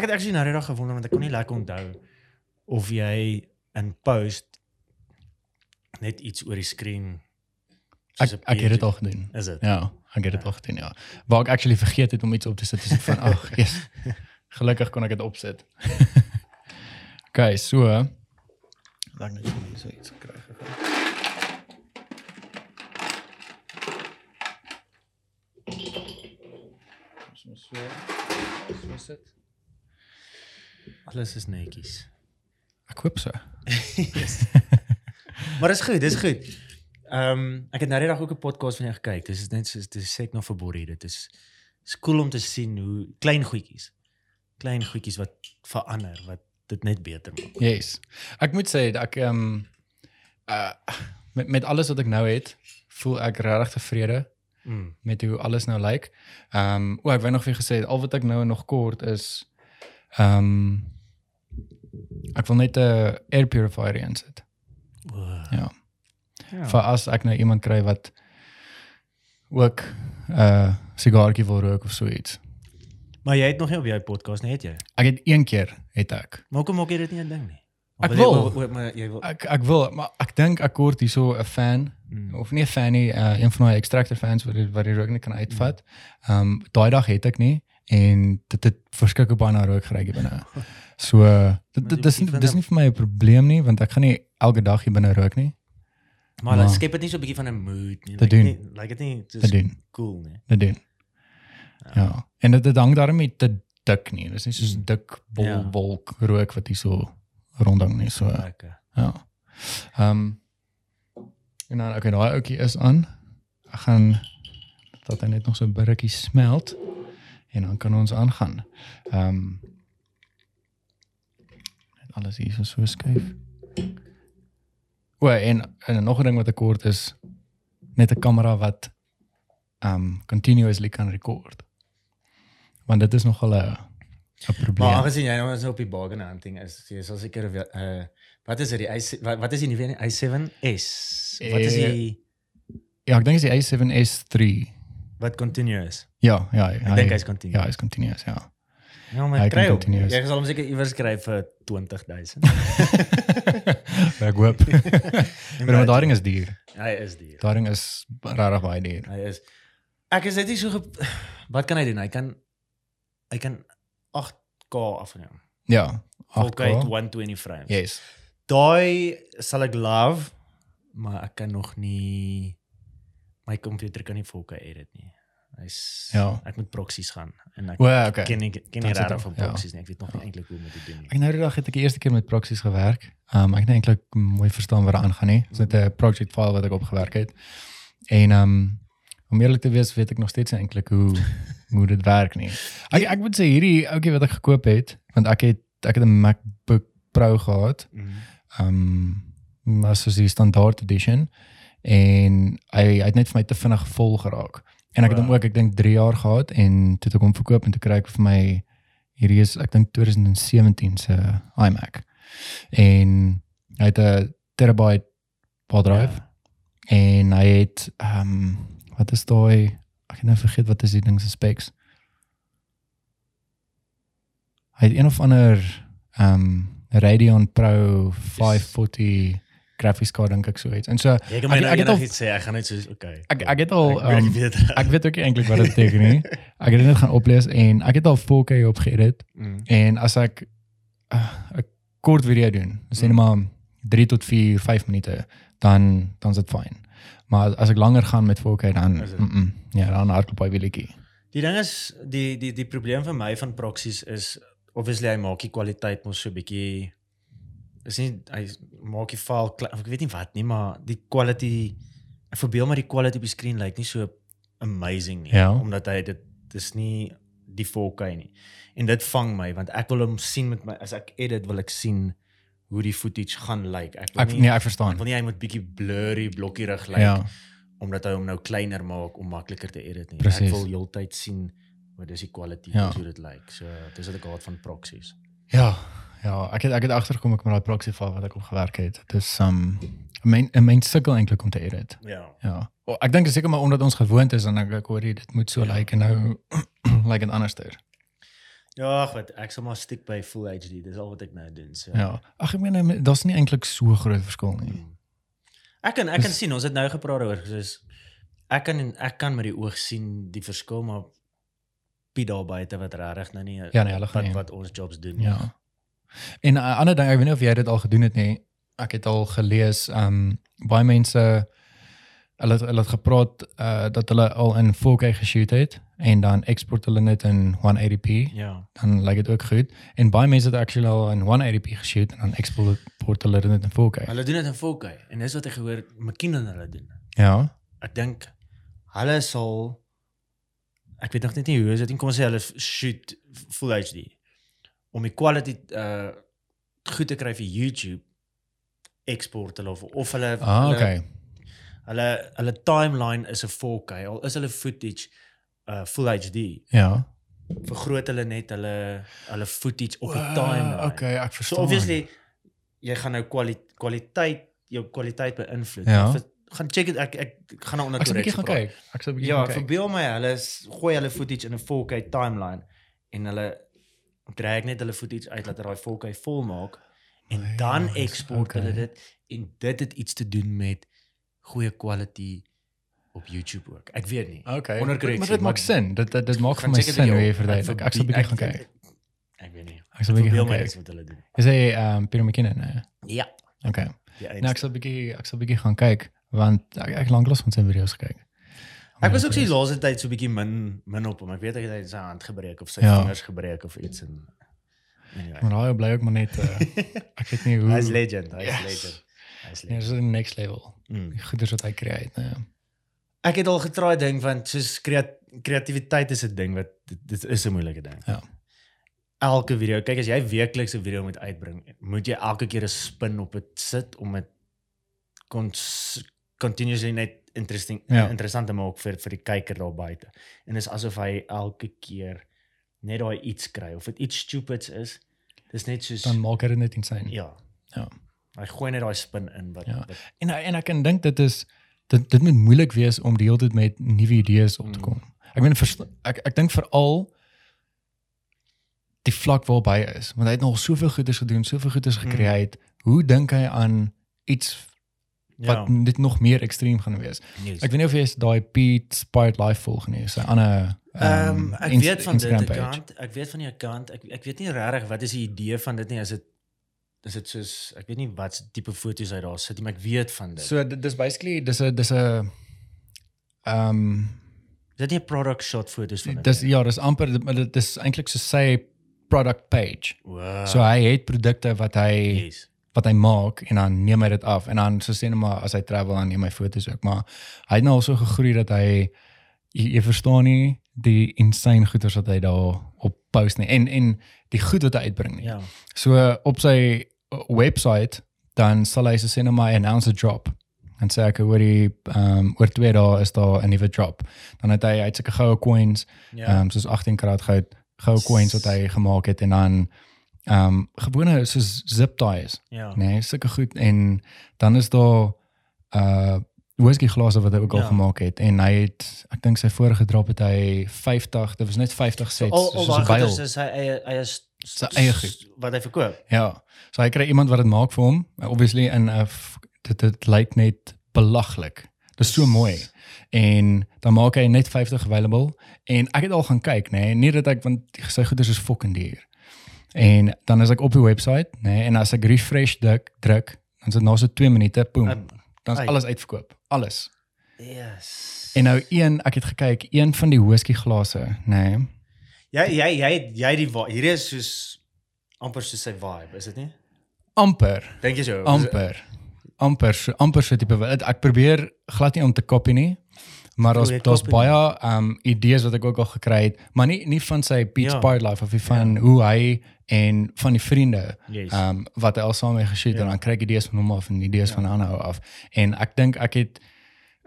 Ek het actually nou dag gewonder want ek kon nie lekker onthou of jy in post net iets oor die skerm Ek ek het dit al gedoen. Is dit? Ja, ek het dit al gedoen, ja. Waar ek actually vergeet het om iets op te sit, is ek van ag, yes. Gelukkig kon ek dit opsit. okay, so dan net so iets kry gegaan. Ons moet so. Alles is netjies. Ek hoop so. Maar dis goed, dis goed. Ehm um, ek het nou dag ook 'n podcast van jou gekyk. Dis is net soos dis sê ek nog vir Borrie, dit is is cool om te sien hoe klein goedjies. Klein goedjies wat verander, wat dit net beter maak. Yes. Ek moet sê ek ehm um, uh met met alles wat ek nou het, voel ek regtig tevrede Mm. met hoe alles nou lyk. Ehm um, o, ek wou nog vir gesê al wat ek nou nog kort is ehm um, ek wil net 'n air purifier insit. Wow. Ja. Ja. Vir as ek nou iemand kry wat ook 'n uh, sigaartjie wil rook of so iets. Maar jy het nog nie op jou podcast nie, het jy? Ek het een keer het ek. Maar hoekom maak jy dit nie 'n ding nie? Ek wil. Jy, wil maar jy wil Ek ek wil, maar ek dink ek kort hierso 'n fan Mm. of nie 'n fan nie, uh, een van my extractor fans wat die- wat die rook net kan uitvat. Ehm um, daai dag het ek nie en dit het verskeie baie na rook hier binne. So dit, dit dis nie, dis nie vir my 'n probleem nie want ek gaan nie elke dag hier binne rook nie. Maar Maar- skep dit nie so 'n bietjie van 'n mood nie. Doen. nie lyk dit nie dis cool nie. Dit doen. Ja. En dit dit hang daarmee te dik nie. Dis nie soos Mm. dik bol Ja. wolk rook wat hier so rondhang nie so. Lekker. Ja. Ehm um, en dan okay, daai ouetjie is aan. Ek gaan dat hy net nog so 'n bietjie smelt en dan kan ons aangaan. Ehm um, net alles hier so so skuif. O, en en nog 'n ding wat ek kort is net 'n kamera wat ehm um, continuously kan record. Want dit is nogal 'n 'n probleem. Maar aangesien jy nou is op die bargain hunting is, jy sal seker weet, uh wat is dit die i wat, wat is die nuwe een? i7s? Wat is Eh, die ja, ek dink dit is die A7S3. Wat continuous? Ja, ja, Ek dink hy's continuous. Ja, hy's continuous, ja. Ja, maar hy kry hom. continuous. Jy sal hom seker iewers kry vir 20000. ek hoop. maar daai ding is duur. hy is duur. Daai ding is regtig baie duur. Hy is Ek is net nie so wat kan hy doen? Hy kan hy kan 8K afneem. Ja, 4K 8K. 120 frames. Yes. Daai sal ek love, maar ek kan nog nie my komputer kan nie 4K edit nie. Hy's Ja. ek moet proxies gaan en ek O, ja, okay. ken nie ken nie regtig daar, van ja. proxies nie. Ek weet nog nie eintlik hoe om dit te doen nie. Ek nou die dag het ek die eerste keer met proxies gewerk. Um ek het eintlik mooi verstaan wat daar aangaan nie. Dit is net 'n project file wat ek opgewerk het. En um om eerlik te wees, weet ek nog steeds eintlik hoe hoe dit werk nie. Ek ek moet sê hierdie ouetjie wat ek gekoop het, want ek het ek het 'n MacBook Pro gehad. Mm. um maar soos die standaard edition en hy hy het net vir my te vinnig vol geraak. En ek het hom Wow. ook ek dink 3 jaar gehad en toe het ek hom verkoop en toe kry ek vir my hierdie is ek dink 2017 se iMac. En hy het 'n terabyte hard drive Ja. en hy het um wat is daai ek het nou vergeet wat is die ding se specs. Hy het een of ander um Radeon Pro 540 graphics card dink ek so iets. En so my Ek- nou ek het al- enigiets sê, ek gaan net soos okay. ek ek het al ek, um, ek weet. ek weet ook eintlik wat dit beteken nie. Ek het dit net gaan oplees en ek het al 4K opgeëdit Mm. en as ek uh, 'n kort video doen, sê net Mm. maar 3 tot 4, 5 minute, dan dan is dit fyn. Maar as ek langer gaan met 4K dan mm -mm, ja, dan hardloop hy wieletjie. Die ding is die die die probleem vir my van proxies is obviously hy maak die kwaliteit mos so 'n bietjie is nie hy maak die file klein, of ek weet nie wat nie, maar die quality ek verbeel maar die quality op die skerm lyk nie so amazing nie Ja. omdat hy dit dis nie die 4K nie. En dit vang my want ek wil hom sien met my as ek edit wil ek sien hoe die footage gaan lyk. Ek wil Ek nie nee, ek ek verstaan. wil nie hy moet bietjie blurry blokkierig lyk Ja, omdat hy hom nou kleiner maak om makliker te edit nie. Presies. Ek wil heeltyd sien wat dis die quality Ja. hoe dit lyk. So dis wat ek haat van proxies. ja, ja, ek het ek het agtergekom ek met daai proxy file wat ek opgewerk het. Dis um 'n myn 'n myn sukkel eintlik om te edit. Ja. Ja. O, ek dink seker maar omdat ons gewoond is en ek ek hoor jy dit moet so Ja. lyk en nou lyk dit anderster. Ja, ag wat, ek sal maar stiek by full HD. Dis al wat ek nou doen. So. Ja. Ag ek meen daar's nie eintlik so groot verskil nie. Mm. Ek kan ek kan sien ons het nou gepraat oor soos ek kan ek kan met die oog sien die verskil maar Piet daar buite wat regtig nou nie Ja, nee, gaan wat, nie. wat ons jobs doen. nie. Ja. En 'n ander ding, ek weet nie of jy dit al gedoen het nie. Ek het al gelees um baie mense hulle het, hulle het gepraat uh dat hulle al in 4K geshoot het en dan export hulle dit in 180p. Ja. Dan lyk dit ook goed. En baie mense het actually al in 180p geshoot en dan export hulle dit in 4K. Hulle doen dit in 4K en dis wat ek gehoor McKinnon hulle doen. Ja. Ek dink hulle sal ek weet nog net nie hoe is dit nie kom ons sê hulle shoot full HD om die quality uh goed te kry vir YouTube export hulle of of hulle Ah, hulle, okay. hulle hulle timeline is 'n 4K al is hulle footage uh full HD Ja. vergroot hulle net hulle hulle footage op die Wow, timeline. Okay, ek So verstaan. obviously jy gaan nou kwali kwaliteit jou kwaliteit beïnvloed. Ja. Gaan check dit ek, ek ek gaan nou onder ek bietjie korreksie gaan kyk. Ek sal 'n bietjie Ja, kyk. verbeel my hulle s- gooi hulle footage in 'n 4K timeline en hulle drag net hulle footage uit dat daai 4K vol maak en My dan jongens, export hulle okay. dit en dit het iets te doen met goeie quality op YouTube ook. Ek weet nie. Okay. Onder Maar dit maak sin. Dit dit, dit maak vir my sin hoe jy verduidelik. Ek sal 'n bietjie gaan kyk. ek- Ek weet nie. Ek sal 'n bietjie gaan kyk. wat hulle doen. Is hy ehm Peter McKinnon? Nee. Ja. Okay. Ja, Nou ek sal 'n bietjie ek sal 'n bietjie gaan kyk want ek ek lanklaas van sy video's gekyk. Ek was ook die laaste tyd so bietjie min min op hom. Ek weet hy het sy hand gebreek of sy Ja. vingers gebreek of iets en anyway. Maar daai bly ook maar net uh, ek weet nie hoe Hy's legend, hy's Yes. legend. Hy's Nee, legend. dis 'n next level. Mm. Die goeders wat hy create, nee. Ek het al getraai ding want soos kreat, kreatiwiteit is 'n ding wat dit, dit is 'n moeilike ding. Ja. Elke video, kyk as jy weekliks 'n video moet uitbring, moet jy elke keer 'n spin op dit sit om dit cons- continuously net interesting Ja. interessant te maak vir vir die kyker daar buite. En dis asof hy elke keer net daai iets kry of dit iets stupids is. Dis net soos Dan maak hy dit net insane. ja. Ja. Hy gooi net daai spin in wat, Ja. wat En en ek kan dink dit is dit dit moet moeilik wees om die hele tyd met nuwe idees op te Mm. kom. Ek meen ek ek dink veral die vlak waarby hy is, want hy het nog soveel goeders gedoen, soveel goeders Mm. gecreate. Hoe dink hy aan iets wat ja. dit nog meer ekstreem gaan wees? Yes. Ek weet nie of jy is daai Pete Spired Life volg nie, sy ander Ehm um, ek Inst- weet van dit Instagram die kant, ek weet van die kant. Ek ek weet nie regtig wat is die idee van dit nie as dit is dit soos ek weet nie wat se tipe foto's hy daar sit nie, maar ek weet van dit. So, dis basically dis 'n dis 'n ehm is dit nie 'n product shot foto's van dit? dis ja, dis amper maar dit is eintlik so sy product page. wow. So hy het produkte wat hy yes. Wat hy maak en dan neem hy dit af en dan so sê net maar as hy travel dan neem hy foto's ook, maar hy het nou al so gegroei dat hy jy, jy verstaan nie die insane goeders wat hy daar op post nie en en die goed wat hy uitbring nie. Ja. So op sy website dan sal hy so sê net maar announce a drop. En sê ek oor die ehm um, oor 2 dae is daar 'n nuwe drop. Dan het hy uit sulke goue coins, Ja. ehm um, soos 18 karat goud, goue coins wat hy gemaak het en dan ehm um, gewone soos zip ties, ja. nee, sulke goed en dan is daar uh whisky glase wat hy ook al Ja. gemaak het en hy het ek dink sy vorige drop het hy 50, dit was net 50 sets al al soos 'n byl. goeders is hy eie eie s- Sy eie goed. wat hy verkoop. Ja. So hy kry iemand wat dit maak vir hom. Obviously in 'n dit dit lyk net belaglik. Dit is so mooi. En dan maak hy net 50 available en ek het al gaan kyk, nê, nee, nie dat ek want sy goeders is fucking duur. En dan is ek op die website, nê, nee, en as ek refresh druk, druk, dan sit na so 2 minute, boem, Um, dan is alles uitverkoop. Alles. Yes. En nou een, ek het gekyk, een van die whisky glase, nê. Nee, jy jy jy jy die hierdie is soos amper soos sy vibe, is dit nie? amper Dink jy so? amper amper so amper so tipe ek probeer glad nie om te kopie nie maar daar's daar's baie um idees wat ek ook al gekry het maar nie nie van sy Beach Ja. Spired Life of die van hoe hy en van die vriende Yes. um wat hy al saam mee geshoot Ja. en dan kry ek idees van hom af en idees van ander ou af en ek dink ek het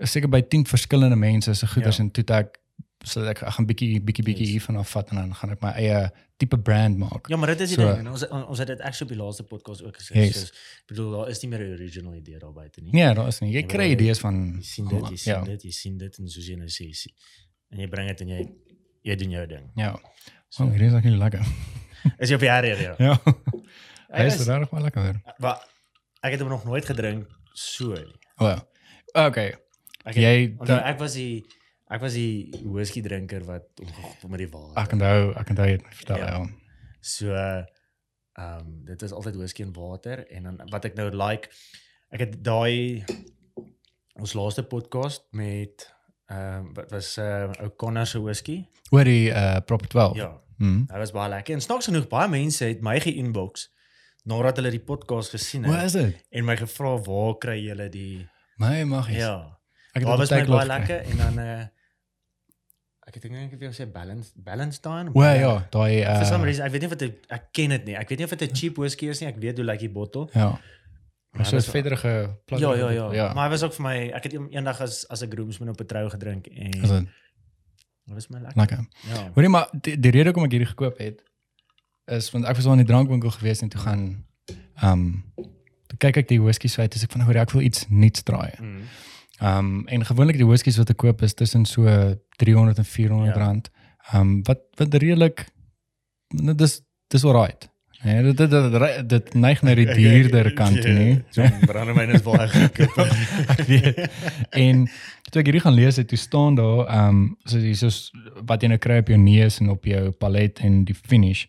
seker by 10 verskillende mense se goeders Ja. en toe ek so ek, ek gaan bietjie bietjie bietjie Yes. hiervan af vat en dan gaan ek my eie tipe brand maak Ja, maar dit is die So- ding. En ons ons het dit actually op die laaste podcast ook gesê. Yes. Soos ek bedoel daar is nie meer 'n original idee daar buite nie. nee daar is nie jy Ja, maar kry jy- idees van Jy sien dit, jy sien ja. dit, jy sien dit en soos jy nou sê, jy sien- en jy bring dit en jy jy doen jou ding. Ja. Oh, hierdie is actually lekker. Is jy op die area? Ja. Hy Hy is is regtig baie lekker. hoor. maar ek het hom nog nooit gedrink so nie. O ja. Okay. Ek het, Jy onthou, ek was die ek was die whisky drinker wat het met die water. ek onthou, ek onthou jy het my vertel Ja. ja. So ehm um, dit is altyd whisky en water en dan wat ek nou like ek het daai ons laaste podcast met ehm um, wat was uh O'Connor se whisky. Oor die uh Prop 12. Ja, Mm. hy was baie lekker. En snaaks genoeg baie mense het my ge-inbox nadat hulle die podcast gesien Hoe het is dit? en my gevra waar kry julle die My magies. ja. Ek Daar dit baie lekker en dan uh ek het dink ek wil sê balance balance time. O ja, daai For some uh reason, ek weet nie of dit ek ken dit nie. Ek weet nie of dit 'n cheap whisky is nie. Ek weet hoe lyk die bottel. ja. Maar so is was- verderige Ja, ja, ja, ja. Maar hy was ook vir my ek het een- eendag as as 'n groomsman op 'n trou gedrink en Is dit dit was my lekker. lekker. Ja. Hoorie maar die, die rede hoekom ek hierdie gekoop het is want ek was al in die drankwinkel gewees en toe gaan ehm um, toe kyk ek die whisky site dis ek van hoor ek wil iets nuuts draai. Mm. Ehm um, en gewoonlik die whiskies wat ek koop is tussen so 300 en 400 Ja. rand. Ehm um, wat wat redelik dit is dis alright. Ja, dit dit dit, dit neig na die duurder kant toe nie. So brandewyn is baie goedkoop. ek weet. En toe ek hierdie gaan lees het, toe staan daar ehm um, so hiersoos wat jy nou kry op jou neus en op jou palet en die finish.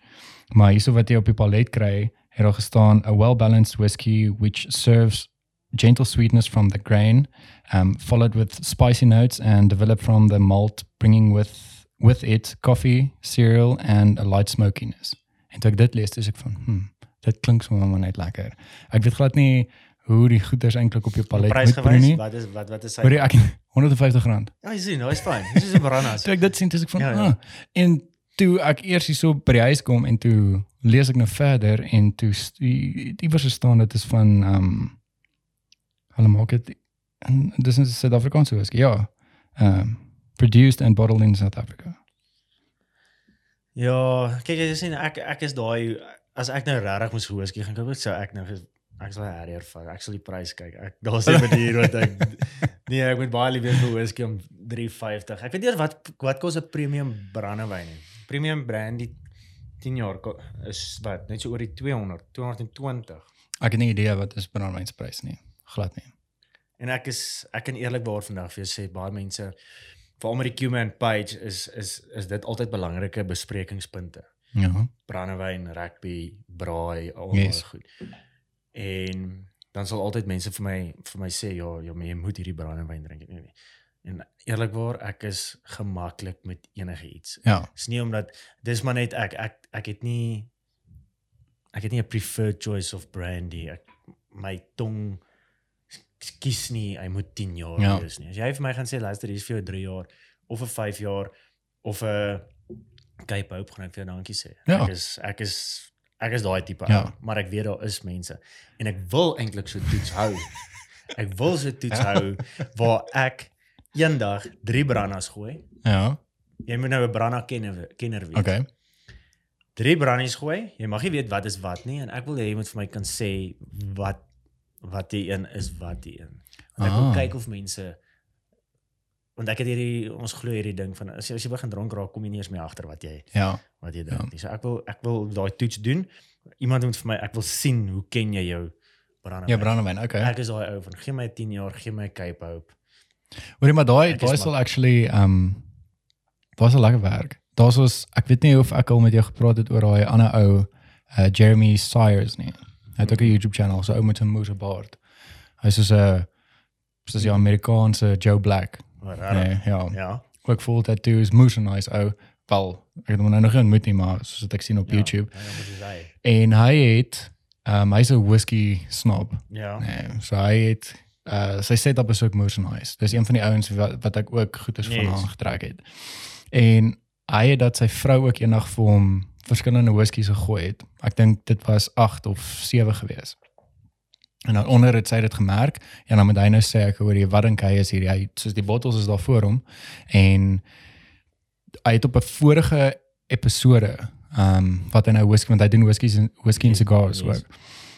Maar hierso wat jy op die palet kry, het daar gestaan a well-balanced whiskey which serves gentle sweetness from the grain, um followed with spicy notes and developed from the malt bringing with with it coffee, cereal and a light smokiness. En toe ek dit lees, dis ek van, hm, dit klink sommer net lekker. Ek weet glad nie hoe die goeders eintlik op jou palet moet proe Prysgewys, nie. wat is wat wat is Hoor hy? jy ek 150 rand. Ja, jy sien, hy's fyn. Dis is 'n brandas. Toe ek dit sien, dis ek van Ja, ja, ah. En toe ek eers hier so by die huis kom en toe lees ek nou verder en toe was staan dit is van ehm um, hulle maak dit en dis 'n Suid-Afrikaanse whisky. Ja. Ehm um, produced and bottled in South Africa. Ja, kyk jy sien ek ek is daai as ek nou regtig moes whisky gaan koop, sou ek nou ek sal harder vat. Ek sal die prys kyk. Ek daar's 'n manier wat ek nee, ek moet baie liewer vir whisky om 350. Ek weet nie wat wat kos 'n premium brandewyn nie. Premium brandy 10 jaar is wat net so oor die 200, 220. Ek het nie idee wat is brandewynprys nie. Glad nie. En ek is ek kan eerlikwaar vandag vir jou sê baie mense veral met die Q-man page is is is dit altyd belangrike besprekingspunte. Ja. brandewyn, rugby, braai, al Yes. yes. goed. En dan sal altyd mense vir my vir my sê ja, ja, jy moet hierdie brandewyn drink. Nee, nee. En eerlikwaar, ek is gemaklik met enige iets. Ja. Dis nie omdat dis maar net ek ek ek het nie ek het nie 'n preferred choice of brandy. Ek my tong kies nie hy moet 10 jaar Ja. wees nie. As jy vir my gaan sê luister, hier is vir jou 3 jaar of 'n 5 jaar of 'n Cape Hope gaan ek vir jou dankie sê. Ja. Ek is ek is ek is daai tipe Ja. ou, maar ek weet daar is mense en ek wil eintlik so toets hou. Ek wil so toets hou waar ek eendag 3 brandas gooi. Ja. Jy moet nou 'n branna kenner kenner wees. Okay. Drie brandies gooi. Jy mag nie weet wat is wat nie en ek wil hê jy moet vir my kan sê wat wat die een is wat die een. En ek wil Ah. kyk of mense want ek het hierdie ons glo hierdie ding van as jy, as jy begin dronk raak kom jy nie eens meer agter wat jy Ja. wat jy Ja. drink nie. So ek wil ek wil daai toets doen. Iemand moet vir my ek wil sien hoe ken jy jou brandewyn. Ja, brandewyn. Okay. Ek is daai ou van gee my 10 jaar, gee my Cape Hope. Hoorie maar daai daai sal actually um, was 'n lekker werk. Daar's ons ek weet nie of ek al met jou gepraat het oor daai ander ou uh, Jeremy Sires nie. Hy het ook 'n YouTube channel, so ou met 'n moose baard. Hy's soos 'n soos die Amerikaanse Joe Black. Maar Nee, ja. Ja. Ook full tattoos, moose nice ou. Wel, ek het hom nou nog nie ontmoet nie, maar soos ek sien op ja. YouTube. Ja, hy? En hy het ehm um, hy's 'n whisky snob. Ja. Nee, so hy het uh sy setup is ook Moose Nice. Dis een van die ouens wat wat ek ook goeders van Yes. aan getrek het. En hy het dat sy vrou ook eendag vir hom verskillende whiskies gegooi het. Ek dink dit was 8 of 7 gewees. En dan onder het sy dit gemerk en dan met hy nou sê ek hoor jy wat dink hy is hierdie hy soos die bottels is daar voor hom en hy het op 'n vorige episode ehm um, wat hy nou whisky want hy doen whiskies en whisky en Yes, cigars yes. ook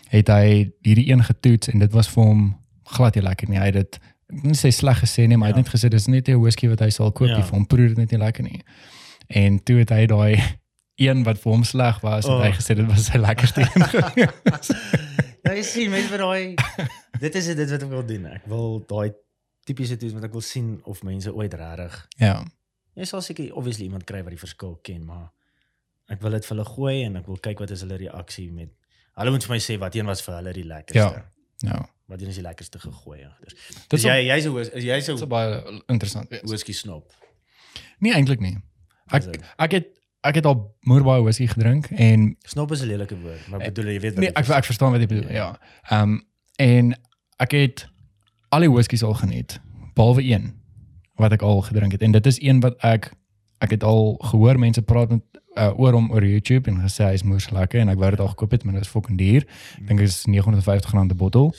het hy hierdie een getoets en dit was vir hom glad nie lekker nie. Hy het dit nie sê sleg gesê nie, maar hy het Ja. net gesê dis net 'n whisky wat hy sal koop Ja. ja. vir hom proe dit net nie lekker nie. En toe het hy daai een wat vir hom sleg was en Oh. hy gesê dit was sy lekkerste een. Ja, jy sien mense vir daai dit is dit wat ek wil doen. Ek wil daai tipiese toets wat ek wil sien of mense ooit regtig. Ja. Jy sal seker obviously iemand kry wat die verskil ken, maar ek wil dit vir hulle gooi en ek wil kyk wat is hulle reaksie met Hulle moet vir my sê wat een was vir hulle die lekkerste. Ja. Ja. Wat een is die lekkerste gegooi. Ja. Dus, Dit dis is jy jy's 'n whis- is jy's 'n baie interessant. whisky snop. Nee, eintlik nie. Ek ek het ek het al moer baie whisky gedrink en Snop is 'n lelike woord, maar bedoel jy weet wat nee, ek ek verstaan wat jy bedoel. Ja. Ehm um, en ek het al die whiskies al geniet behalwe een wat ek al gedrink het en dit is een wat ek ek het al gehoor mense praat met uh, oor hom oor YouTube en gesê hy is moers lekker en ek wou dit al gekoop het maar dit is fucking duur. Ek dink dit is 950 rand 'n bottel.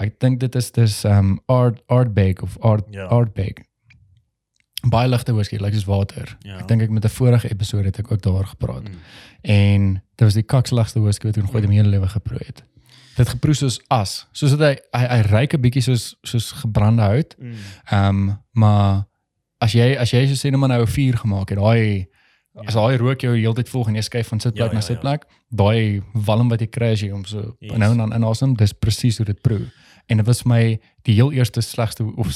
Ek dink dit is dis ehm um, art artbake of art Ja. artbake. Baie ligte whisky, lyk soos water. Ja. Ek dink ek met 'n vorige episode het ek ook daaroor gepraat. Mm. En dit was die kaksligste whisky wat ek nog ooit in my hele lewe geproe het. Dit geproe soos as, soos dat hy hy, hy ryk 'n bietjie soos soos gebrande hout. Mm. Ehm um, maar as jy as jy so sê net maar nou 'n vuur gemaak het, daai as daai rook jou heeltyd volg en jy skuif van sitplek Ja, na ja, ja. sitplek, daai walm wat jy kry as jy hom so Yes. nou en dan inasem, dis presies hoe dit proe. En dit was vir my die heel eerste slegste of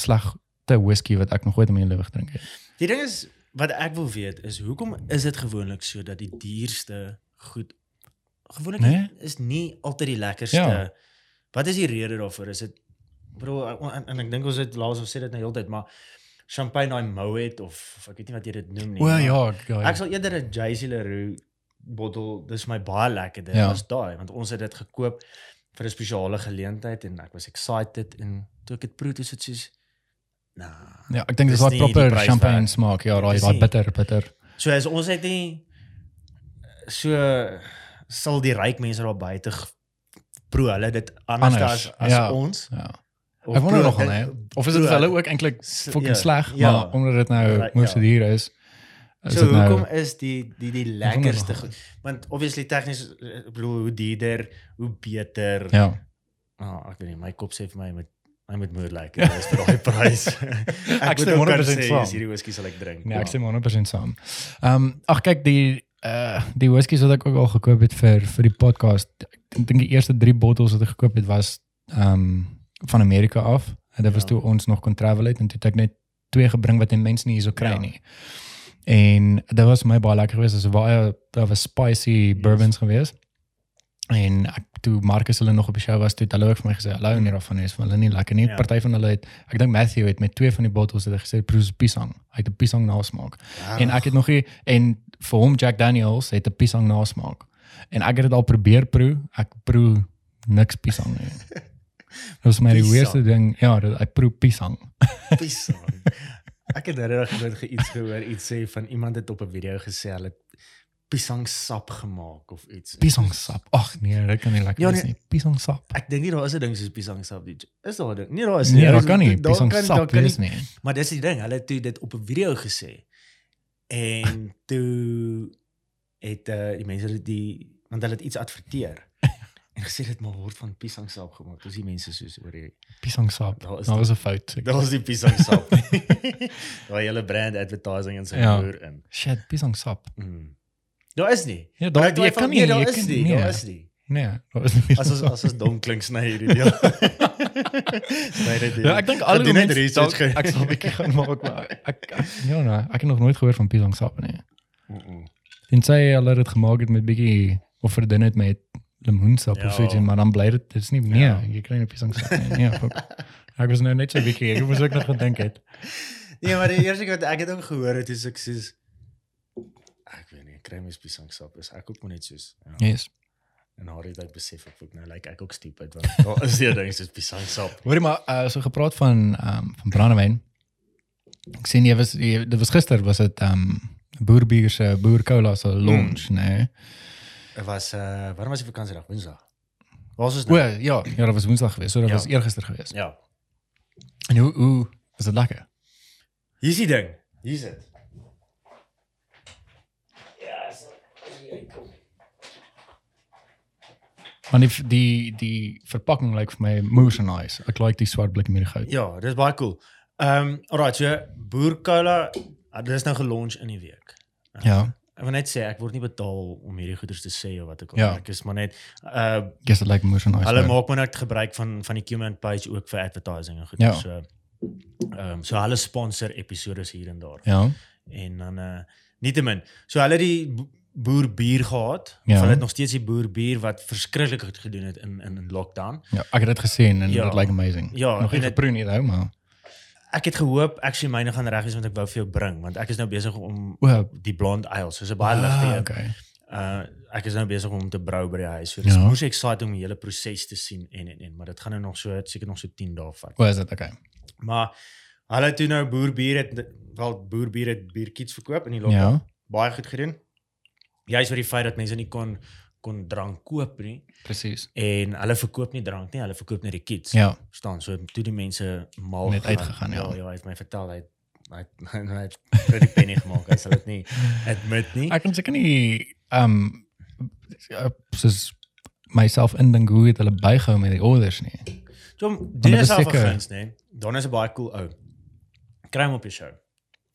slegte whisky wat ek nog ooit in my lewe gedrink het. Die ding is wat ek wil weet is hoekom is dit gewoonlik so dat die duurste goed gewoonlik Nee? is nie altyd die lekkerste. Ja. Wat is die rede daarvoor? Is dit bro en, en ek dink ons het laas ons sê dit nou heeltyd maar champagne daai Moet of, of ek weet nie wat jy dit noem nie. O maar ja, ja. Ek sal eerder 'n JC Leroux bottel, dis my baie lekkerder Ja. as daai want ons het dit gekoop vir 'n spesiale geleentheid en ek was excited en toe ek dit proe toe sit soos nah. Ja, ek dink dis daai die proper prys champagne werd. smaak, ja, daai daai bitter bitter. So as ons het nie so sal die ryk mense daar buite proe hulle dit anders, Anders, as as ja. ons. Ja. Of Ek wonder nogal hè. Of is dit vir hulle ook eintlik fucking ja, sleg, ja. maar omdat dit nou Right, moes ja. duur is. Is So nou hoekom is die die die lekkerste goed? Want obviously tegnies ek bedoel hoe duurder, hoe beter. Ja. Ah, ek weet nie, my kop sê vir my met hy moet moer lekker wees vir daai prys. Ek moet stem ook kan 100% sê, saam. "Is hierdie whisky sal ek drink. Nee, ek maar- stem 100% saam. Ehm um, ag kyk die uh die whiskies wat ek ook al gekoop het vir vir die podcast. Ek dink die eerste 3 bottels wat ek gekoop het was ehm um, van Amerika af. En dit was Ja. toe ons nog kon travel het en toe het ek net twee gebring wat mense nie hierso kry Ja. nie. En dit was my baie lekker geweest. Dit was baie daar was spicy bourbons geweest. En ek toe Marcus hulle nog op die show was, toe het hulle ook vir my gesê, "Hallo, nie daarvan vir hulle nie lekker nie." Ja. Party van hulle het ek dink Matthew het met twee van die bottels het hy gesê proe soos pisang. Hy het 'n pisang nasmaak. Ah, En ek het nog nie en vir hom Jack Daniels het 'n pisang nasmaak. En ek het dit al probeer proe. Ek proe niks pisang nie. Dit was my die weerste ding. Ja, dat ek proe pisang. pisang. Ek het regtig nooit iets gehoor iets sê van iemand het op 'n video gesê hulle het pisangsap gemaak of iets. Pisangsap. Ag nee, dit kan nie lekker Ja, wees nee. nie. Pisangsap. Ek dink nie daar is 'n ding soos pisangsap nie. Is daar 'n ding? Nee, daar is Nee, Daar is- kan nie. daar kan- daar Pisangsap kan wees nie- nie. Maar dis die ding, hulle het dit op 'n video gesê. En toe het uh, die mense dit die want hulle het iets adverteer. en gesê dit maar word van pisangsap gemaak. Dis die mense soos oor die Pisangsap. Daar is Daar was 'n fout. Dit was die pisangsap. Daai hele brand advertising en sy Ja. moer in. Shit, pisangsap. Mm. Daar is nie. Ja, daar jy kan nie, daar is nie, daar is nie. Nee, daar is nie. As ons as ons dom klink sny hierdie deel. Sny dit. Ja, ek dink al die mense research dalk- ek sal 'n bietjie gaan maak maar ek, ja nee, ek het nog nooit gehoor van pisangsap nie. Mm-mm. Tensy hulle dit gemaak het met bietjie of verdun het met lemoensap Ja. of so iets, maar dan bly dit dit is nie nee, Ja. jy kry nie pisangsap nie. Nee, fuck. ek was nou net so bietjie, ek moes ook nog gedink het. Nee, maar die eerste keer wat ek het ook gehoor het is ek soos mes pisangsap is ek ook maar net soos. Ja. Yes. En haar het ek besef ek ook nou lyk like, ek ook stupid want daar is hier ding soos pisangsap. Hoorie maar uh, so gepraat van um, van brandewyn. Ek sien jy was jy, dit was gister was dit ehm um, Boerbier se Boer Cola se launch, mm. nee. Dit was uh waarom was die vakansiedag Woensdag? Was ons O nou? ja, ja, dat was Woensdag geweest. So dat Ja. was eergister geweest. Ja. En hoe hoe was dit lekker? Hier is die ding. Hier is dit. Want die die die verpakking lyk vir my moose nice. Ek like die swart blik met die goud. Ja, dis baie cool. Ehm um, alright, so Boer Cola, ah, dit is nou gelunch in die week. Ja. ek wil net sê ek word nie betaal om hierdie goeders te sê of wat ek al. Ja. Ek is maar net uh Guess dit lyk moes en nice. hulle maak maar net gebruik van van die comment page ook vir advertising en goed. Ja. So ehm um, so hulle sponsor episode hier en daar. Ja. En dan uh nietemin. So hulle die bo- boer bier gehad. Ja. Of hulle het nog steeds die boer bier wat verskriklik goed gedoen het in in, in lockdown. Ja, ek het dit gesien en Ja. dit lyk amazing. Ja, nog nie geproe nie nou, maar Ek het gehoop actually myne gaan reg wees want ek wou vir jou bring want ek is nou besig om o, die blonde ale, soos 'n baie ligte ah, een. okay. Uh ek is nou besig om te brou by die huis. So dis Ja. ja. moes exciting om die hele proses te sien en en en maar dit gaan nou nog so seker nog so 10 dae vat. O, is dit okay. Maar hulle toe nou boerbier het wel boerbier het bierkits verkoop in die lockdown. Ja, Baie goed gedoen. Juist oor die feit dat mense nie kon kon drank koop nie presies. en hulle verkoop nie drank nie, hulle verkoop net die kits. Ja, Staan so toe die mense mal Net gegaan. uitgegaan, ja. Ja, ja, hy het my vertel hy hy het- hy het pretty penny gemaak. Hy sal dit nie admit nie. ek kan seker nie ehm um, soos myself indink hoe het hulle bygehou met die orders nie. Jom, dit is guns, nee. Dan is 'n baie cool ou. Kry hom op jou show.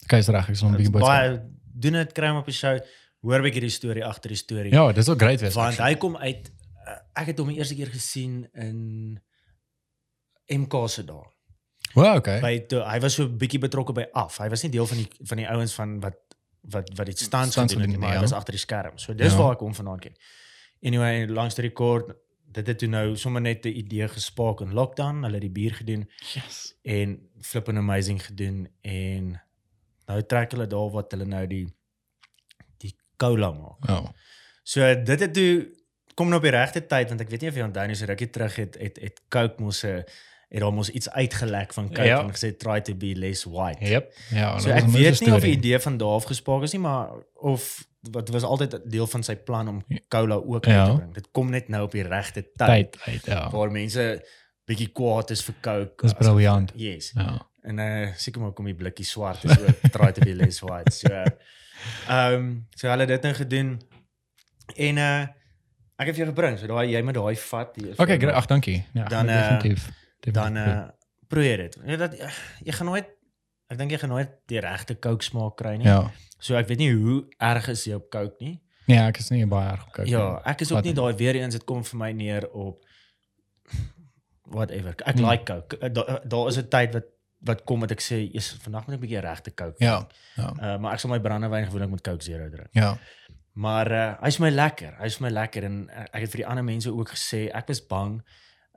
Okay, is reg, ek sal 'n bietjie boodskap. Baie doen dit kry hom op jou show. Hoor 'n bietjie die storie agter die storie. Ja, dis ook great wees. Want hy kom uit uh, ek het hom die eerste keer gesien in MK se dae. Wow, okay. By toe, hy was so 'n bietjie betrokke by af. Hy was nie deel van die van die ouens van wat wat wat staan Stunts gedoen het, maar hy ja. was agter die skerm. So dis Ja. waar ek hom vandaan ken. Anyway, langs die rekord dit het toe nou sommer net 'n idee gespaak in lockdown. Hulle het die bier gedoen Yes. en flippin amazing gedoen en nou trek hulle daar wat hulle nou die cola maak. Oh. So dit het toe kom nou op die regte tyd want ek weet nie of jy onthou nie so rukkie terug het het het Coke mos 'n het daar mos iets uitgelek van Coke Ja. en gesê try to be less white. Yep. Ja, So ek weet nie of die idee van daar af gespaak is nie maar of wat was altyd deel van sy plan om Ja. cola ook Ja. uit te bring. Dit kom net nou op die regte tyd, tyd uit, ja. waar mense bietjie kwaad is vir Coke. Dis briljant. Yes. Ja. En uh seker maar kom die blikkie swart is ook try to be less white. So ehm um, so hulle het dit nou gedoen. En uh ek het vir jou gebring. So daai jy moet daai vat. is Okay, my. Ag, dankie. Ja, Dan, eh, definitief. definitief. dan uh probeer dit. Ja dat jy gaan nooit ek dink jy gaan nooit die regte Coke smaak kry nie. Ja. So ek weet nie hoe erg is jy op Coke nie. Nee, ek is nie baie erg op Coke. Ja, ek is ook Wat nie daai weer eens dit kom vir my neer op whatever. Ek Hmm. like Coke. Uh, Daar daar is 'n tyd wat wat kom wat ek sê, "Jesus, vandag moet ek 'n bietjie regte Coke." Ja. Ja. Uh, maar ek sal my brandewyn gewoonlik met Coke Zero drink. Ja. Maar uh, hy's my lekker. Hy's my lekker en uh, ek het vir die ander mense ook gesê ek was bang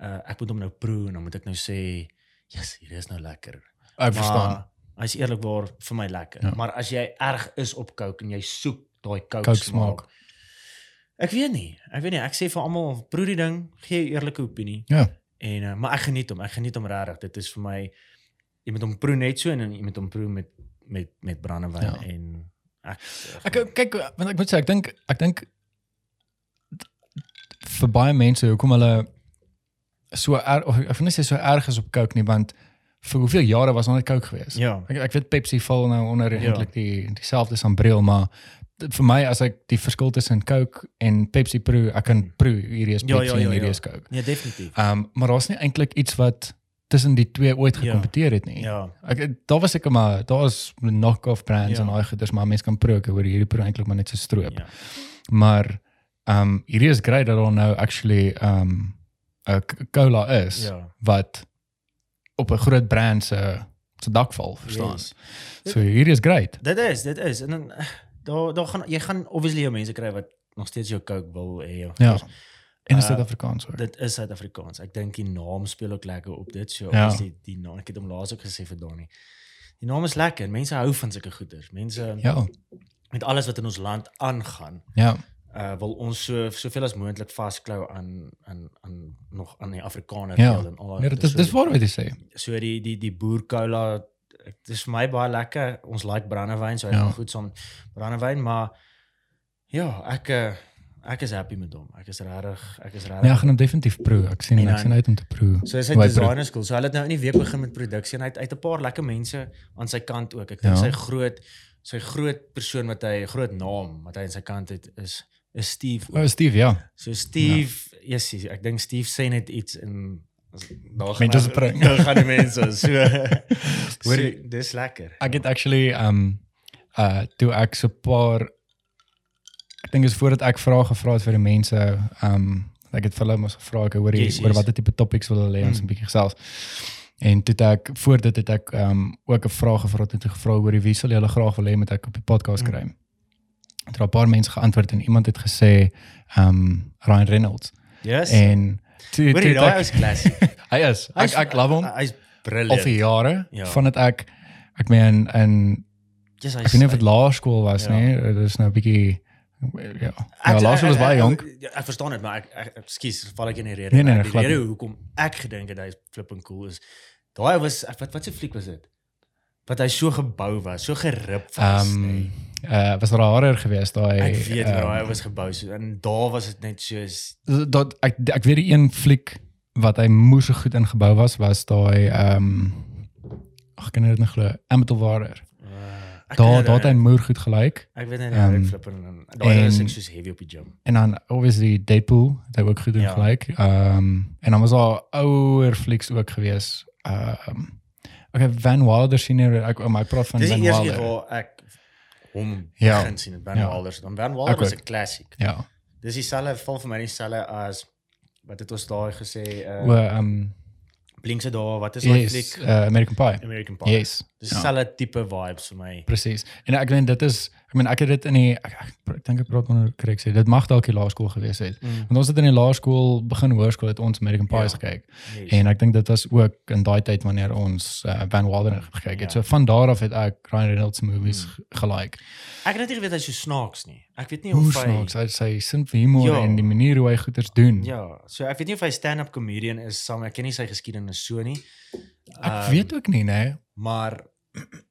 uh, ek moet hom nou proe en dan moet ek nou sê, "Jesus, hier is nou lekker." Ek verstaan. Hy's eerlikwaar vir my lekker. Ja. Maar as jy erg is op Coke en jy soek daai Coke, Coke smaak. smaak. Ek weet nie. Ek weet nie. Ek sê vir almal proe die ding, gee 'n eerlike opinie. Ja. En uh, maar ek geniet hom. Ek geniet hom regtig. Dit is vir my jy moet hom proe net so en jy moet hom proe met met met brandewyn Ja. en ek Ek kyk want ek moet sê ek dink ek dink vir baie mense hoekom hulle so erg of ek nie sê so erg is op Coke nie want vir hoeveel jare was daar net Coke geweest. Ja. Ek ek weet Pepsi val nou onder Ja. eintlik die dieselfde sambreel maar dit- vir my as ek die verskil tussen Coke en Pepsi proe, ek kan proe hierdie is Ja, Pepsi ja, ja, en hierdie ja. is Coke. Nee, definitief. Ehm um, maar daar's nie eintlik iets wat tussen die twee ooit Ja. gekompeteer het nie. Ja. Ek daar was ek maar daar is knock-off brands Ja. en daai goeders maar mense kan proe ek hoor hierdie proe eintlik maar net so stroop. Ja. Maar ehm um, hierdie is great dat daar nou actually ehm um, 'n cola is Ja. wat op 'n groot brand se se dak val, verstaan? Yes. So hierdie is great. Dit is, dit is. En dan eh, daar daar gaan jy gaan obviously jou mense kry wat nog steeds jou Coke wil hê. Ja. course. En is Uh, Suid-Afrikaans hoor. Dit is Suid-Afrikaans. Ek dink die naam speel ook lekker op dit. So Ja. obviously die naam, ek het hom laas ook gesê vir Donnie. Die naam is lekker. Mense hou van sulke goeders. Mense Ja. met alles wat in ons land aangaan, Ja. uh wil ons so soveel as moontlik vasklou aan aan aan nog aan die Afrikaner Ja. en al. Nee, dit is dis waar wat jy sê. so die die die boer cola dit is vir my baie lekker. Ons like brandewyn, so hy Ja. gaan goed saam brandewyn, maar ja, ek eh, ek is happy met hom. Ek is regtig ek is regtig Nee, ek gaan hom definitief proe. Ek sien En ek sien uit om te proe. So is hy designer school. So hulle het nou in die week begin met produksie en hy het uit 'n paar lekker mense aan sy kant ook. Ek dink Ja. sy groot sy groot persoon wat hy groot naam wat hy aan sy kant het is is Steve. Oh, Steve, ja. So Steve, ja. yes, ek dink Steve sê net iets in daar gaan Mense spring. Daar gaan die mense so. Hoor So- dis lekker. Ek het actually um uh toe ek so 'n paar ek dink is voordat ek vrae gevra het vir die mense, ehm um, ek het vir hulle mos gevra ek hoor Yes, yes, oor yes. watter tipe topics wil hulle hê ons Mm. 'n bietjie gesels. En toe het ek voor dit het ek ehm um, ook 'n vraag gevra het en gevra oor wie sal julle graag wil hê met ek op die podcast Mm. kry. Het er 'n paar mense geantwoord en iemand het gesê ehm um, Ryan Reynolds Yes. en toe Hoor toe jy het daai is classic. hy is ek ek love hom Hy's al brilliant. vir jare Ja. vandat ek ek meen in Yes, ek weet nie of dit laerskool was Ja. nie dit is nou 'n bietjie ja ja Ek- laerskool is ek- baie ek- jonk Ek, ek verstaan dit, maar ek ek ekskuus, val ek in die rede. Nee, nee, nee, die rede hoekom ek gedink het hy is flipping cool is. Daai was ek- wat wat se fliek was dit? Wat hy so gebou was, so gerip was. ehm nee. uh was horror geweest daai Ek weet ehm, hoe hy was gebou so en daar was dit net soos dat ek ek weet die een fliek wat hy moes so goed ingebou was was daai ehm ag ek kan dit nog glo uh, ek daar daar het hy moer goed gelyk ek weet nie ehm, hoe ek flipping en daai is ek soos heavy op die gym. en dan obviously Deadpool hy ook goed Ja. ingelyk ehm en dan was daar ouer flieks ook geweest ehm okay Van Wilder senior ek maar ek praat van Dis Van die eerste keer Wilder waar ek hom Ja. begin sien, Van Ja. Wilder. Dan Van Wilder was. 'n classic. ja Dis dieselfde val vir my dieselfde as wat het ons daai gesê o uh ehm Blinkse daar, wat is daai yes fliek? uh, American Pie American Pie. yes Dis ja. dieselfde tipe vibes vir my. Presies. En ek weet dit is ek meen ek het dit in die ek, ek, ek dink ek praat onder korrek sê. Dit mag dalk die laerskool gewees het. Mm. Want ons het in die laerskool begin hoërskool het ons American Pie Ja. gekyk. Yes. En ek dink dit was ook in daai tyd wanneer ons uh, Van Wilder gekyk het. Ja. So van daar af het ek Ryan Reynolds movies Mm. gelike. ek het net nie geweet hy's so snaaks nie. Ek weet nie Hoe of hy snaaks hy sy sin vir humor Ja. en die manier hoe hy goeders doen. Ja, so ek weet nie of hy stand-up comedian is saam. Ek ken nie sy geskiedenis so nie. Ek Ehm, weet ook nie, nê. maar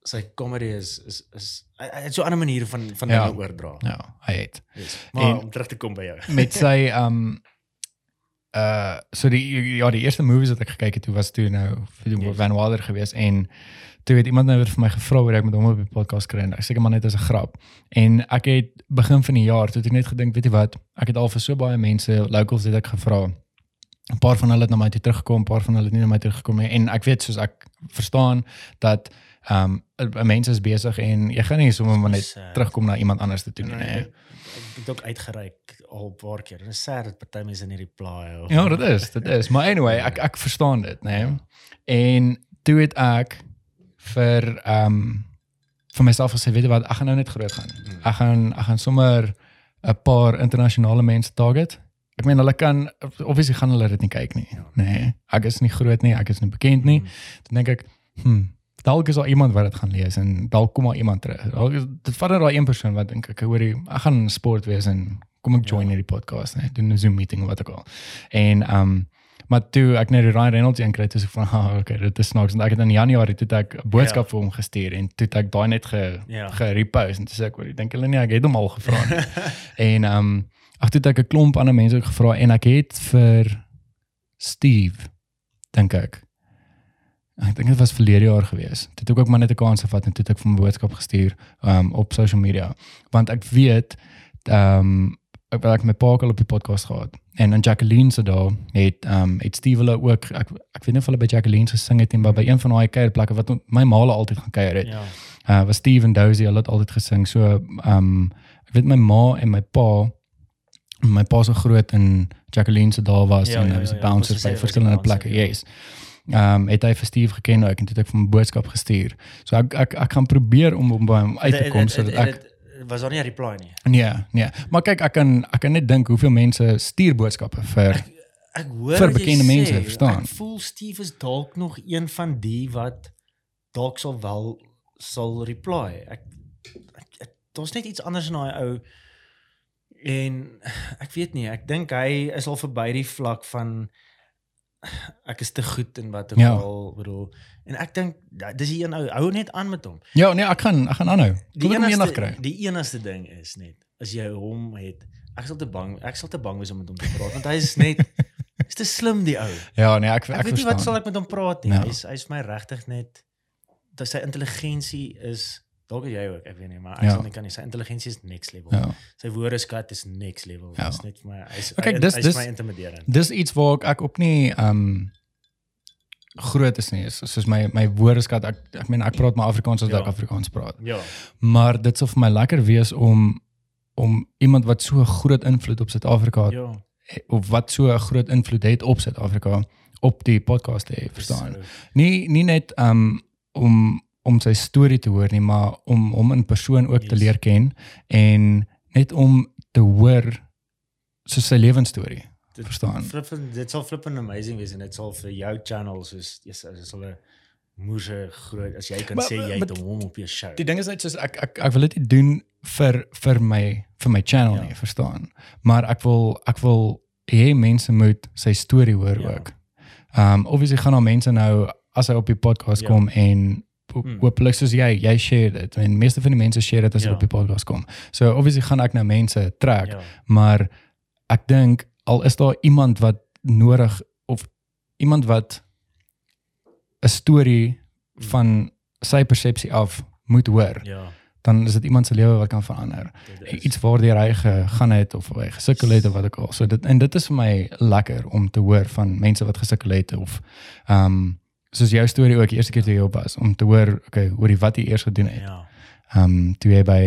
sy comedy is is is hy het so 'n ander manier van van Ja. dinge oordra. Ja, hy het. Yes. Maar En- om terug te kom by jou. met sy um uh so die ja die eerste movies wat ek gekyk het toe was toe nou vir Yes. Van Wilder geweest en toe het iemand nou weer vir my gevra hoe ek met hom op die podcast kry en ek seker maar net as 'n grap en ek het begin van die jaar toe het ek net gedink weet jy wat ek het al vir so baie mense locals het ek gevra 'n paar van hulle het na my toe teruggekom 'n paar van hulle het nie na my toe gekom nie en ek weet soos ek verstaan dat um 'n mens is besig en jy gaan nie sommer maar net Sad. terugkom na iemand anders toe nie Nee, nee. ek het ook uitgereik al 'n paar keer. Dit is sad dat party mense nie reply of Ja, dit is, dit is. Maar anyway, ek ek verstaan dit, né? Nee? En toe het ek vir ehm um, vir myself gesê, weet jy wat, ek gaan nou net groot gaan. Mm. Ek gaan ek gaan sommer 'n paar internasionale mense target. Ek meen hulle kan obviously gaan hulle dit nie kyk nie, Ja. nê? Nee, ek is nie groot nie, ek is nie bekend nie. Dan dink ek, hm, dalk is daar iemand wat dit gaan lees en dalk kom maar iemand terug. Dalk is dit vat net daai een persoon wat dink ek hoorie, ek gaan in sport wees en kom ek join Ja. hierdie podcast, nee, doen 'n Zoom meeting of wat ook al. En ehm um, maar toe ek net Ryan Reynolds een kry, toe ek van, "Ha, okay, dit is snaaks." En ek het in Januarie toe ek 'n boodskap vir hom gestuur en toe ek daai net ge Ja. gerepost en toe sê ek, "Hoor, dink julle nie ek het hom al gevra nie." en ehm um, ag toe ek 'n klomp ander mense ook gevra en ek het vir Steve dink ek. Ek dink dit was verlede jaar gewees. Toe het ek ook maar net 'n kans gevat en toe het ek vir 'n boodskap gestuur um op social media want ek weet um ek het met Paul al op die podcast gehad en dan Jacqueline se daar het um het Steve hulle ook ek ek weet nie of hulle by Jacqueline gesing het nie maar by een van daai kuierplekke wat my maale altyd gaan kuier het Ja. uh was Steve en Dozy hulle het altyd gesing so um ek weet my ma en my pa my pa se groot en Jacqueline se daar was Ja, en ja, hy was ja, 'n ja. bouncer Was by was verskillende plekke ja. yes Ehm um, het hy vir Steve geken ook en toe het ek vir 'n boodskap gestuur. So ek ek ek gaan probeer om om by hom uit te Dit- kom dit- sodat dit- ek dit- was daar nie 'n reply nie. nee, nee. Maar kyk, ek kan ek kan net dink hoeveel mense stuur boodskappe vir Ek hoor Vir bekende sê. mense, verstaan? Ek voel Steve is dalk nog een van die wat dalk sal wel sal reply. Ek ek, ek daar's net iets anders in daai ou en ek weet nie, ek dink hy is al verby die vlak van ek is te goed in wat ook Ja. al bedoel en ek dink da- dis die een ou hou net aan met hom. Ja, nee, ek gaan ek gaan aanhou. Kom ek hom eendag kry. die enigste ding is net as jy hom het ek sal te bang ek sal te bang wees om met hom te praat want hy is net is te slim die ou. Ja, nee, ek ek, Ek, weet nie wat sal ek met hom praat nie. Ja. Hy's hy's my regtig net dat sy intelligensie is dalk jy ook, ek weet nie, maar ek Ja. sal nie kan nie. Sy intelligensie is next level. Ja. Sy woordeskat is next level. Ja. Dit is net vir my hy's hy- dis- hy's dis- my intimiderend. Dis iets waar ek, ek ook nie um, groot is nie. So- Soos my my woordeskat ek ek meen ek praat maar Afrikaans as Ja. ek Afrikaans praat. Ja. Maar dit sou vir my lekker wees om om iemand wat so groot invloed op Suid-Afrika het Ja. of wat so 'n groot invloed het op Suid-Afrika op die podcast te hê, verstaan? So, Nie nie net um om om sy storie te hoor nie, maar om om in persoon ook te Yes. leer ken en net om te hoor so sy lewensstorie. Verstaan. Flippin, dit sal flippin amazing wees en dit sal vir jou channel soos yes, dit sal 'n moerse groot as jy kan Maar- sê jy het hom op jou show. Die ding is net soos ek ek ek wil dit doen vir vir my vir my channel Ja. nie, verstaan? Maar ek wil ek wil hê mense moet sy storie hoor Ja. ook. Um obviously gaan daar mense nou as hy op die podcast Ja. kom en Hmm. hopelik soos jy jy share dit en meeste van die mense share dit as hulle Ja. op die podcast kom. So obviously gaan ek nou mense trek, Ja. maar ek dink al is daar iemand wat nodig of iemand wat 'n storie van sy persepsie af moet hoor, Ja. dan is dit iemand se lewe wat kan verander. Iets waardeur hy gegaan het of hy gesukkel het of wat ook al. So dit en dit is vir my lekker om te hoor van mense wat gesukkel het of ehm um, soos jou storie ook die eerste keer toe jy op was om te hoor okay, oor die wat jy eers gedoen het. Ja. Ehm um, toe jy by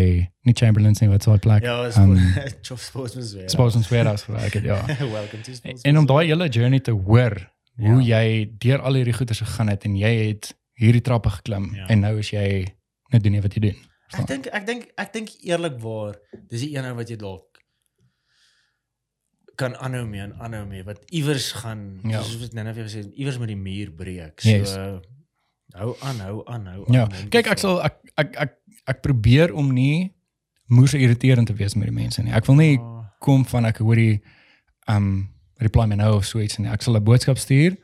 nie Chamberlains nie wat sou plek. Ja, was um, Chop Sportsman's weer. Sports and Sweaters gewerk het, ja. Welcome to Sports. En om daai hele journey te hoor hoe Ja. jy deur al hierdie goeders gegaan het en jy het hierdie trappe geklim Ja. en nou is jy net doen jy wat jy doen. Ek dink ek dink ek dink eerlikwaar, dis die een ou wat jy dalk kan aanhou mee en aanhou mee wat iewers gaan Ja. soos wat nou-nou vir gesê het, iewers met die muur breek. So Yes. hou aan, hou aan, hou Ja. aan. en Kyk, ek sal ek ek ek ek probeer om nie moes irriterend te wees met die mense nie. Ek wil nie Ah, kom van ek hoor die um reply my nou of so iets nie. Ek sal 'n boodskap stuur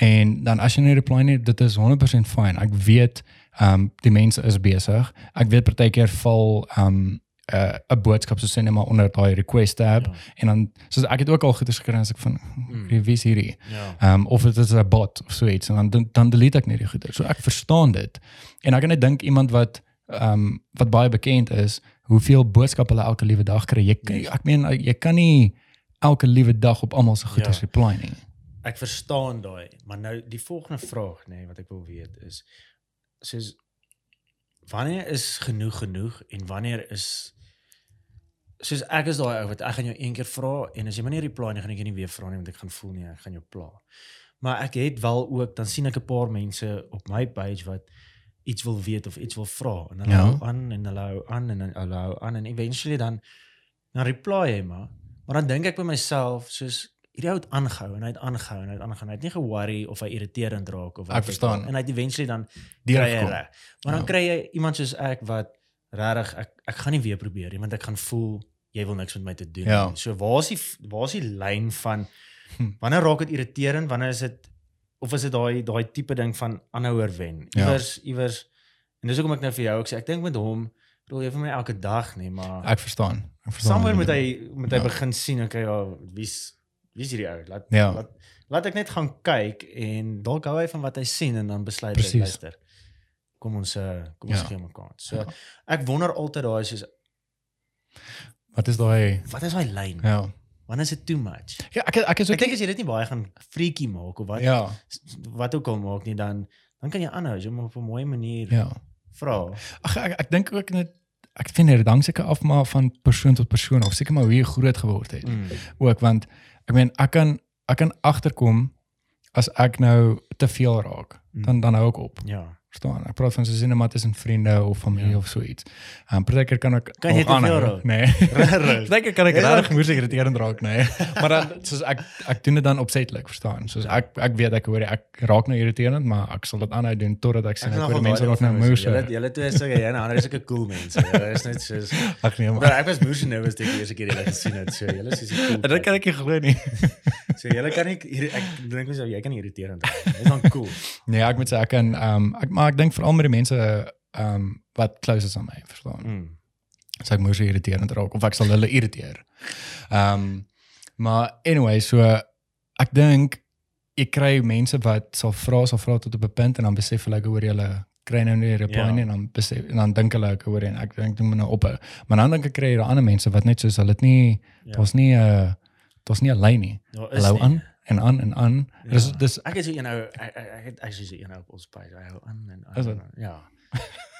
en dan as jy nie reply nie, dit is 100% fyn. Ek weet um die mense is besig. Ek weet partykeer val um 'n uh, boodskap so sê net maar onder daai request tab Ja. en dan soos ek het ook al goeie gekry as ek van Mm. wie is hierdie Ja. um, of dit is 'n bot of so iets en dan dan delete ek net die goeie. So ek verstaan dit. En ek kan net dink iemand wat um wat baie bekend is, hoeveel boodskappe hulle elke liewe dag kry. Jy Yes. ek meen jy kan nie elke liewe dag op almal se goeders Ja. reply nie. Ek verstaan daai, maar nou die volgende vraag nê nee, wat ek wil weet is soos wanneer is genoeg genoeg en wanneer is soos ek is daai ou wat ek gaan jou een keer vra en as jy maar nie reply nie gaan ek jou nie weer vra nie want ek gaan voel nie ek gaan jou pla. Maar ek het wel ook dan sien ek 'n paar mense op my page wat iets wil weet of iets wil vra en hulle Ja. hou aan en hulle hou aan en hulle hou aan en eventually dan dan reply hy maar maar dan dink ek by myself soos hierdie ou het aangehou en hy het aangehou en hy het aangehou hy het nie ge-worry of hy irriterend raak of wat Ek verstaan. en hy het eventually dan kry hy reg maar dan Ja. kry jy iemand soos ek wat regtig ek ek gaan nie weer probeer nie want ek gaan voel jy wil niks met my te doen Ja. nie. so waar is die waar is die lyn van Hm. wanneer raak dit irriterend wanneer is dit of is dit daai daai tipe ding van aanhouer wen Ja. iewers iewers en dis hoekom ek nou vir jou ook sê ek dink met hom bedoel jy vir my elke dag nie maar Ek verstaan. Ek verstaan. somewhere wat moet hy moet hy Ja. begin sien okay ja wie's wie's hierdie ou laat Ja. laat laat ek net gaan kyk en dalk hou hy van wat hy sien en dan besluit hy luister kom ons eh, kom ons Ja. gee hom 'n kans so Ja. ek wonder altyd daai soos. Wat is daai wat is daai lyn Ja. wanneer is dit too much Ja, ek ek is ook ek dink as jy dit nie baie gaan freaky maak of wat Ja, wat ook al maak nie dan dan kan jy aanhou jy hom op 'n mooi manier ja. vra Ag ek ek dink ook net ek vind dit dan seker af maar van persoon tot persoon of seker maar hoe jy groot geword het. mm. ook want ek meen ek kan ek kan agterkom as ek nou te veel raak Mm. dan dan hou ek op ja verstaan ek praat van so sinema tussen vriende of familie Ja. of so iets um, partykeer kan ek Kan jy aanhou. raak? nee partykeer kan ek Ja. regtig moeilik irriterend raak nee maar dan soos ek ek doen dit dan opsetlik verstaan soos ek ek weet ek hoor ek raak nou irriterend maar ek sal dit aanhou doen totdat ek sien ek hoor mense raak nou moes Julle julle twee is so jy en ander is ook 'n cool mense. Julle is net soos ag nee Maar ek was moes nou as ek die eerste keer julle gesien het. So julle is so cool. dit kan ek nie glo nie So julle kan nie ek dink mens jy kan irriterend raak. Dis dan cool. nee ek moet sê ek kan um, ek maar ek dink veral met die mense um, wat close is aan my verstaan Mm. so ek moes irriterend raak of ek sal hulle irriteer. Ehm um, maar anyway, so ek dink ek kry mense wat sal vra, sal vra tot op 'n punt en dan besef hulle ek hoor julle kry nou nie 'n reply Ja. nie en dan besef en dan dink hulle ek hoor en ek dink doen nou op. Maar dan dink ek kry jy ander mense wat net soos hulle dit nie Ja. daar's nie 'n daar's nie 'n lyn nie. Nie. aan en aan en aan. Ja. Dis dis ek is een ou ek ek ek ek is een ou op ons page. Hy hou aan en aan. En. Ja.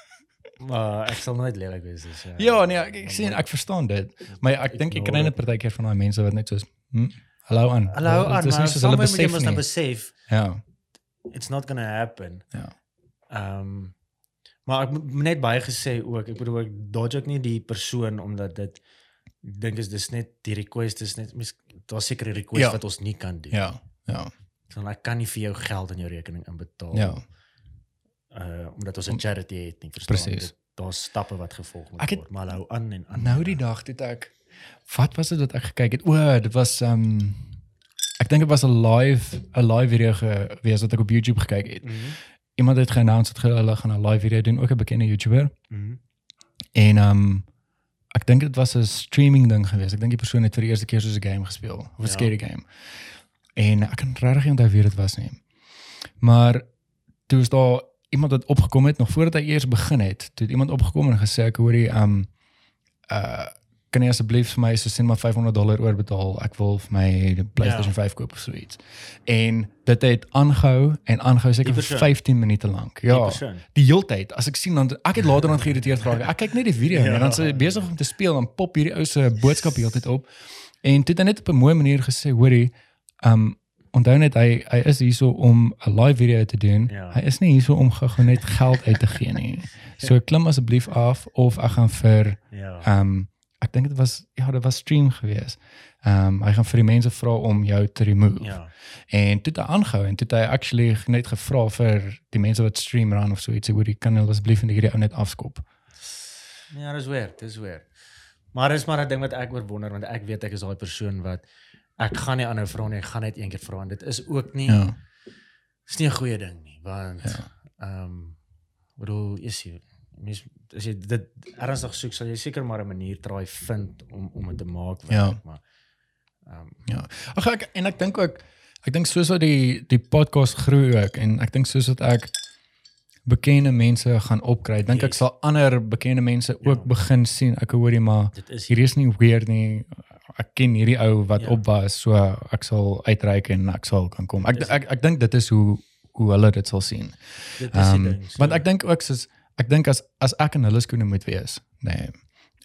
Maar ek sal nooit lelik wees dus. Uh, Ja, nee, ek, ek sien ek verstaan dit. Maar ek dink ek kry net partykeer van daai mense wat net soos hm, hallo aan. Hallo aan, Dit is maar nie soos hulle somewhere moet jy besef nie. besef Ja. it's not going to happen. Ja. Ehm maar ek net baie gesê ook, ek bedoel ek dodge ook nie die persoon omdat dit ek dink is dis net die request is net mis daar's seker 'n request Ja. wat ons nie kan doen. Ja. Ja. So ek kan nie vir jou geld in jou rekening inbetaal. Ja. Uh omdat ons 'n charity het nie, verstaan? Presies. Dit- Daar's stappe wat gevolg moet het- word, maar hou aan en aan. Nou die dag toe ek wat was dit wat ek gekyk het? O, dit was ehm ek dink dit was 'n live 'n live video gewees wat ek op YouTube gekyk het. Mhm. Iemand het geannounce dat hulle gaan 'n live video doen, ook 'n bekende YouTuber. Mhm. En ehm ek dink dit was 'n streaming ding geweest. Ek dink die persoon het vir die eerste keer soos 'n game gespeel, of 'n Ja. scary game. En ek kan regtig nie onthou wie dit was nie. Maar toe is daar iemand wat opgekom het nog voordat hy eers begin het. Toe het iemand opgekom en gesê ek hoor jy ehm uh kan jy asseblief vir my so sien maar 500 dollar oorbetaal. Ek wil vir my die PlayStation Ja. 5 koop of so iets. En dit het aangehou en aangehou seker Die vir persoon. 15 minute lank. Die Ja persoon. die heeltyd as ek sien dan ek het later dan geïrriteerd geraak. Ek kyk net die video ja. Ja. en dan sê hy besig om te speel en pop hierdie ou se boodskap heeltyd op. En toe het hy net op 'n mooi manier gesê, hoorie, um onthou net hy hy is hierso om 'n live video te doen. Ja. Hy is nie hierso om gou net geld uit te gee nie. So klim asseblief af of ek gaan vir Ja. um ek dink dit was ja, dit was stream gewees. Um hy gaan vir die mense vra om jou te remove. Ja. En toe het hy aangehou en toe het hy actually net gevra vir die mense wat stream run of so iets, hoe die kan hulle asseblief net hierdie ou net afskop. Ja, dis weird, dis weird. Maar dis maar 'n ding wat ek oor wonder want ek weet ek is daai persoon wat ek gaan nie aanhou vra nie, ek gaan net een keer vra en dit is ook nie Ja. is nie 'n goeie ding nie want Ja. ehm um, bedoel is jy mens as jy dit ernstig soek sal jy seker maar 'n manier try vind om om dit te maak werk, Ja. maar ehm um, Ja. Ag ek en ek dink ook ek dink soos wat die die podcast groei ook en ek dink soos wat ek bekende mense gaan opkry, dink ek Yes. sal ander bekende mense ook Ja. begin sien. Ek hoorie maar dit is hier is nie weird nie. Ek ken hierdie ou wat Ja. op was, so ek sal uitreik en ek sal kan kom. Ek Dis- ek ek dink dit is hoe hoe hulle dit sal sien. dit is die Ehm ding. so- want ek dink ook soos ek dink as as ek in hulle skoene moet wees, nee.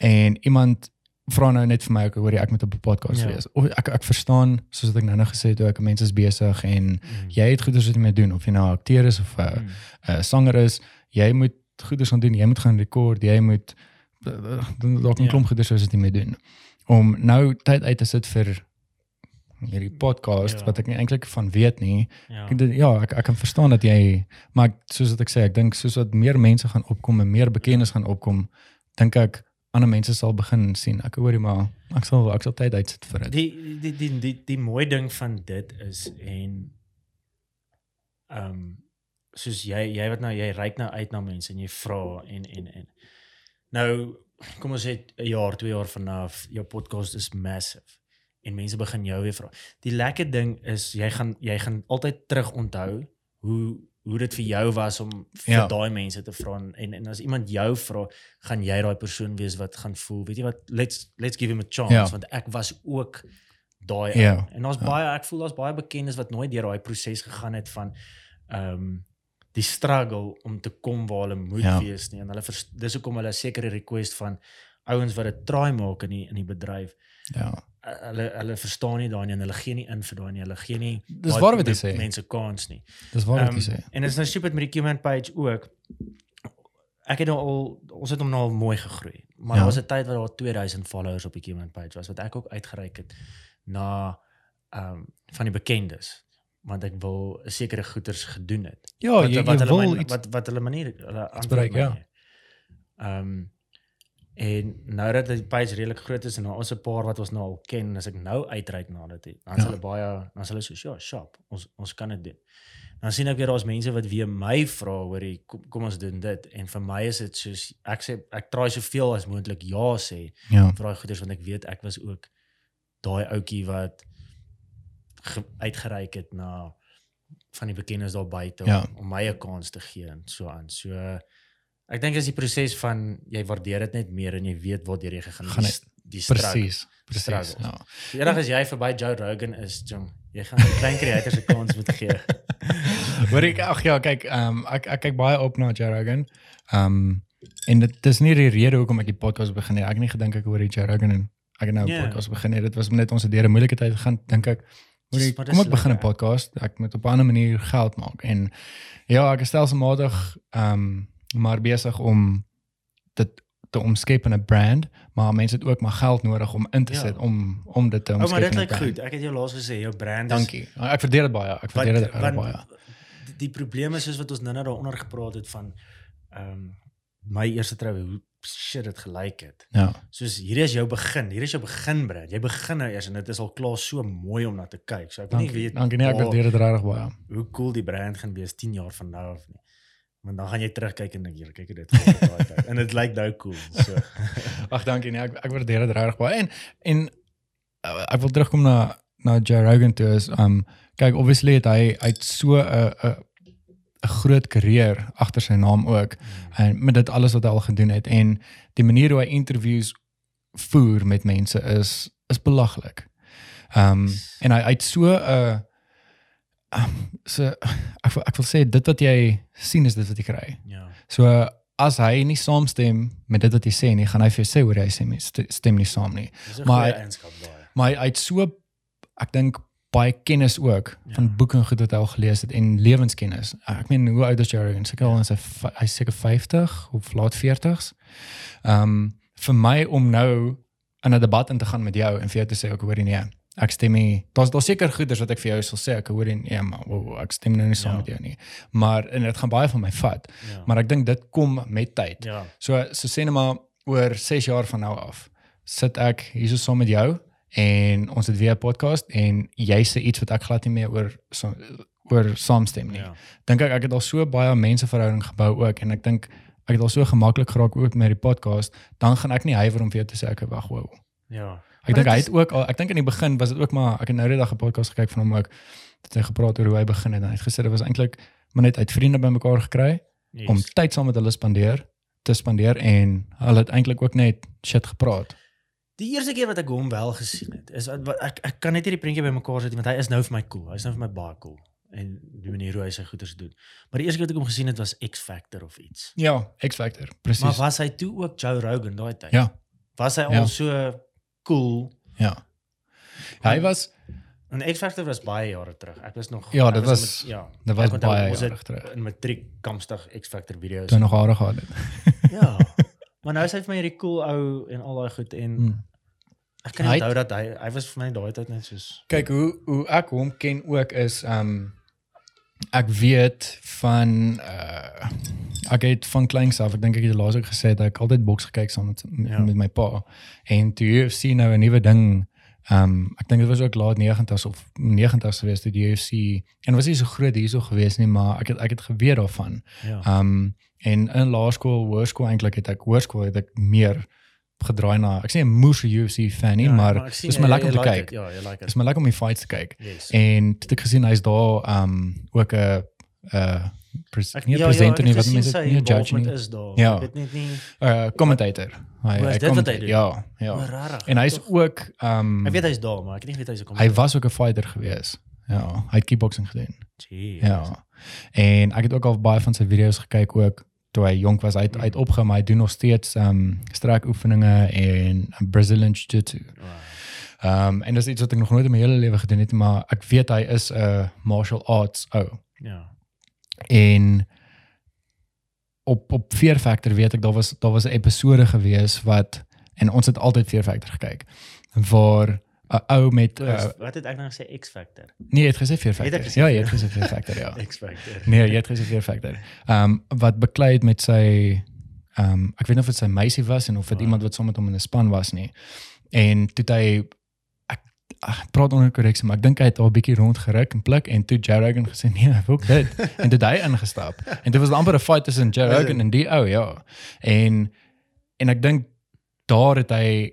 En iemand vra nou net vir my ek hoor jy ek moet op 'n podcast Ja. wees. Of ek ek verstaan soos wat ek nou nou gesê het ook mense is besig en Mm. jy het goeders wat jy moet doen of jy nou akteur is of 'n uh, Mm. uh, sanger is, jy moet goeders gaan doen, jy moet gaan rekord, jy moet dalk 'n Ja. klomp goeders wat jy moet doen. Om nou tyd uit te sit vir hierdie podcast Ja. wat ek nie eintlik van weet nie. ja. Ek ja, ek ek kan verstaan dat jy maar soos wat ek sê, ek dink soos wat meer mense gaan opkom en meer bekendes gaan opkom, dink ek ander mense sal begin sien. Ek hoorie maar ek sal ek sal tyd uitsit vir dit. Die die die die die mooi ding van dit is en ehm um, soos jy jy wat nou jy reik nou uit na mense en jy vra en en en nou kom ons sê 'n jaar, 2 jaar vanaf jou podcast is massive en mense begin jou weer vra. Die lekker ding is jy gaan jy gaan altyd terug onthou hoe hoe dit vir jou was om vir Ja. daai mense te vra en en as iemand jou vra, gaan jy daai persoon wees wat gaan voel, weet jy wat, let's let's give him a chance Ja. want ek was ook daai Ja. ou. En daar's Ja. baie ek voel daar's baie bekendes wat nooit deur daai proses gegaan het van ehm um, die struggle om te kom waar hulle moet Ja. wees nie en hulle dis hoekom hulle 'n sekere request van ouens wat dit try maak in die in die bedryf Ja. Hulle hulle verstaan nie daai nie en hulle gee nie in vir daai nie hulle gee nie Dis waar wat jy sê. mense kans nie Dis waar wat Ehm, jy sê. en dit is nou stupid met die comment page ook ek het nou al ons het hom nou al mooi gegroei maar Ja. daar was 'n tyd wat daar 2000 followers op die comment page was wat ek ook uitgereik het na ehm um, van die bekendes want ek wil sekere goeders gedoen het Ja, wat, jy, jy wat hulle wil my, iets wat wat hulle manier hulle bereik, ja. Ehm en nou dat die page redelik groot is en nou ons 'n paar wat ons nou al ken, as ek nou uitreik na dit, dan is Ja. hulle baie dan is hulle so, ja, sharp. Ons ons kan dit doen. Dan sien ek weer daar's mense wat weer my vra oor die kom, kom ons doen dit en vir my is dit soos ek sê ek try soveel as moontlik ja sê Ja. vir daai goeders want ek weet ek was ook daai ouetjie wat ge, uitgereik het na van die bekendes daar buite Ja. om, om my 'n kans te gee en so aan. So ek dink as die proses van jy waardeer dit net meer en jy weet waar jy gegaan Gaan die, die struggle. Presies. Presies. struggles. Ja. Die eendag as jy verby Joe Rogan is, jong, jy gaan die klein creators 'n kans moet gee. Hoor ek ag ja, kyk, ehm um, ek ek kyk baie op na Joe Rogan. Ehm um, En dit is nie die rede hoekom ek die podcast begin het. Ek het nie gedink ek hoor die Joe Rogan en ek het nou 'n Ja. podcast begin het. Dit was net ons het deur 'n moeilike tyd gegaan, dink ek. Hoor dis kom ek begin 'n podcast. Ek moet op 'n ander manier geld maak en ja, ek is stelselmatig ehm um, maar besig om dit te omskep in 'n brand, maar mense het ook maar geld nodig om in te Ja. sit om om dit te Oh, omskep. maar dit lyk brand. goed. Ek het jou laas gesê jou brand is Dankie. Ek waardeer dit baie. Ek waardeer dit baie. die, probleem is soos wat ons nou-nou daaronder gepraat het van ehm my eerste troue hoe shit dit gelyk het. Ja. Soos hierdie is jou begin. Hier is jou beginbrand. Jy begin nou eers en dit is al klaar so mooi om na te kyk. So ek wil nie Dankie. weet Dankie nee, ek waar- waardeer dit regtig baie. hoe cool die brand gaan wees 10 jaar van nou af nie. Want dan gaan jy terugkyk en dink jy, kyk dit daai tyd. En dit lyk nou cool. So Ag dankie nee, ek ek waardeer dit regtig baie. En en uh, ek wil terugkom na na Joe Rogan toe is um kyk obviously het hy uit so 'n 'n 'n groot karier agter sy naam ook en met dit alles wat hy al gedoen het en die manier hoe hy interviews voer met mense is is belaglik. Um en hy het so 'n uh, so ek wil, ek wil sê dit wat jy sien is dit wat jy kry. ja. So as hy nie saamstem met dit wat jy sê nie, gaan hy vir jou sê hoe hy stem, stem nie saam nie. Maar hy- hy, hy het so ek dink baie kennis ook Ja. van boeke en goed wat hy al gelees het en lewenskennis. Ek meen hoe oud is Jerry? En seker al in sy hy's seker 50 of laat 40s. Ehm um, vir my om nou in 'n debat in te gaan met jou en vir jou te sê ek hoor nie nee. Ek stem nie. Daar's daar seker goeders wat ek vir jou sal sê ek hoor nie nee, maar wow, ek stem nou nie saam Ja. met jou nie. Maar en dit gaan baie van my vat. Ja. Maar ek dink dit kom met tyd. ja. So so sê net maar oor 6 jaar van nou af sit ek hier so saam met jou en ons het weer 'n podcast en jy sê iets wat ek glad nie meer oor so, oor saamstem nie. Ja. Dink ek ek het al so baie menseverhouding gebou ook en ek dink ek het al so gemaklik geraak ook met die podcast, dan gaan ek nie huiwer om vir jou te sê ek wag wou. Ja. Ek Maar dink hy het ook al ek dink in die begin was dit ook maar ek het nou net daag 'n podcast gekyk van hom ook dat hy gepraat oor hoe hy begin het en hy het gesê dit was eintlik maar net uit vriende bymekaar gekry Yes. om tyd saam met hulle spandeer te spandeer en hulle het eintlik ook net shit gepraat. Die eerste keer wat ek hom wel gesien het, is ek ek kan net nie die prentjie bymekaar sit want hy is nou vir my cool. Hy's nou vir my baie cool en die manier hoe hy sy goeders doen. Maar die eerste keer wat ek hom gesien het was X Factor of iets. Ja, X Factor, Maar presies. was hy toe ook Joe Rogan daai tyd? Ja, Was hy al Ja. so cool? ja. Hy was En X Factor was baie jare terug. Ek was nog Ja, dit in was- met- ja. dit was onthou, baie jare terug. In matriek kamstig X Factor video's. toe nog hare gehad het. Ja. Maar nou is hy vir my hierdie cool ou en al daai goed en Hmm. ek kan onthou dat hy hy was vir my daai tyd net soos Kyk hoe hoe ek hom ken ook is um ek weet van uh ek het van kleins af, ek dink ek het laas ook gesê dat ek altyd boks gekyk saam met Ja. met my pa. En toe UFC nou 'n nuwe ding um ek dink dit was ook laat 90s of 90s geweest toe die UFC en was nie so groot hierso geweest nie, maar ek het ek het geweet daarvan. ja. Um en in laerskool, hoërskool eintlik het ek hoërskool het ek meer gedraai na. Ek sê 'n moes UFC fan nie, Ja, maar ek sien dis my lekker om te like kyk. it, Ja, jy like Dis it. my lekker om die fights te kyk. Yes. En het ek gesien hy's daar um ook 'n uh pres, Ek- nie 'n ja, presenter ja, nie, wat mense nie 'n judge nie. is daar. Ja. Ek weet net nie Uh commentator. Hy hy dit hy doen? Ja, ja. rarig. En hy's ook um Ek weet hy's daar, maar ek het nie weet hy's 'n hy kommentator. was ook 'n fighter gewees. Ja, hy het kickboxing gedoen. Jeez. Ja. En ek het ook al baie van sy video's gekyk ook toe hy jonk was. Hy het, hy het opgehou, maar hy doen nog steeds um strekoefeninge en Brazilian jiu-jitsu. Wow. Um en dis iets wat ek nog nooit in my hele lewe gedoen het, maar ek weet hy is 'n martial arts ou. Ja. En op op Fear Factor weet ek daar was daar was 'n episode gewees wat en ons het altyd Fear Factor gekyk waar 'n ou met uh, Uh, wat het ek nou gesê X Factor? nee, jy het gesê Fear Factor. gesê Ja, jy het gesê Fear Factor, ja. X Factor. Nee, jy het gesê Fear Factor. Ehm um, wat beklei het met sy ehm um, ek weet nie of dit sy meisie was en of dit Ah. iemand wat saam met hom in 'n span was nie. En toe hy ek, ek praat onder korreksie, maar ek dink hy het al 'n bietjie rondgeruk en pluk en toe Joe Rogan gesê nee, ek wil dit. en toe hy ingestap. En dit was amper 'n fight tussen Joe Rogan dit? en die ou, ja. En en ek dink daar het hy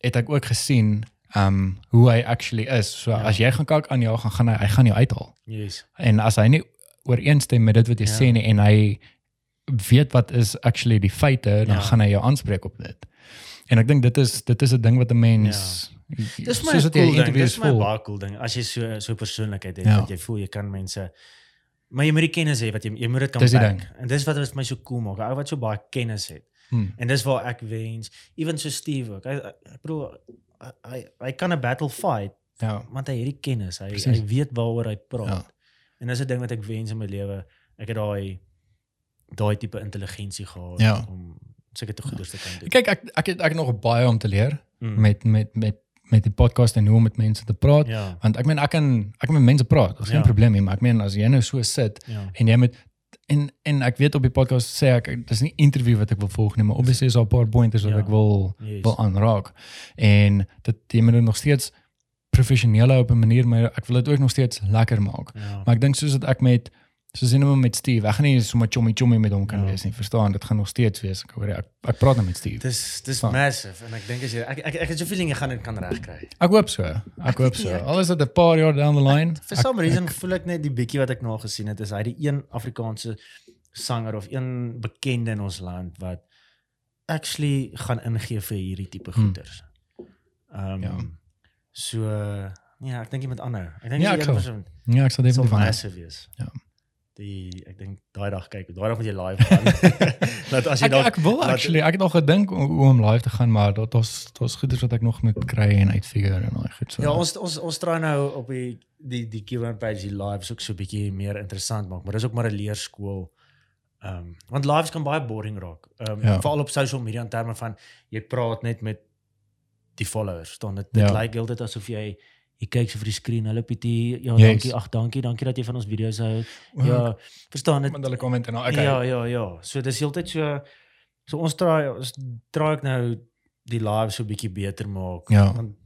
het ek ook gesien um, hoe hy actually is. So Ja. as jy gaan kyk aan jou gaan gaan hy hy gaan jou uithaal. Yes. En as hy nie ooreenstem met dit wat jy Ja. sê nie en hy weet wat is actually die feite, dan Ja. gaan hy jou aanspreek op dit. En ek dink dit is dit is 'n ding wat 'n mens Dis my soos wat cool ding. Dis my baie cool ding. As jy so so persoonlikheid het Ja. dat jy voel jy kan mense maar jy moet die kennis hê wat jy jy moet dit kan Dis. En dis wat vir my so cool maak. 'n Ou wat so baie kennis het. Hmm. En dis waar ek wens, ewen so Steve ook. Hy ek bedoel hy hy, kan 'n battle fight Ja. want hy het die kennis. Hy Presies. hy weet waaroor hy praat. Ja. En dis 'n ding wat ek wens in my lewe. Ek het daai daai tipe intelligensie gehad Ja. om seker te goeders te kan doen. Kyk ek ek het ek het nog baie om te leer Mm. met met met met die podcast en hoe om met mense te praat. ja. Want ek meen ek kan ek kan met mense praat. Daar's geen Ja. probleem nie, maar ek meen as jy nou so sit Ja. en jy moet en en ek weet op die podcast sê ek dis nie interview wat ek wil volg nie, maar obviously is daar 'n paar pointers wat Ja. ek wil Yes. wil aanraak. En dit jy moet nog steeds professioneel op 'n manier, maar ek wil dit ook nog steeds lekker maak. Ja. Maar ek dink soos dat ek met soos in met Steve, ek gaan nie so met chommy chommy met hom kan Ja. wees nie. Verstaan? Dit gaan nog steeds wees. Ek hoor ek, ek praat nou met Steve. Dis dis Van. massive en ek dink as jy ek ek, ek het so feeling jy gaan dit kan regkry. Ek hoop so. Ek hoop so. Ja. Al is dit 'n paar jaar down the line. For some reason voel ek net die bietjie wat ek nou gesien het is hy die een Afrikaanse sanger of een bekende in ons land wat actually gaan ingee vir hierdie tipe Hmm. goeders. Ehm um, Ja. so ja, ek dink jy moet aanhou. Ek dink Ja, jy ek een sal. persoon Ja, ek sal definitief van. wees. Ja. Die ek dink daai dag kyk, daai dag moet jy live gaan. Laat as jy Ek dalk ek wil actually, ek het al gedink om, om live te gaan, maar dit dit was goeders wat ek nog moet kry en uitfigure en daai goed so. Ja, ons ons ons try nou op die die die Q&A page die lives ook so 'n bietjie meer interessant maak, maar dis ook maar 'n leerskool. Ehm um, want lives kan baie boring raak. Ehm um, Ja. veral op social media in terme van jy praat net met die followers. Staan dit dit Ja. lyk heeltyd asof jy jy kyk so vir die skerm. Hallo Pietie. Ja, Yes. dankie. Ag, dankie. Dankie dat jy van ons video's hou. Ja, verstaan dit. hulle comment en okay. Ja, ja, ja. So dis heeltyd so so ons try ons try ek nou die live so 'n bietjie beter maak. Ja. Want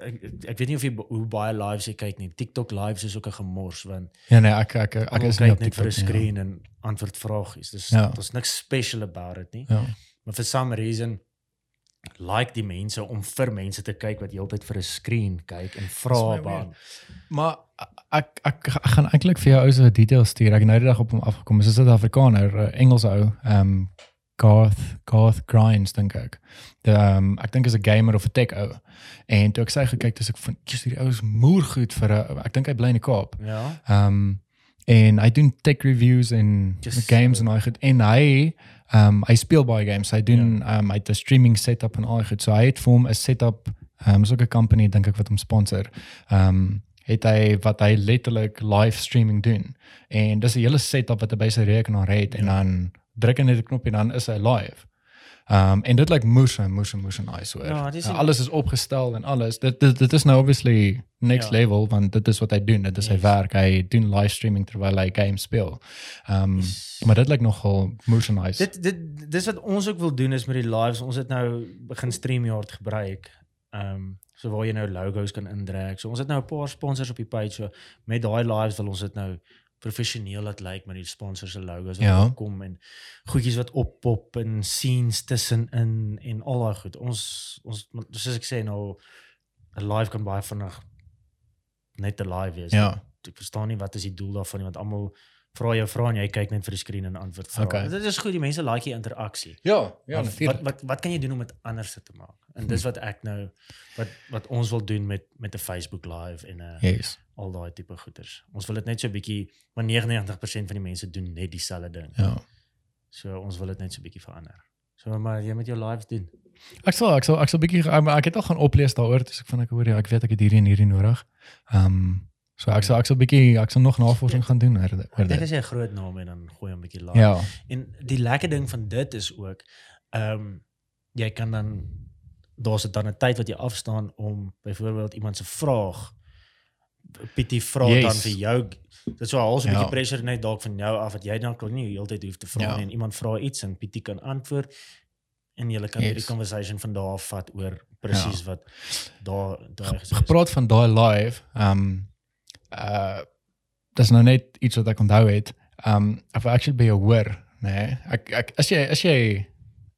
ek, ek weet nie of jy hoe baie lives jy kyk nie. TikTok lives is ook 'n gemors want Ja nee, ek ek ek, ek is nie op net vir 'n TikTok skerm en antwoord vragies. Dis Ja. daar's niks special about it nie. Ja. Maar for some reason like die mense om vir mense te kyk wat heeltyd vir 'n skerm kyk en vra baan. Maar ek ek, ek gaan eintlik vir jou ou se details stuur. Ek het nou die dag op hom afgekom. Dis 'n Suid-Afrikaner, 'n Engelse ou. Ehm um, Garth Garth Grinds dink ek. Die ehm um, ek dink is 'n gamer of 'n tech ou. En toe ek sy gekyk het, ek van Jesus hierdie ou is moer goed vir 'n ek dink hy bly in die Kaap. Ja. Ehm um, en hy doen tech reviews en Just games so. en al goed en hy ehm um, hy speel baie games. Hy doen ehm um, hy het 'n streaming setup en al goed. So hy het vir hom 'n setup ehm um, so 'n company dink ek wat hom sponsor. Ehm um, het hy wat hy letterlik live streaming doen. En dis 'n hele setup wat hy by sy rekenaar het en Ja. dan druk hy net 'n knop en dan is hy live. Ehm um, en dit lyk moes en moes en moes en nice hoor. Ja, dis Nou, alles is opgestel en alles. Dit dit dit is nou obviously next Ja. level want dit is wat hy doen. Dit is Yes. werk. Hy doen live streaming terwyl hy games speel. Ehm maar dit lyk nogal en nice. Dit dit dis wat ons ook wil doen is met die lives. Ons het nou begin StreamYard gebruik. Um, so waar jy nou logos kan indruk. So ons het nou 'n paar sponsors op die page. So met daai lives wil ons dit nou professioneel laat lyk met die sponsors se logos wat ja. kom en goedjies wat oppop en scenes tussenin en al daai goed. Ons ons soos ek sê nou 'n live kan baie vinnig net 'n live wees. Ja. Ek verstaan nie wat is die doel daarvan nie want almal vra jou vra en jy kyk net vir die skerm en antwoord vra. Okay. Dit is goed, die mense like die interaksie. Ja, Maar wat wat wat kan jy doen om dit anders te maak? En dis wat ek nou wat wat ons wil doen met met 'n Facebook live en 'n Yes. al daai tipe goeders. Ons wil dit net so 'n bietjie maar 99% van die mense doen net dieselfde ding. Ja. So ons wil dit net so 'n bietjie verander. So maar jy moet jou lives doen. Ek sal ek sal ek sal bietjie ek, ek het al gaan oplees daaroor, dis ek van ek hoor ja, ek weet ek het hierdie en hierdie nodig. Ehm um, so ek sal ek sal bietjie ek sal nog navorsing gaan doen oor dit- dit. jy 'n groot naam het dan gooi hom bietjie laag. Ja. En die lekker ding van dit is ook ehm jy kan dan daar's dit dan 'n tyd wat jy afstaan om byvoorbeeld iemand se vraag Pietie vra Yes. dan vir jou dit sou al so 'n Ja. bietjie pressure net dalk van jou af wat jy dan kan nie die hele tyd hoef te vra Ja. en iemand vra iets en Pietie kan antwoord en jy kan Yes. hierdie conversation van daar af vat oor presies wat daar daar gesê is. Gepraat van daai live, ehm um, uh dis nou net iets wat ek onthou het. Ehm um, of actually be aware, nee. Ek ek as jy as jy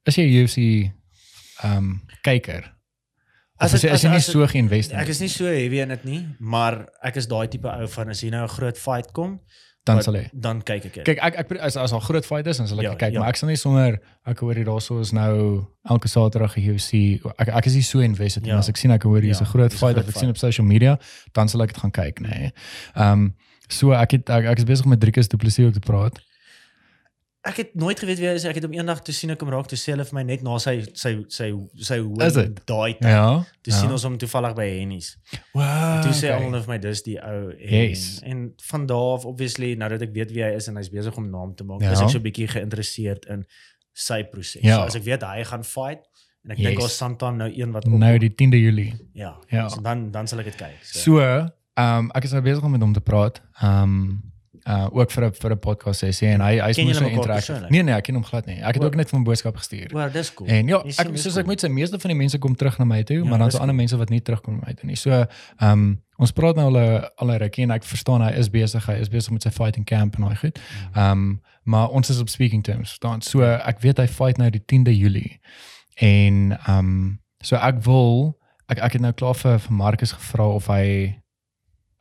as jy UFC ehm um, kyker. As, As as, dit- jy, as jy as- nie as so geïnvesteer Ek is nie so heavy in dit nie, maar ek is daai tipe ou van as jy nou 'n groot fight kom, dan wat- sal jy. dan kyk ek dit. Kyk ek ek as as al groot fighters dan sal ek Ja, kyk, ja. maar ek sal nie sonder ek hoor hier daarso is nou elke Saterdag 'n UFC. Ek ek is nie so invested. Ja. As ek sien ek hoor hier is Ja, 'n groot fight of ek sien op social media, dan sal ek dit gaan kyk, nê. Nee. Ehm um, so ek het ek, ek is besig met Driekus Du Plessis ook te praat. Ek het nooit geweet wie hy is. Ek het hom eendag toe sien ek hom raak toe sê hulle vir my net na sy sy sy sy hoe daai tyd. Ja. Toe sien ons hom toevallig by Hennies. Wow. Toe sê almal vir my dis die ou en Yes. en van daar af obviously nou dat ek weet wie hy is en hy's besig om naam te maak, Ja. is ek so 'n bietjie geïnteresseerd in sy proses. Ja. So as ek weet hy gaan fight en ek Yes. dink ons sometime nou een wat nou die 10de Julie. ja. Ja. So dan dan sal ek dit kyk. So, ehm um, ek is nou besig om met hom te praat. Ehm um, uh ook vir 'n vir 'n podcast sessie en hy hy's mos so persoonlik? Nee nee, ek ken hom glad nie. Ek het O. ook net vir hom 'n boodskap gestuur. Well, dis cool. En ja, ek soos cool. ek moet sê meeste van die mense kom terug na my toe, Ja, maar dan is daar ander mense wat nie terugkom na my toe nie. So, ehm um, ons praat nou al 'n al 'n rukkie en ek verstaan hy is besig, hy is besig met sy fighting camp en daai goed. Mhm. Ehm um, maar ons is op speaking terms, verstaan? So ek weet hy fight nou die 10de Julie. En ehm um, so ek wil ek ek het nou klaar vir vir Marcus gevra of hy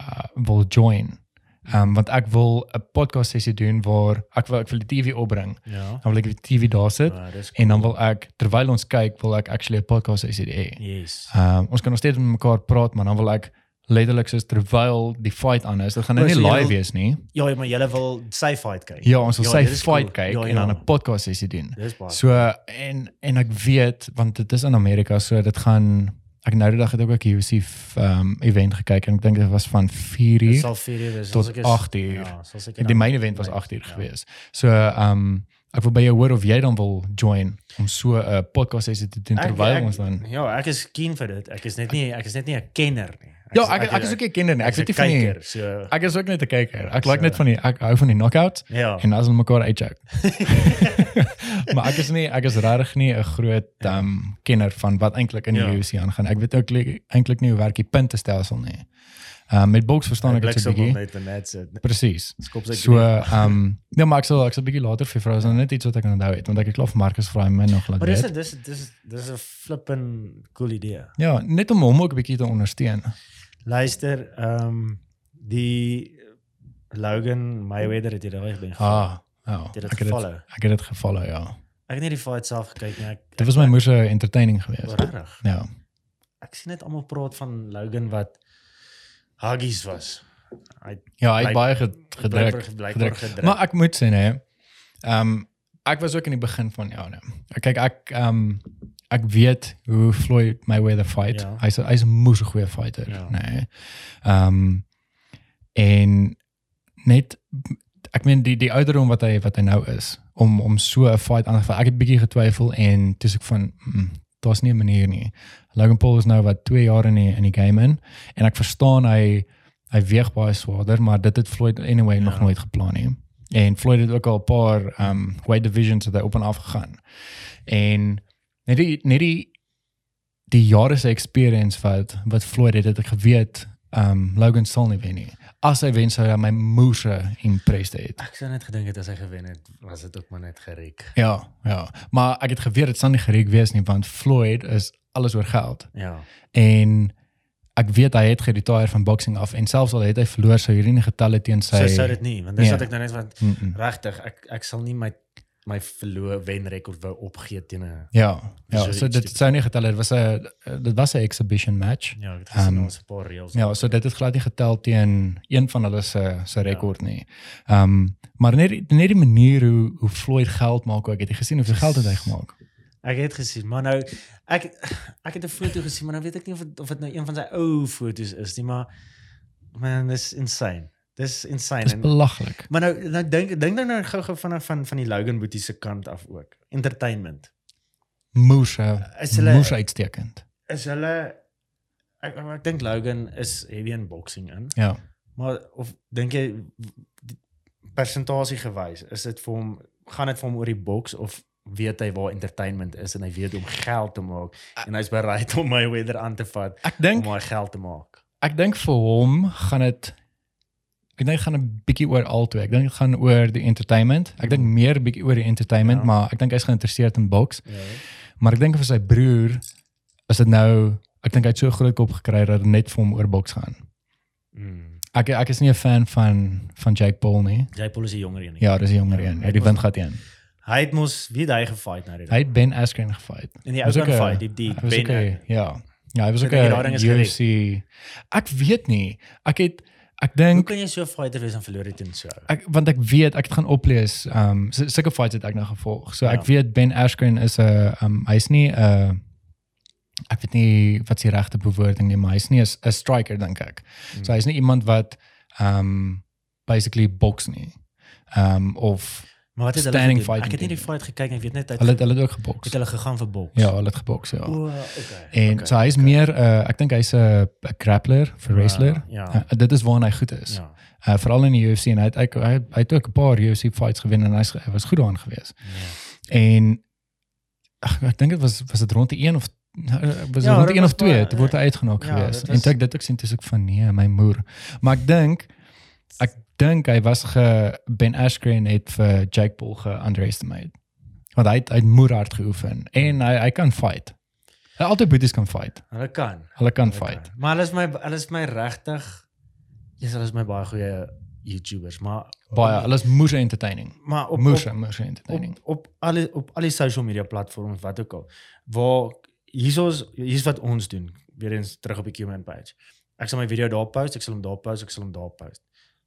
uh, wil join. Ehm um, want ek wil 'n podcast sessie doen waar ek wil ek wil die TV opbring. Ja. Dan wil ek die TV daar sit Ja, dis en dan wil ek terwyl ons kyk, wil ek actually 'n podcast sessie hê. Yes. Ehm um, ons kan nog steeds met mekaar praat, maar dan wil ek letterlik soos terwyl die fight aan is. Dit gaan nou nie so live wil- wees nie. Ja, maar jy wil sy fight kyk. Ja, ons wil sy dit is fight cool. kyk Ja, en dan ja. 'n podcast sessie doen. So en en ek weet want dit is in Amerika, so dit gaan ek nou die dag het ook 'n UFC ehm um, event gekyk en ek dink dit was van 4 Dit uur sal 4 uur wees. tot as ek is- 8 uur. Ja, sal seker Die main event was 8 uur Ja. gewees. So ehm um, ek wil by jou hoor of jy dan wil join om so 'n podcast sessie te doen Ek- terwyl ek- ons dan Ja, ek is keen vir dit. Ek is net nie ek is net nie 'n kenner nie. Ja, ek ek is ook 'n kenner nie. Ek is weet nie van die kyker, so Ek is ook net 'n kyker. Ek like So- net van die ek hou van die knockouts ja. en as hulle mekaar uitcheck. maar ek is nie ek is regtig nie 'n groot Ja. um kenner van wat eintlik in die Ja. UFC aangaan. Ek weet ook eintlik nie hoe werk die puntestelsel nie. Um met boks verstaan ek dit so 'n bietjie. net en net sit. Presies. So um nee, maar ek sal ek sal 'n bietjie later vir vrou is nou net iets wat ek onthou het want ek het klaar vir Marcus vra en my nog laat Maar dis dis dis dis 'n flippin cool idee. Ja, net om hom ook 'n bietjie te ondersteun. Luister, ehm um, die Logan Mayweather het jy daai ben. Ah, ja. Dit Ek het ek het dit gefollow, ja. Ek het nie die fight self gekyk nie. Ek Dit was my moes 'n entertaining geweest. regtig. Ja. Ek sien net almal praat van Logan wat huggies was. Hy Ja, hy het baie ged- gedruk. blykbaar gedruk. gedruk. Maar ek moet sê nee. Ehm um, ek was ook in die begin van ja nee. Kyk ek ehm um, ek weet hoe Floyd Mayweather fight. Ja. Hy's hy's 'n moeë goeie fighter, Ja. nee. Ehm um, en net ek meen die die ouderdom wat hy wat hy nou is om om so 'n fight aan te vat. Ek het bietjie getwyfel en dis ek van mm, daar's nie 'n manier nie. Logan Paul is nou wat 2 jaar in die in die game in en ek verstaan hy hy weeg baie swaarder, maar dit het Floyd anyway Ja. nog nooit geplan nie. En Floyd het ook al 'n paar um weight divisions het hy op en af gegaan. En net die net die die jare se experience wat wat Floyd het, het ek geweet um Logan sal nie wen nie. As hy wen sou hy my moerse impressed het. ek sou net gedink het as hy gewen het, was dit ook maar net gerek. Ja, ja. Maar ek het geweet dit sal nie gereek wees nie want Floyd is alles oor geld. Ja. En ek weet hy het geretire van boxing af en selfs al het hy verloor sou hierdie nie getel het teen sy Sy sou dit nie, want dis Nee. wat ek nou net want Mm -mm. regtig, ek ek sal nie my my verloor wen rekord wou opgee teen 'n Ja, ja, So dit sou nie getel het. Dit was 'n dit was 'n exhibition match. ja, ek het gesien Ehm, ons 'n paar reels. Ja, so dit het glad nie getel teen een van hulle se se rekord nie. Ehm um, maar net net die manier hoe hoe Floyd geld maak ook. Het jy gesien hoeveel geld het hy gemaak? Ek het gesien, maar nou ek ek het 'n foto gesien, maar nou weet ek nie of dit of dit nou een van sy ou foto's is nie, maar man, dis insane. Dis insane. Dis belaglik. maar nou nou dink dink nou nou gou-gou van van van die Logan Boetie se kant af ook. Entertainment. Moes Is hulle- moes uitstekend. Is hulle ek ek, ek dink Logan is heavy in boxing in. Ja. Maar of dink jy persentasie gewys, is dit vir hom gaan dit vir hom oor die boks of weet hy waar entertainment is en hy weet om geld te maak en hy's bereid om Mayweather aan te vat Ek dink om hy geld te maak. ek dink vir hom gaan dit ek dink dit gaan 'n bietjie oor altoe. Ek dink dit gaan oor die entertainment. Ek dink meer bietjie oor die entertainment, Ja. maar ek dink hy's geïnteresseerd in boks. Ja. Maar ek dink vir sy broer is dit nou ek dink hy het so groot kop gekry dat dit net vir hom oor boks gaan. Mm. Ek ek is nie 'n fan van van Jake Paul nie. Jay Paul is die jonger een. Ja, dis 'n jonger Ja, een. hy die wind gaat een. Hy het mos wie hy gefight nou die Hy het Ben Askren gefight. in die ou ook 'n- fight, die die Ben. 'n- ja. Ja, hy was ook daai 'n? UFC. Ek weet nie. Ek het ek Hoe dink kan jy so fighter wees en verloor dit in so? ek want ek weet ek gaan oplees ehm um, sulke fights het ek nou gevolg. So ek Ja. weet Ben Askren is 'n ehm um, hy's nie 'n uh, ek weet nie wat se regte bewoording nie, maar hy's nie 'n striker dink ek. Mm. So hy's nie iemand wat ehm um, basically boks nie. Ehm um, of Maar wat het hulle standing gedoen? Ek het nie die fight gekyk nie, ek weet net hy hulle het hulle het ook geboks. het hulle gegaan vir boks. Ja, hulle het geboks ja. O, okay. En okay, so hy's okay. meer uh, ek dink hy's 'n grappler vir wrestler. Ja. Uh, dit is waarna hy goed is. Ja. Uh, veral in die UFC en hy het hy, hy, hy het ook 'n paar UFC fights gewen en hy's- hy was goed daarin geweest. ja. En ag, ek dink dit was was dit rond die 1 of was Ja, ja, rond dit die 1 was of 2 baie- toe word hy uitgenooi ja, geweest. dit En ek dit ook sien dis ek van nee, my moer. Maar ek dink ek dink hy was ge Ben Askren het vir Jake Paul ge-underestimate. Want hy het, hy het moer hard geoefen en hy hy kan fight. Hy altyd boeties kan fight. Hulle kan. Hulle kan Hulle fight. kan. Maar hulle is my hulle is my regtig Yes, hulle is my baie goeie YouTubers, maar Baie, hulle is moer entertaining. maar op Moer op, moer entertaining. op op alle op al die social media platforms wat ook al waar hiersoos hier's wat ons doen weer eens terug op die Cumin page ek sal my video daar post ek sal hom daar post ek sal hom daar post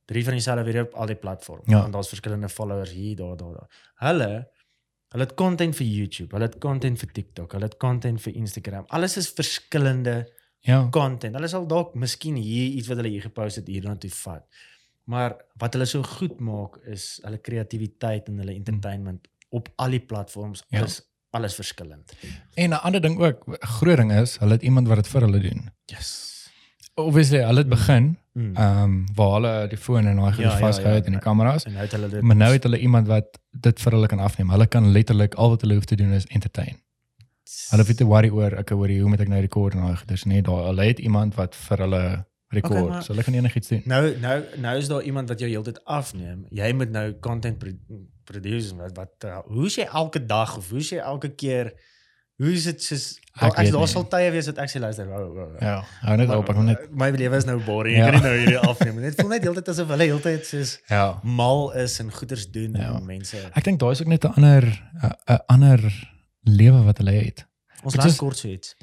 drie van dieselfde video op al die platforms Ja. want daar's verskillende followers hier daar daar daar hulle hulle het content vir YouTube hulle het content vir TikTok hulle het content vir Instagram alles is verskillende Ja. content. Hulle sal dalk miskien hier iets wat hulle hier gepost het hierna toe vat. Maar wat hulle so goed maak is hulle kreatiwiteit en hulle entertainment op al die platforms Ja. is alles verskillend. En 'n ander ding ook, groot ding is, hulle het iemand wat dit vir hulle doen. Yes. Obviously, hulle het begin Mm. ehm um, waar hulle die foon en daai goed Ja, ja, vasgehou ja. het en die kameras. en nou het hulle dit Maar nou het hulle iemand wat dit vir hulle kan afneem. Hulle kan letterlik al wat hulle hoef te doen is entertain. Hulle hoef nie te worry oor ek hoor hoe moet ek nou rekord en daai goeders nie. Daar hulle het iemand wat vir hulle rekord. Okay, maar- so hulle kan enigiets doen. Nou nou nou is daar iemand wat jou heeltyd afneem. Jy moet nou content pro produce wat wat uh, hoe is jy elke dag of hoe is jy elke keer hoe is dit soos Ek weet daar sal tye wees dat ek sê luister wow, wow, wow. Ja, hou net op, ek wil net my lewe is nou boring. Ja. Ek kan nie nou hierdie afneem. Dit voel net heeltyd asof hulle heeltyd soos ja. mal is en goeders doen Ja. en mense. Ek dink daar is ook net 'n ander 'n- ander lewe wat hulle het. Ons is- kort so iets.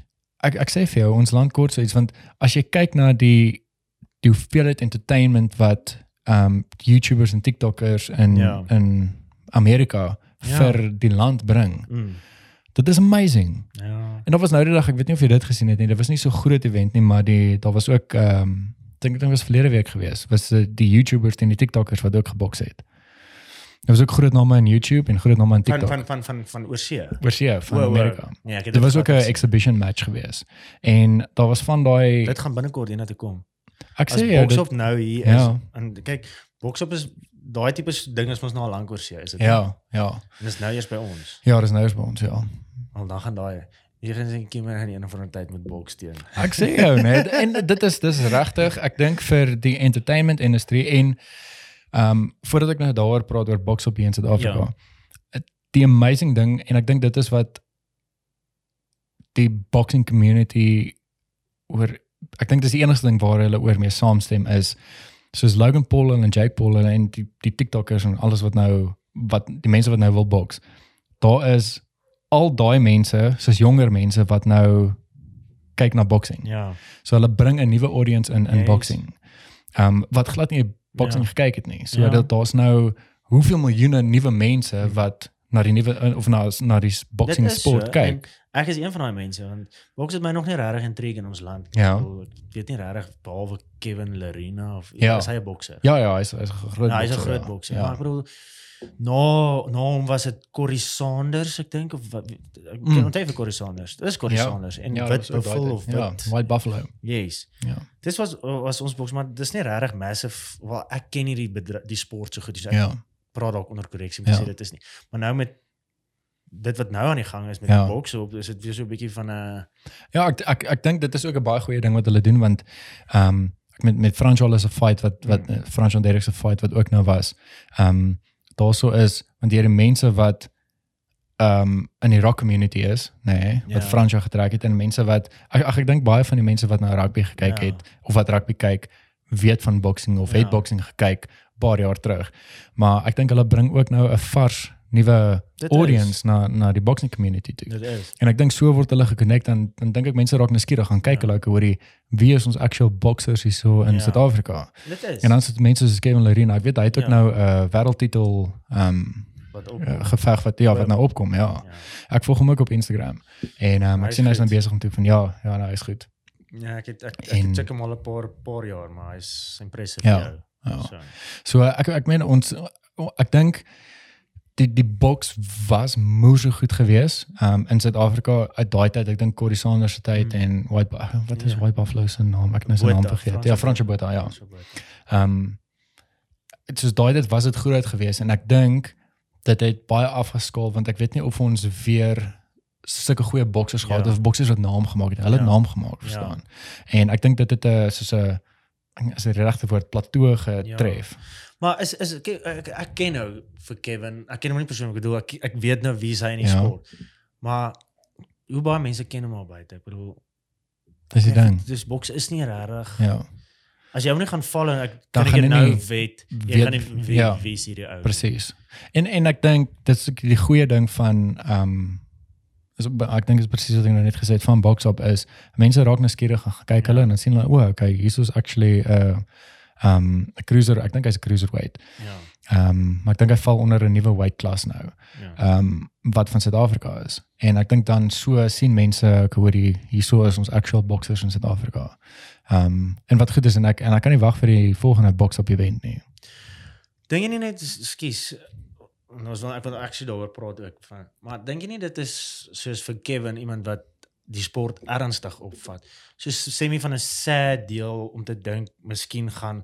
ek ek sê vir jou ons land kort so iets want as jy kyk na die die hoeveelheid entertainment wat um, YouTubers en TikTokers in Ja. in Amerika Ja. vir die land bring. Mm. Dit is amazing. Ja. En daar was nou die dag, ek weet nie of jy dit gesien het nie. Dit was nie so groot event nie, maar die daar was ook ehm um, dink dit was verlede week gewees. Was uh, die YouTubers en die TikTokers wat ook geboks het. Daar was ook groot name in YouTube en groot name in Van TikTok. van van van van oorsee. Oorsee van Wow, wow. Amerika. Nee, ek het Dit was ook 'n exhibition match gewees. En daar was van daai. Dit gaan binnekort hiernatoe kom. ek sê jou dit Boxop nou hier Ja. is en kyk, Boxop is daai tipe ding is mos nou al lank oorsee, is dit? Ja, ja. En dis nou eers by ons. Ja, dis nou eens by ons, ja. Al dan gaan daai Hier gaan sien kimmer in een of ander tyd met boks teen. Ek sê jou net en dit is dis regtig, ek dink vir die entertainment industrie en ehm um, voordat ek nou daaroor praat oor box op hier in Suid-Afrika. Ja. Die amazing ding en ek dink dit is wat die boxing community oor ek dink dis die enigste ding waar hulle oor mee saamstem is soos Logan Paul en Jake Paul en die die TikTokers en alles wat nou wat die mense wat nou wil box. Daar is al daai mense, soos jonger mense wat nou kyk na boxing. Ja. So hulle bring 'n nuwe audience in in Yes. boxing. Ehm um, wat glad nie boxing Ja. gekyk het nie. So Ja. dat daar's nou hoeveel miljoene nuwe mense wat na die nuwe of na na die is sport so, kyk. en Ek is een van daai mense want boks het my nog nie regtig intrek in ons land. Ja. Ek weet nie regtig behalwe Kevin Lerina of Ja. is hy 'n bokser? Ja ja, hy's hy's 'n groot Ja, hy's 'n bokser, groot ja. bokser. Ja. Maar ek bedoel nou nou hom was dit Corey Sanders ek dink of wat ek Mm. mm. onthou vir Corey Sanders. Dis Corey Ja. Sanders en Ja, wit buffalo of ja, wit. White Buffalo. Yes. Ja. Dis was was ons boks maar dis nie regtig massive. Wel ek ken nie die bedra- die sport so goed so ek Ja. praat dalk onder korreksie moet Ja. sê dit is nie. Maar nou met dit wat nou aan die gang is met Ja. die boks op is dit weer so 'n bietjie van 'n Ja, ek ek ek dink dit is ook 'n baie goeie ding wat hulle doen want ehm um, ek met met Franchol is 'n fight wat wat Mm. mm. Franchol Derek se fight wat ook nou was. Ehm um, daarso is want hierdie mense wat ehm um, in die rock community is, nê, nee, wat Ja. Franchol getrek het en mense wat ag ag ek dink baie van die mense wat na rugby gekyk Ja. het of wat rugby kyk, weet van boxing of Ja. het boxing gekyk paar jaar terug. Maar ek dink hulle bring ook nou 'n vars nuwe audience is. na na die boxing community toe. Dit is. En ek dink so word hulle geconnect dan dan dink ek mense raak nuuskierig gaan kyk Ja. like, hoor die wie is ons actual boxers hierso in Ja. Suid-Afrika. Dit is. En dan sit mense soos Kevin Lerena, ek weet hy het ook Ja. nou 'n uh, wêreldtitel ehm um, wat op. uh, geveg wat ja wat nou opkom, ja. Ja. Ek volg hom ook op Instagram. En um, ek is sien hy's nou besig om toe van ja, ja, nou hy's goed. Ja, ek het ek, ek En- het check hom al 'n paar paar jaar, maar hy's impressive Ja, jou. Ja. So. So ek ek meen ons ek dink die die boks was moeë so goed geweest um, in Suid-Afrika uit daai tyd ek dink Corrie Sanders se tyd Mm. en White wat is Ja. White Buffalo se naam? Ek nou sy naam vergeet. Ja Fransje Botha. Ja. Ehm um, soos daai tyd was dit groot geweest en ek dink dit het baie afgeskaal want ek weet nie of ons weer sulke goeie boksers gehad Ja. of boksers wat naam gemaak het. Hulle het Ja. naam gemaak verstaan. En ek dink dit het 'n soos 'n as die regte woord plateau getref Maar is is ek, ek, ek ken nou vir Kevin. Ek ken hom nie persoonlik, ek bedoel ek ek weet nou wie hy in die Ja. sport. Maar hoe baie mense ken hom al buite. Ek bedoel dis die ding Dis boks is nie regtig. ja As jy hom nie gaan val en ek Dan kan ek nou nie weet, jy weet- gaan nie wie ja. wie is hierdie ou. Presies. En en ek dink dit is ook die goeie ding van ehm um, is ek dink is presies wat ek nou net gesê het van box up is mense raak nuuskierig gaan kyk Ja. hulle en dan sien hulle o, okay, hier is actually 'n uh, ehm um, 'n cruiser, ek dink hy's 'n cruiserweight. Ja. Ehm um, maar ek dink hy val onder 'n nuwe weight klas nou. Ja. Ehm um, wat van Suid-Afrika is. En ek dink dan so sien mense ek hoor die hierso is ons actual boxers in Suid-Afrika. Ehm um, en wat goed is en ek en ek kan nie wag vir die volgende box up event nie. Dink jy nie net skus ons wil ek wil actually daaroor praat ook van maar dink jy nie dit is soos vir Kevin iemand wat die sport ernstig opvat. Soos sê my van 'n sad deel om te dink miskien gaan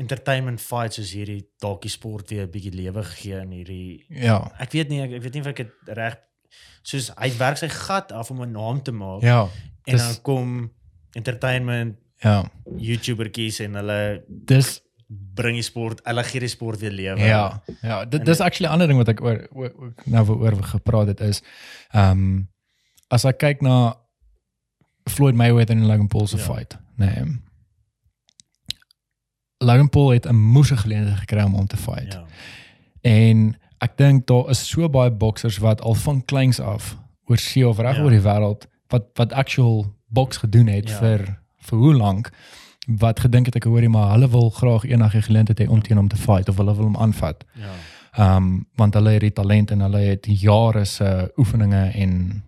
entertainment fights soos hierdie dalk die sport weer 'n bietjie lewe gee in hierdie Ja. ek weet nie ek, ek weet nie of ek dit reg soos hy werk sy gat af om 'n naam te maak Ja. en dis- dan kom entertainment Ja. YouTubertjies en hulle Dis bring die sport, hulle gee die sport weer lewe. Ja, ja, dit dis actually 'n ander ding wat ek oor oor- oor- nou oor gepraat het is ehm um, as ek kyk na Floyd Mayweather en Logan Paul se Ja. fight, nee. Logan Paul het 'n moeë geleentheid gekry om hom te fight. Ja. En ek dink daar is so baie boksers wat al van kleins af oor see of reg Ja. oor die wêreld wat wat actual boks gedoen het Ja. vir vir hoe lank wat gedink het ek hoorie maar hulle wil graag eendag 'n geleentheid hê om teen hom te fight of hulle wil hom aanvat. Ja. Ehm um, want hulle het die talent en hulle het jare se oefeninge en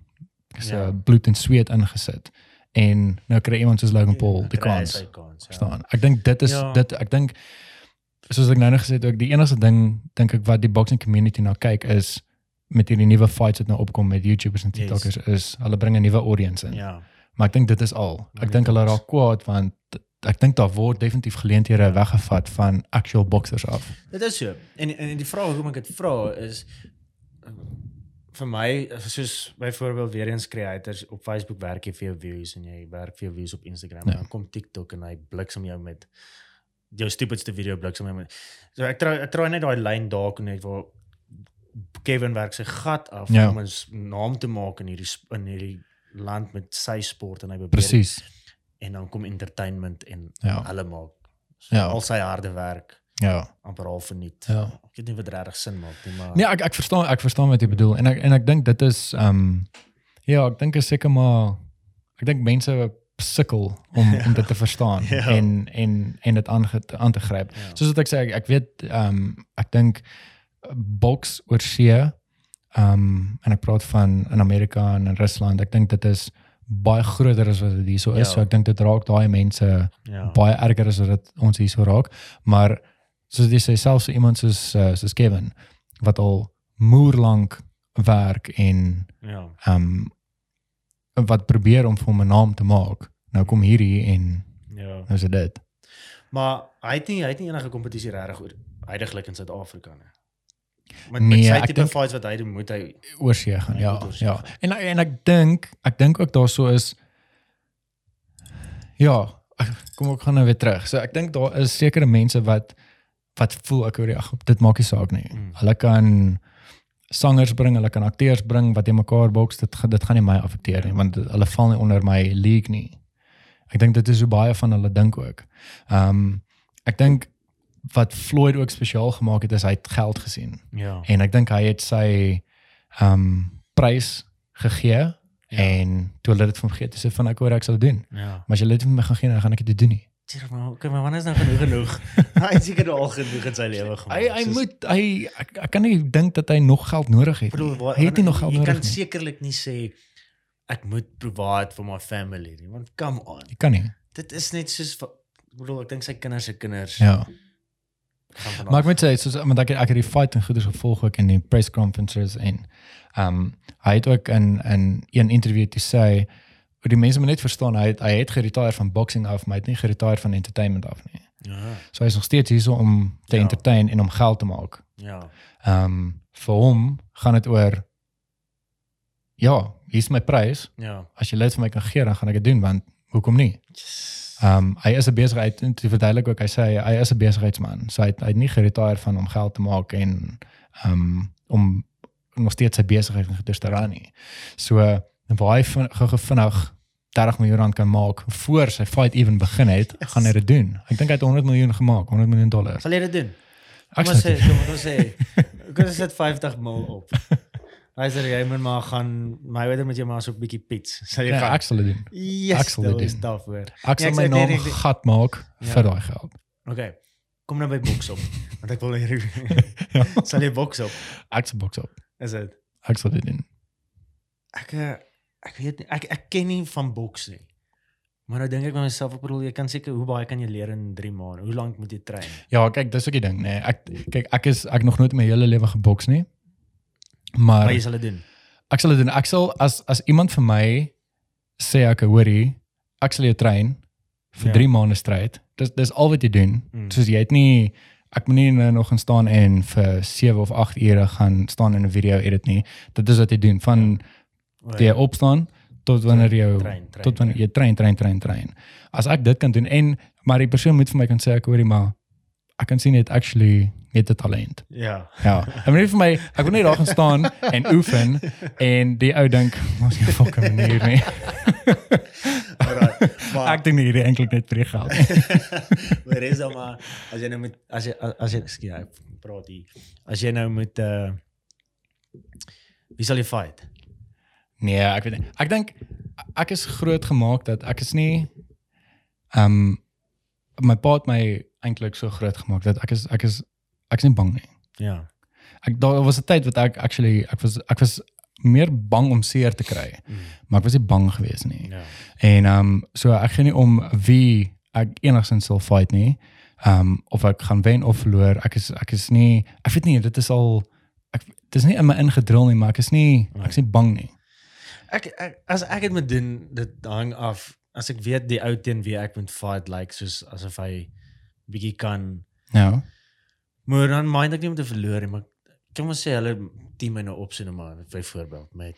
se Ja. bloed en sweet ingesit. En nou kry iemand soos Logan Paul die kans. kans. Ja. Verstaan? Ek dink dit is Ja. dit ek dink soos ek nou net gesê het ook die enigste ding dink ek wat die boxing community nou kyk is met hierdie nuwe fights wat nou opkom met YouTubers en Yes. TikTokers is hulle bring 'n nuwe audience in. Ja. Maar ek dink dit is al. Ek dink hulle raak kwaad want ek dink daar word definitief geleenthede Ja. weggevat van actual boxers af. Dit is so. En en die vraag hoekom ek dit vra is vir my soos byvoorbeeld weer eens creators op Facebook werk jy vir jou views en jy werk vir jou views op Instagram Ja. en dan kom TikTok en hy bliksem jou met jou stupidste video bliksem jou met. So ek try ek try net daai lyn daar kon net waar Kevin werk sy gat af Ja. om 'n s- naam te maak in hierdie in hierdie land met sy sport en hy probeer Presies. en dan kom entertainment en Ja. hulle maak so Ja. al sy harde werk Ja. amper half verniet. Ja. Ek weet nie wat regtig sin maak nie, maar Nee, ek ek verstaan ek verstaan wat jy bedoel en ek en ek dink dit is ehm um, ja, ek dink is seker maar ek dink mense sukkel om om dit te verstaan Ja. en en en dit aan aan te gryp. Ja. Soos wat ek sê ek, ek weet ehm um, ek dink boks oor see ehm um, en ek praat van in Amerika en in Rusland. Ek dink dit is baie groter as wat dit hierso is. Ja. So ek dink dit raak daai mense ja. baie erger as wat dit ons hierso raak. Maar soos jy sê selfs so iemand soos uh, soos Kevin wat al moer lank werk en ja. ehm um, wat probeer om vir hom 'n naam te maak. Nou kom hierdie en Ja. nou is dit. Maar hy het nie hy het nie enige kompetisie regtig oor heidaglik in Suid-Afrika nie. Met, Nee, met sy ek tipe fights wat hy doen, moet hy Oorsee gaan. Ja, oorsee ja. gaan. En en ek dink ek dink ook daarso is ja, kom ek gaan nou weer terug. So ek dink daar is sekere mense wat wat voel ek hoor ag dit maak nie saak nie. Mm. Hulle kan sangers bring, hulle kan akteurs bring wat jy mekaar boks, dit dit gaan nie my affekteer nie want hulle val nie onder my league nie. Ek dink dit is hoe baie van hulle dink ook. Ehm um, ek dink wat Floyd ook spesiaal gemaak het is hy het geld gesien. Ja. En ek dink hy het sy ehm um, prys gegee ja. en toe hulle dit van vergeet, sê van ek hoor ek sal dit doen. Ja. Maar as jy dit vir my gaan gee, dan gaan ek dit doen nie. Tjie, maar okay, maar wanneer is nou genoeg genoeg? Hy het seker al genoeg in sy lewe gemaak. Hy hy Soos- moet hy ek, ek kan nie dink dat hy nog geld nodig het. Bedoel, waar- hy het nie nog geld jy nodig kan nie. sekerlik nie sê ek moet provide vir my family nie, want come on. Jy kan nie. Dit is net soos bedoel ek dink sy kinders se kinders Ja. Maar ek moet sê soos want ek ek het die fight en goeders gevolg ook in die press conferences en ehm um, hy het ook in in een interview te sê hoe die mense moet net verstaan hy het, hy het geretire van boxing af maar hy het nie geretire van entertainment af nie. ja. So hy is nog steeds hier om te Ja. entertain en om geld te maak. Ja. Ehm um, vir hom gaan dit oor ja, hier's my prys. Ja. As jy dit vir my kan gee, dan gaan ek dit doen want hoekom nie? Ehm um, hy is 'n besigheid en te verduidelik ook hy sê hy is 'n besigheidsman. So hy het, hy het nie geretire van om geld te maak en ehm um, om nog steeds sy besigheid te ran nie. So waar hy vin- gou-gou vinnig 30 miljoen rand kan maak voor sy fight even begin het, Yes. gaan hy dit doen. Ek dink hy het 100 miljoen gemaak, 100 miljoen dollar. Sal jy dit doen? Ek sê, kom ons sê. Kom ons sit 50 mil op. Hy sê jy moet maar gaan my weet met jou maar so 'n bietjie pits. Sal jy Ja, gaan? ek sal dit doen. Yes, ek sal dit doen. daarvoor. Ek sal ek my sê naam gat maak Ja. vir daai geld. Okay. Kom nou by boks op. Want ek wil hier Ja. Sal jy boks op? Ek sal boks op. Is dit? Ek sal dit doen. Ek eh, ek weet nie, ek ek ken nie van boks nie. Maar nou dink ek by myself, ek bedoel jy kan seker hoe baie kan jy leer in 3 maande? Hoe lank moet jy train? Ja, kyk, dis ook die ding, nee. Ek kyk, ek is ek nog nooit my hele lewe geboks nie. Maar Maar jy sal dit doen. ek sal dit doen. Ek sal as as iemand vir my sê ek hoorie, ek sal jou train vir Ja. 3 maande stryd. Dis dis al wat jy doen. Mm. Soos jy het nie ek moet nie nou nog gaan staan en vir 7 of 8 ure gaan staan in 'n video edit nie. Dit is wat jy doen van O, jy opstaan tot wanneer jy Train, train, tot wanneer jy train train train train. As ek dit kan doen en maar die persoon moet vir my kan sê ek hoorie maar ek kan sien dit actually het 'n talent. Ja. Ja. Ek moet nie vir my ek wil net daar gaan staan en oefen en die ou dink ons nie fucking manier nie. Alright. Maar Ek dink nie hierdie eintlik net vir die geld. maar is dan maar as jy nou met as jy as jy skie ek praat hier. As jy nou met uh wie sal jy fight? Nee, ek weet nie. Ek dink ek is groot gemaak dat ek is nie ehm um, my pa het my eintlik so groot gemaak dat ek is ek is ek is nie bang nie. Ja. Ek daar was 'n tyd wat ek actually ek was ek was meer bang om seer te kry, Mm. maar ek was nie bang gewees nie. Ja. En ehm um, so ek gee nie om wie ek enigstens sal fight nie. Ehm um, of ek gaan wen of verloor. Ek is ek is nie ek weet nie dit is al ek dit is nie in my ingedrul nie, maar ek is nie ek is nie bang nie. Ek, ek as ek dit moet doen, dit hang af as ek weet die ou teen wie ek moet fight like soos asof hy bietjie kan Ja. Maar dan mind ek nie om te verloor nie, maar kom ons sê hulle team in 'n opsie nou maar byvoorbeeld met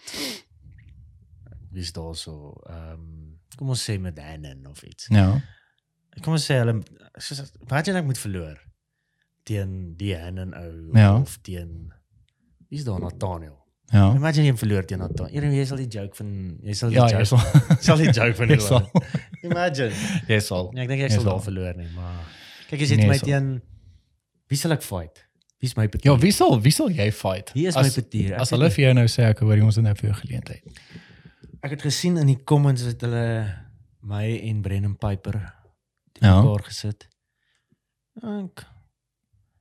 wie's daar so ehm um, kom ons sê met Hannon of iets. Ja. Kom ons sê hulle soos wat jy net moet verloor teen die Hannon ou Ja. of teen wie's daar Nathaniel. Ja. Imagine jy verloor teen Nathaniel. Eerder jy sal die joke van jy sal die Ja, joke jy sal sal die joke van jy die sal Imagine. jy sal. Ja, ek dink ek Jy sal daar verloor nie, maar kyk as jy Nee, nee, my teen wie sal ek fight? Wie's my petier? Ja, wie sal wie sal jy fight? Wie is my as, petier? Ek As hulle vir jou nou sê ek hoor ons het nou vir jou geleentheid. Ek het gesien in die comments het hulle my en Brennan Piper Ja. ja. mekaar gesit. Ek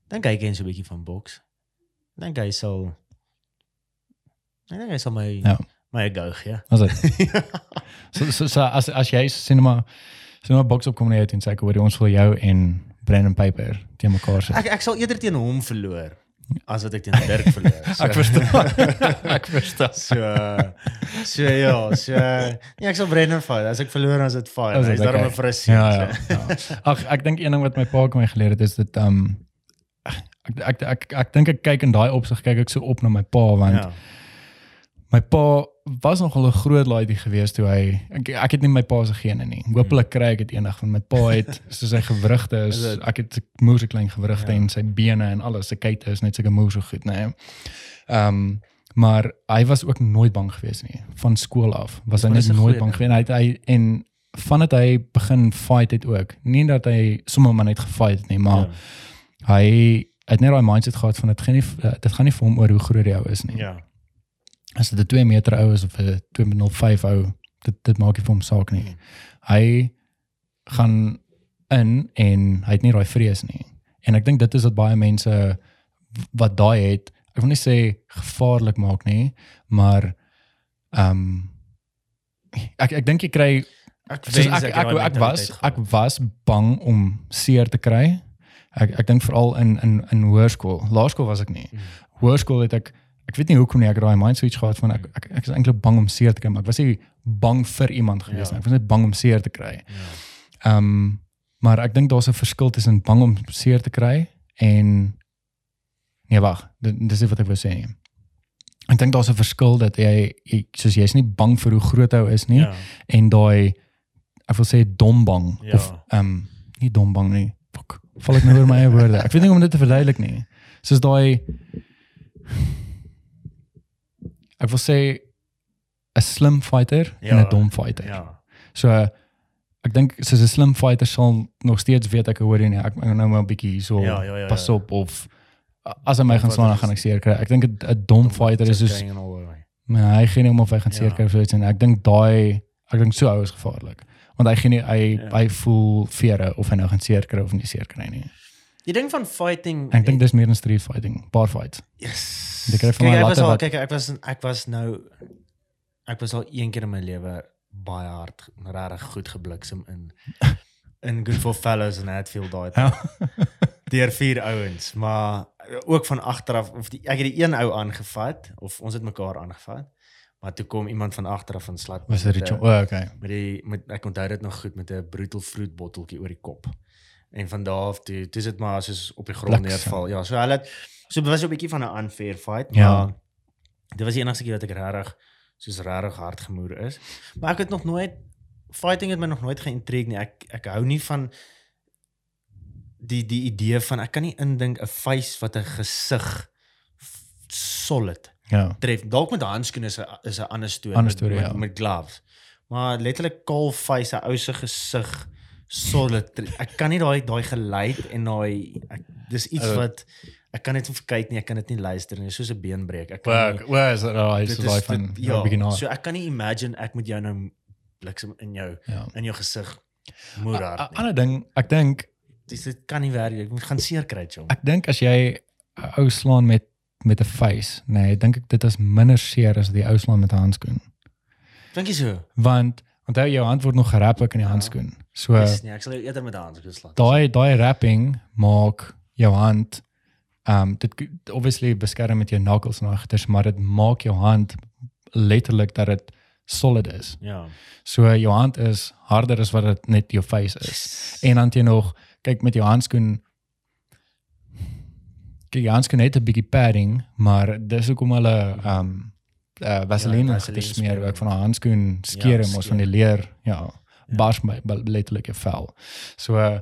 dink hy ken so 'n bietjie van boks. Dink hy sal Ek dink hy sal my Ja. my go gee. As dit. so, so, so as as jy sinema sinema box op kom net en sê ek hoor ons wil jou en Brandon Piper teen mekaar sit. Ek ek sal eerder teen hom verloor as wat ek teen Dirk verloor. So, Ek verstaan. ek verstaan. So so ja, so nee, ek sal Brennan fight. As ek verloor dan is dit dit Hy's daarom okay? 'n frissie. Ja, ja. ja. Ag ek dink een ding wat my pa kom geleer het is dit um ek ek ek ek dink ek kyk in daai opsig kyk ek so op na my pa want Ja. My pa was nogal 'n groot laaitie gewees toe hy ek, ek het nie my pa se gene nie. Hoopelik kry ek dit eendag van my pa het so sy gewrigte is ek het moer so klein gewrigte Ja. en sy bene en alles sy kuite is net sulke moer so goed, nê. Ehm maar hy was ook nooit bang gewees nie van skool af. Was hy net nooit bang gewees hy het hy en vandat hy begin fight het ook. Nie dat hy sommer maar net gefight het nie, maar Ja. Hy het net daai mindset gehad van dit gaan nie uh, dit gaan nie vir hom oor hoe groot hy is nie. Ja. As dit 'n 2 meter ou is of 'n 2.05 ou, dit dit maak nie vir hom saak nie. Mm. Hy gaan in en hy het nie daai vrees nie. En ek dink dit is wat baie mense wat daai het, ek wil nie sê gevaarlik maak nie, maar ehm um, ek ek dink jy kry Ek soos ek ek, ek, ek was ek was bang om seer te kry. Ek ek dink veral in in in hoërskool. Laerskool was ek nie. Mm. Hoërskool het ek ek weet nie hoekom nie ek het daai mind switch gehad van ek ek, ek is eintlik bang om seer te kry, maar ek was nie bang vir iemand gewees Ja. nie. Ek was net bang om seer te kry. Ja. Ehm um, maar ek dink daar's 'n verskil tussen bang om seer te kry en nee wag, dis nie wat ek wou sê nie. Ek dink daar's 'n verskil dat jy, jy soos jy's nie bang vir hoe groot hy is nie Ja. en daai ek wil sê dom bang Ja. of ehm um, nie dom bang nie. Fuck. Val ek nou oor my eie woorde. Ek weet nie hoe om dit te verduidelik nie. Soos daai ek wil sê 'n slim fighter en Ja. 'n dom fighter. Ja. So ek dink soos 'n slim fighter sal nog steeds weet ek hoor jy nie. Ek nou maar 'n bietjie so Ja, ja, ja, pas ja. op of as hy my gaan slaan dan gaan ek seer kry. Ek dink 'n 'n dom fighter is soos maar hy gee nie om of hy gaan seer Ja. kry of so iets en ek dink daai ek dink so ou is gevaarlik. Want hy gee nie hy Ja. hy voel vere of hy nou gaan seer kry of nie seer kry nie. Die ding van fighting En ek dink dis meer 'n street fighting, bar fight. Yes. Van Kyk, ek was al kyk ek was ek was nou ek was al een keer in my lewe baie hard regtig goed gebliksem in in Good for Fellows en Hatfield daai. Ja. deur vier ouens, maar ook van agteraf of die, ek het die een ou aangevat of ons het mekaar aangevat. Maar toe kom iemand van agteraf van slat Was dit Richard? O, okay. met die met ek onthou dit nog goed met 'n brutal fruit botteltjie oor die kop. En van daar af toe dis dit maar soos op die grond Bliksem. neerval. Ja, so hulle het so was 'n bietjie van 'n unfair fight, maar Ja. dit was die enigste keer wat ek regtig soos regtig hard gemoer is. Maar ek het nog nooit fighting het my nog nooit geïntrigeer nie. Ek ek hou nie van die die idee van ek kan nie indink 'n face wat 'n gesig solid Ja. tref. Dalk met handskoene is 'n is 'n ander storie. Ander met- storie, met, ja. met gloves. Maar letterlik kaal face, 'n ou se gesig solid. Ek kan nie daai daai geluid en daai dis iets Uh, wat ek kan net kyk nie, ek kan dit nie luister nie, soos 'n beenbreek. Ek kan nie. Waar is dit? Daai dit is daai is van ja, begin so ek kan nie imagine ek moet jou nou bliksem in jou Ja. in jou gesig moer 'n hard nie. Ander ding, ek dink Dis dit kan nie werk. Ek moet gaan seer kry, jong. ek dink as jy 'n ou slaan met met 'n face, nee, dink ek dit is minder seer as die ou slaan met 'n handskoen. Dink jy so? Want onthou jou hand word nog gerap ook in die Ja. handskoen. So nie, ek sal eerder met daans geslaan. daai daai wrapping maak jou hand um dit obviously beskerm met jou knuckles en agters, maar dit maak jou hand letterlik dat dit solid is. Ja. So jou hand is harder as wat dit net jou face is. En dan jy nog kyk met jou handskoen kyk jou handskoen het 'n bietjie padding, maar dis hoekom hulle um uh vaseline Ja, ja, gesmeer smeer. ook van 'n handskoen skeer Ja, ja, mos van die leer, ja, Ja. bars my letterlik jou vel. So uh,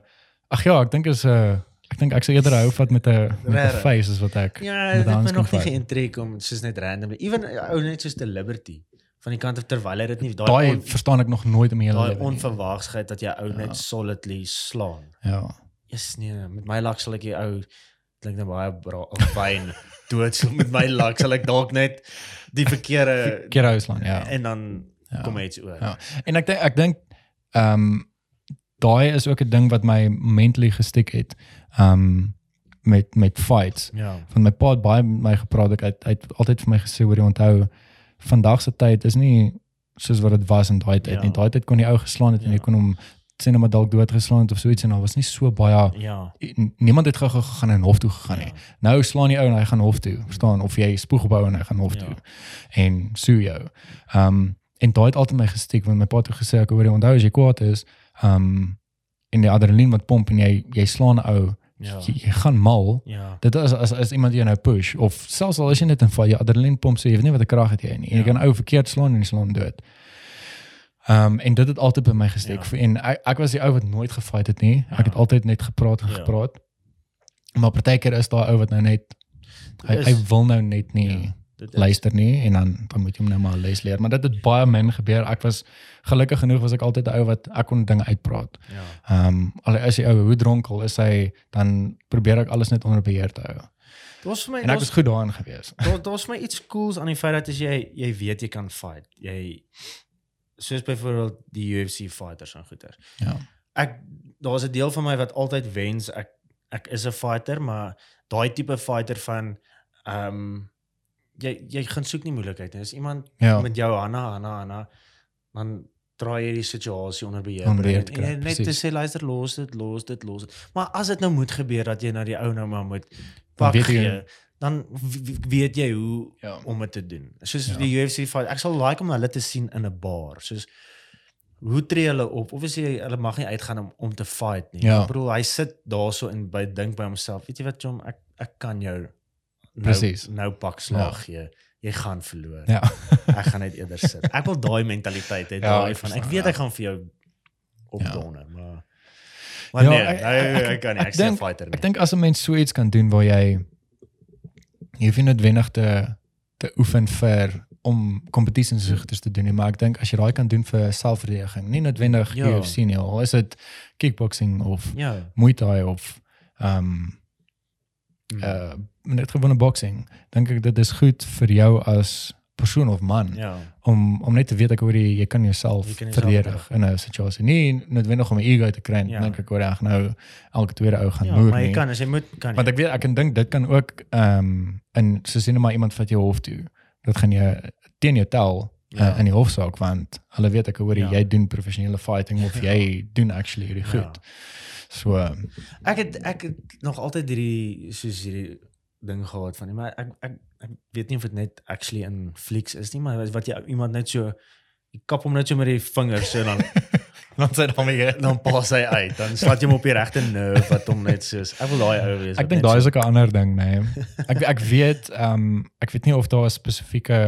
ag ja, ek dink is 'n uh, ek dink ek sou eerder hou vat met 'n met 'n face as wat ek Ja, dit het my nog nie vat. geïntrigeer om soos net randomly. Even ou net soos the Liberty van die kant af terwyl hy dit nie daai Daai verstaan ek nog nooit in my hele daai lewe. nie. onverwagsheid dat jy ou Ja. net solidly slaan. Ja. Yes nee, met my lak sal ek die ou klink nou baie fyn doodslaan met my lak sal ek dalk net die verkeerde Keer hou slaan, ja. en dan Ja. kom hy iets oor. Ja. En ek dink ek dink ehm um, daai is ook 'n ding wat my mentally gestik het. Ehm um, met met fights. Ja. Van my pa het baie met my gepraat. Ek het, hy het altyd vir my gesê hoor jy onthou vandag se tyd is nie soos wat dit was in daai tyd Ja. nie. Daai tyd kon jy ou geslaan het en Ja. jy kon hom sê net maar dalk doodgeslaan het of so iets en daar was nie so baie Ja. niemand het gou gegaan en hof toe gegaan nie. Ja. Nou slaan die ou en hy gaan hof toe, verstaan? Of jy spoeg opbou en hy gaan hof Ja. toe. En sue jou. Ehm um, en daai het altyd my gestiek want my pa het gesê ek hoor jy onthou as jy kwaad is, um, en die adrenalien wat pomp en jy jy slaan 'n ou, Ja. jy, jy gaan mal. Ja. Dit is as as iemand jou nou push of selfs al is jy net in val, jy adrenalien pomp so jy weet nie wat 'n krag het jy nie. En jy Ja. kan ou verkeerd slaan en jy slaan dood. Ehm um, en dit het altyd by my gesteek Ja. en ek, ek was die ou wat nooit gefight het nie. Ek het Ja. altyd net gepraat en Ja. gepraat. Maar partykeer is daar ou wat nou net hy, Is- hy wil nou net nie Ja. Dit is. luister nie en dan dan moet jy hom nou maar les leer. Maar dit het baie min gebeur. Ek was gelukkig genoeg was ek altyd 'n ou wat ek kon dinge uitpraat. Ja. Ehm um, al is die ou hoe dronkel is hy, dan probeer ek alles net onder beheer te hou. Dit was vir my En ek was was goed daarin gewees. daar daar's my iets cools aan die feit dat as jy jy weet jy kan fight. Jy soos byvoorbeeld die UFC fighters en goeters. Ja. Ek daar's 'n deel van my wat altyd wens ek ek is 'n fighter, maar daai tipe fighter van ehm um, jy jy gaan soek nie moeilikheid nie. As iemand Ja. met jou Hanna Hanna Hanna dan draai jy die situasie onder beheer. Onder beheer en, en net te sê luister los dit, los dit, los dit. Maar as dit nou moet gebeur dat jy na die ou nou maar moet pak gee, dan weet jy hoe Ja. om dit te doen. Soos Ja. die UFC fight, ek sal like om hulle te sien in 'n bar. Soos hoe tree hulle op? Obviously hulle mag nie uitgaan om om te fight nie. Ja. Ek bedoel hy sit daarso en by dink by homself, weet jy wat Jom, ek ek kan jou nou, Precies. nou pak slag gee. Jy gaan verloor. Ja. Ek gaan net eerder sit. Ek wil daai mentaliteit hê, Ja, daai ek van ek weet ja. ek gaan vir jou opdonder, maar maar Ja, nee, ek- nee, ek- ek kan nie. ek Ek dink- fighter nie. Ek dink as 'n mens so iets kan doen waar jy jy hoef nie noodwendig te te oefen vir om kompetisies goeders te doen nie, maar ek dink as jy daai kan doen vir selfverdediging, nie noodwendig Ja. UFC nie, al is dit kickboxing of Ja. Muay Thai of ehm um, Mm. uh net gewone boxing, dink ek dit is goed vir jou as persoon of man ja. om om net te weet ek hoor jy, jy kan jouself Jy kan verdedig in 'n situasie. Nie noodwendig om 'n ego te kry, Ja. ja. dink ek hoor ek nou elke tweede ou gaan Ja, moer maar jy nie. kan as jy moet kan. Want ek weet ek kan dink dit kan ook ehm um, in so sien maar iemand vat jou hof toe. Dit gaan jy teen jou tel Ja. uh, in die hofsaak want hulle weet ek hoor Ja. jy doen professionele fighting of Ja. jy doen actually hierdie Ja. goed. So ehm, Ek het ek het nog altyd hierdie soos hierdie ding gehad van maar ek ek ek weet nie of dit net actually in flieks is nie, maar wat jy iemand net so jy kap hom net so met die vingers so dan dan sê dan weer dan pas hy uit. Dan slaat jy hom op die regte nerve wat hom net soos ek wil daai ou wees. Ek dink daai is ook 'n ander ding, nee. Ek ek weet ehm um, ek weet nie of daar 'n spesifieke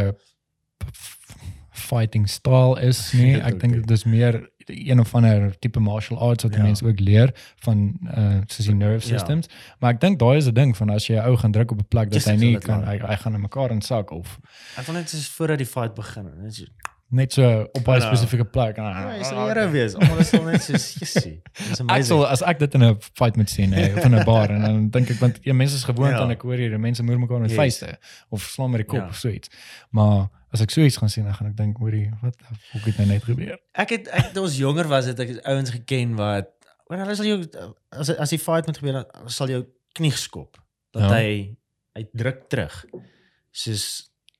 fighting style is nie. Ek dink dit is meer een of ander tipe martial arts wat Ja. mense ook leer van uh soos die nerve Ja. systems. Maar ek dink daai is 'n ding van as jy 'n ou gaan druk op 'n plek dat Just hy ek nie kan maar. hy, hy gaan in mekaar insak of Ek wil net soos voordat die fight begin. Net so net so op 'n Ja. spesifieke plek. Ja, jy sal here wees. Almal is al net soos jessie. Dis Ek amazing. sal as ek dit in 'n fight moet sien hè, of in 'n bar en dan dink ek want ja, mense is gewoond Ja. aan ek hoor hier mense moer mekaar met Yes. vuiste of slaan met die kop Ja. of so iets. Maar as ek so iets gaan sien dan gaan ek dink hoorie wat hoe het nou net gebeur? Ek het ek toe ons jonger was het ek ouens geken wat want hulle sal jou as as die fight moet gebeur dan sal jou knie skop dat Ja. hy hy druk terug. Soos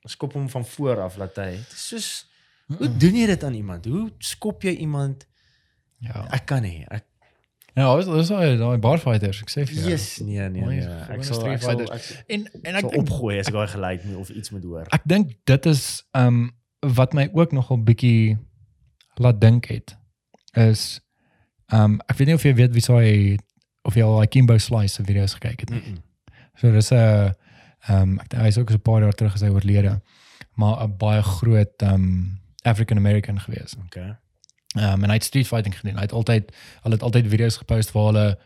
skop hom van voor af dat hy dit is soos hoe doen jy dit aan iemand? Hoe skop jy iemand? Ja. Ek kan nie. Ek Ja, dis dis daai daai bar fighters, ek sê vir jou. yes, nee nee nee. Ek sal street ek sal, fighters. ek En en ek dink opgooi as ek daai geluid moet of iets moet hoor. ek dink dit is um wat my ook nogal bietjie laat dink het is um ek weet nie of jy weet wie hy of jy al daai Kimbo Slice se video's gekyk het nie. Mm -mm. So dis 'n uh, ehm ek dink hy is ook so 'n paar jaar terug as hy oorlede. Maar 'n baie groot ehm um, African American gewees. Okay. Ehm um, en hy het street fighting gedoen. Hy het altyd hulle het altyd video's gepost waar hulle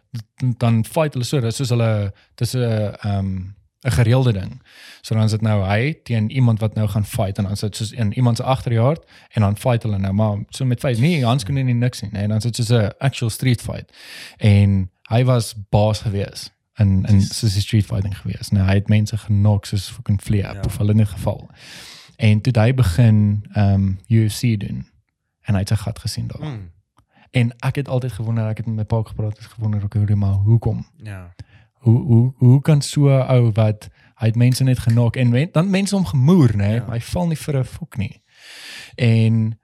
dan fight hulle so, dis soos hulle dis 'n ehm um, 'n gereelde ding. So dan is dit nou hy teen iemand wat nou gaan fight en dan sit soos in iemand se agterjaard en dan fight hulle nou maar so met vyf nie handskoene nie niks nie. Nee, dan sit soos 'n actual street fight. En hy was baas gewees in in soos die street fighting gewees. Nou hy het mense genok soos fucking vleep Ja. of hulle in geval. En toe hy begin ehm um, UFC doen en hy het sy gat gesien daar. Mm. En ek het altyd gewonder, ek het met my pa gepraat, het gewonder ook hoe maar hoekom? Ja. Hoe hoe hoe kan so 'n ou wat hy het mense net genok en men, dan mense hom gemoer, nê? Ja. Ja. Hy val nie vir 'n fok nie. En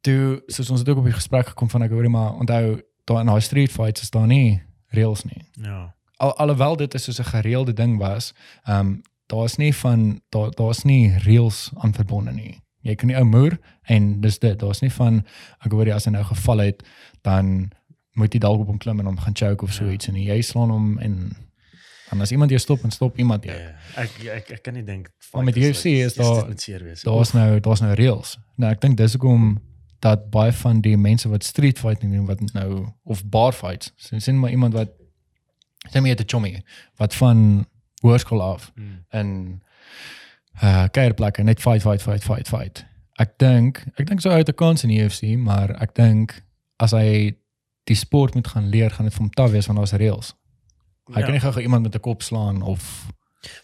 toe soos ons het ook op die gesprek gekom van ek hoor maar onthou daar in daai street fights is daar nie reëls nie. Ja. Al alhoewel dit is soos 'n gereelde ding was, ehm um, daar's nie van daar daar's nie reëls aan verbonde nie. Jy kan nie ou moer en dis dit. Daar's nie van ek hoor jy as hy nou geval het, dan moet jy dalk op hom klim en hom gaan choke of so Ja. iets en jy slaan hom en en as iemand jou stop en stop iemand jou. Ja. Ek ek ek kan nie dink Maar met UFC like, is daar-. Daar's nou daar's nou reëls. Nou ek dink dis hoekom dat baie van die mense wat street fighting doen wat nou of bar fights, so sien maar iemand wat sê my het 'n chommy wat van hoërskool af Mm. in uh kuierplekke net fight fight fight fight fight. Ek dink ek dink so uit 'n kans in die UFC, maar ek dink as hy die sport moet gaan leer, gaan dit vir hom taaf wees want daar's reëls. Hy Ja. kan nie gou iemand met 'n kop slaan of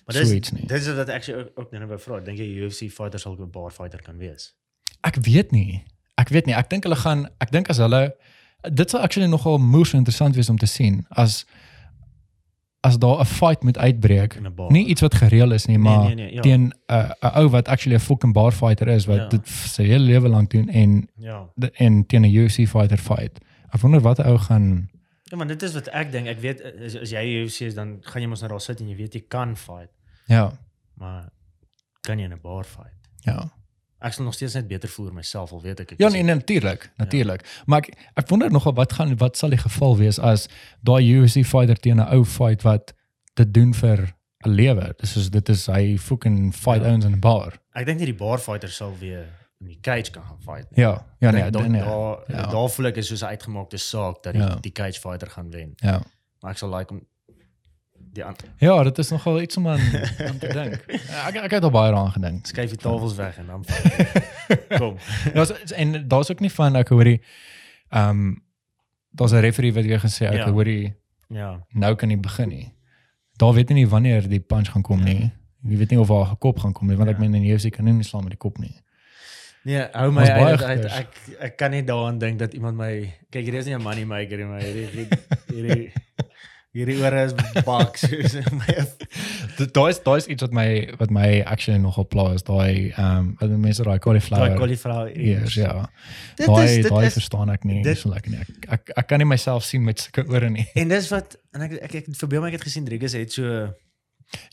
Maar dis Zoiets nie. dis is wat ek actually ook, ook nou wou vra. Dink jy UFC fighter sal 'n bar fighter kan wees? ek weet nie. Ek weet nie. Ek dink hulle gaan ek dink as hulle dit sal actually nogal moes interessant wees om te sien as as daar 'n fight moet uitbreek. Nie iets wat gereël is nie, maar nee, nee, ja. teen 'n 'n ou wat actually 'n fucking bar fighter is wat Ja. dit sy hele lewe lank doen en Ja. en teen 'n UFC fighter fight. Ek wonder wat ou gaan Ja, maar dit is wat ek dink. Ek weet as, as jy UFC is dan gaan jy mos nou daar sit en jy weet jy kan fight, ja, maar kan jy 'n bar fight? ja. Ek sal nog steeds net beter voel myself al weet ek ek Ja, nee, natuurlik, natuurlik. Maar ek ek wonder nogal wat gaan wat sal die geval wees as daai UFC fighter teen 'n ou fight wat dit doen vir 'n lewe. Dis is dit is hy fucking fight Ja. ouens in 'n bar. Ek dink nie die bar fighter sal weer in die cage kan gaan fight nie. Ja, ja nee, dink nee, nee. daar Ja. daar voel ek is soos 'n uitgemaakte saak dat die, Ja. die cage fighter gaan wen. Ja. Maar ek sal like om die aan Ja, dit is nogal iets om aan, aan te dink. Ek ek het al baie daaraan gedink. skuif die tafels weg en dan. Kom. Ja, en daar's ook nie van ek hoorie ehm daar's 'n referee wat weer gesê ek Ja. hoorie Ja. nou kan nie begin nie. Daar weet nie wanneer die punch gaan kom nie. Jy weet nie of haar kop gaan kom nie want ek Ja. meen in die UFC kan nie slaan met die kop nie. Nee, hou my uit, uit, gekers. ek ek kan nie daaraan dink dat iemand my kyk hier is nie 'n money maker nie, maar hierdie hierdie hierdie, ore is baks soos my daai is daai is iets wat my wat my actually nogal pla is daai ehm wat die mense daai daai cauliflower cauliflower ears ja. Dit Daai daai is verstaan ek nie dit- so lekker nie. Ek, ek ek kan nie myself sien met sulke ore nie. en dis wat en ek ek, ek verbeel my ek het gesien Driekus het so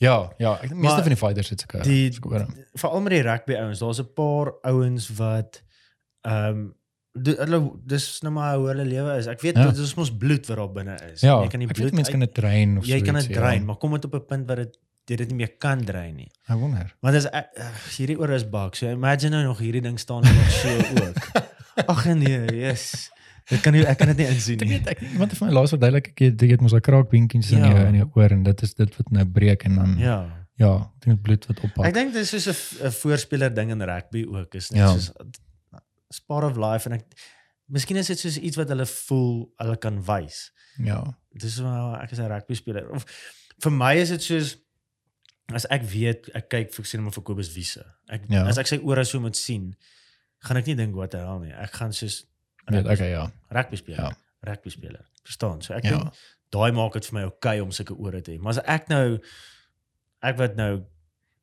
Ja, ja, ek dink meeste van die fighters het sulke die- sulke ore. veral met die rugby ouens, daar's 'n paar ouens wat ehm um, hulle dis nou maar hoe hulle lewe is. Ek weet Ja. dit is mos bloed wat daar binne is. Ja, jy kan die ek bloed weet mense kan dit drein of jy kan dit ja. drein, maar kom dit op 'n punt waar dit jy dit nie meer kan drein nie. Ek wonder. Want as ek- hierdie oor is bak. So imagine nou nog hierdie ding staan er nog so ook. Ag nee, yes. Dit kan nie ek kan dit nie insien Ek nie. weet ek iemand het vir my laas verduidelik ek jy het mos 'n kraakbeentjies in Ja. jou in jou oor en dit is dit wat nou breek en dan ja, Ja. ek dink dit bloed wat oppak. Ek dink dis soos 'n voorspeler ding in rugby ook is net Ja. soos it's part of life en ek miskien is dit soos iets wat hulle voel hulle kan wys. ja. Dis wel ek is 'n rugby speler of vir my is dit soos as ek weet ek kyk vir sien maar vir Kobus Wiese. Ek Ja. as ek sy ore so moet sien, gaan ek nie dink wat hy hel nie. Ek gaan soos Weet okay ja. rugby speler. Ja. Rugby speler. Verstaan? So ek Ja. dink daai maak dit vir my okay om sulke ore te hê. Maar as ek nou ek wat nou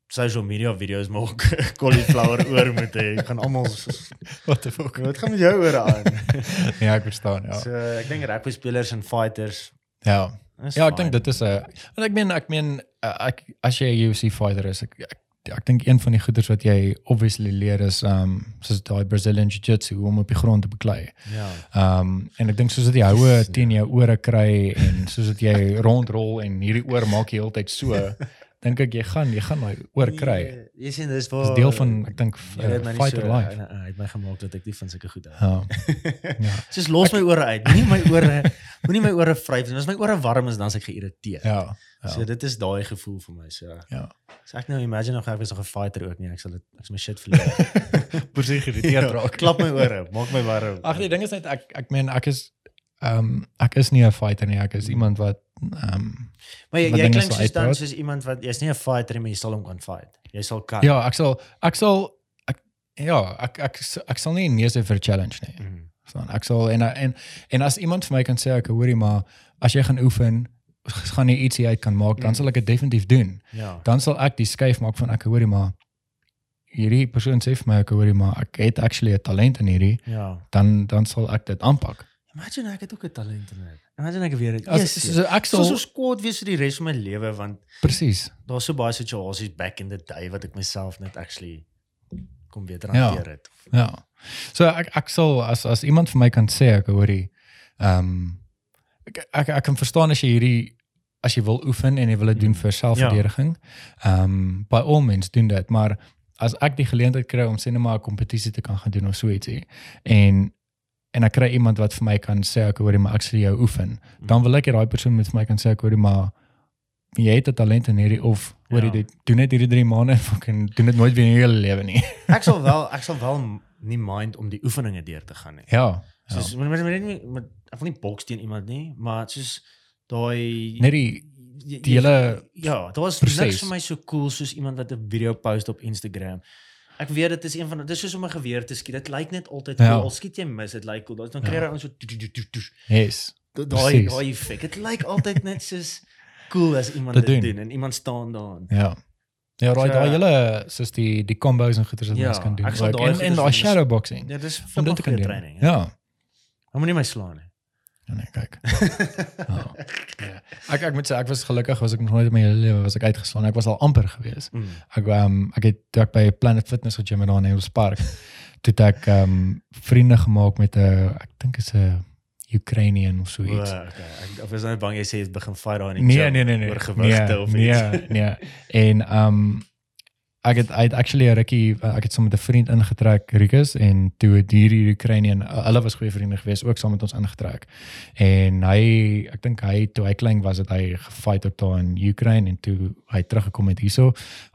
social media video's maak cauliflower oor moet hê, gaan almal What the fuck. wat gaan met jou ore aan? Ja, ek verstaan, ja. So ek dink rugby spelers en fighters Ja. Ja, ek dink dit is 'n want ek meen ek meen uh, ek as jy 'n UFC fighter is, ek ek, ek dink een van die goeders wat jy obviously leer is um soos daai Brazilian jiu-jitsu hoe om op die grond te beklei. Ja. Um en ek dink soos dat jy houe teen jou ore kry en soos dat jy rondrol en hierdie oor maak jy heeltyd so, dink ek jy gaan jy gaan daai oor kry. Nee, Jy sien dis Dis waar deel van ek dink my uh, nie fighter so, life. uh, uh, het my gemaak dat ek nie van sulke goed hou. Ja. Ja. Soos los my ore uit. Moenie my ore moenie my ore vryf nie. As my ore warm is dan as ek geïrriteerd. Ja. So Ja. dit is daai gevoel vir my. So Ja. so ek nou imagine nog ek was nog 'n fighter ook nie. Ek sal dit ek sal my shit verloor. Presies geïrriteerd raak. Klap my ore, maak my warm. Ag die ding is net ek ek meen ek is ehm um, ek is nie 'n fighter nie, ek is iemand wat ehm um, maar jy, jy klink soos dan soos iemand wat jy's nie 'n fighter maar jy sal hom kan fight. Jy sal kan. ja, ek sal ek sal ek ja, ek ek ek sal nie nee sê vir 'n challenge nie. Mhm. Verstaan? Ek sal en en en as iemand vir my kan sê ek hoorie maar as jy gaan oefen gaan jy ietsie uit kan maak, dan Mm. sal ek dit definitief doen. Ja. Dan sal ek die skuif maak van ek hoorie maar hierdie persoon sê vir my ek hoorie maar ek het actually 'n talent in hierdie, Ja. dan dan sal ek dit aanpak. Imagine ek het ook 'n talent in dit. Imagine ek weer dit. Yes, so, so, ek sal sal so skoot wees vir die res van my lewe want presies. daar's so baie situasies back in the day wat ek myself net actually kom beter Ja. hanteer het. Ja. So ek ek sal as as iemand vir my kan sê ek hoorie ehm ek, ek ek kan verstaan as jy hierdie as jy wil oefen en jy wil dit doen vir selfverdediging. Ehm um, by all means doen dit, maar as ek die geleentheid kry om sê net maar 'n kompetisie te kan gaan doen of so ietsie en en ek kry iemand wat vir my kan sê ek hoorie maar ek sal jou oefen, dan wil ek hê daai persoon moet vir my kan sê ek hoorie maar jy het 'n talent in hierdie of Hoor jy Ja. dit? Doen net hierdie 3 maande fucking doen dit nooit weer in jou hele lewe nie. Ek sal wel ek sal wel nie mind om die oefeninge deur te gaan nie. Ja. Soos ja. met met, met, met ek wil nie boks teen iemand nie, maar soos daai Net die die, die hele ja, daar was proses. niks vir my so cool soos iemand wat 'n video post op Instagram. Ek weet dit is een van dit is soos om 'n geweer te skiet. Dit lyk net altyd Ja. cool. Al skiet jy mis, dit lyk cool. Dan dan kry jy Ja. dan so yes. daai daai effek. Dit lyk altyd net soos cool as iemand Te dit doen. doen en iemand staan daar. Ja. Ja, daai daai hele soos die die combos en goeters wat Ja, mens kan doen. ek daai en goeders en daai shadowboxing. Ja, dis Om dit kan doen. training. Ja. Hou moenie my slaan nie. Ja nee, kyk. Ja. ja. Ek ek moet sê ek was gelukkig was ek nog nooit in my hele lewe was ek uitgeslaan. Ek was al amper gewees. Mm. Ek um, ek het ek by Planet Fitness gegym daar in Hills Park. toe ek um, vriende gemaak met 'n ek dink is 'n Ukrainian of so iets. okay. Ek of is nou bang jy sê jy begin fight daar in die Nee, gym nee, nee, nee. oor gewigte nee, of nee, iets. Nee, En um ek het het actually 'n rukkie uh, ek het saam met 'n vriend ingetrek Rikus en toe hierdie Ukrainian uh, hulle was goeie vriende geweest ook saam met ons ingetrek. En hy ek dink hy toe hy klein was het hy gefight ook daar in Ukraine en toe hy teruggekom het hierso.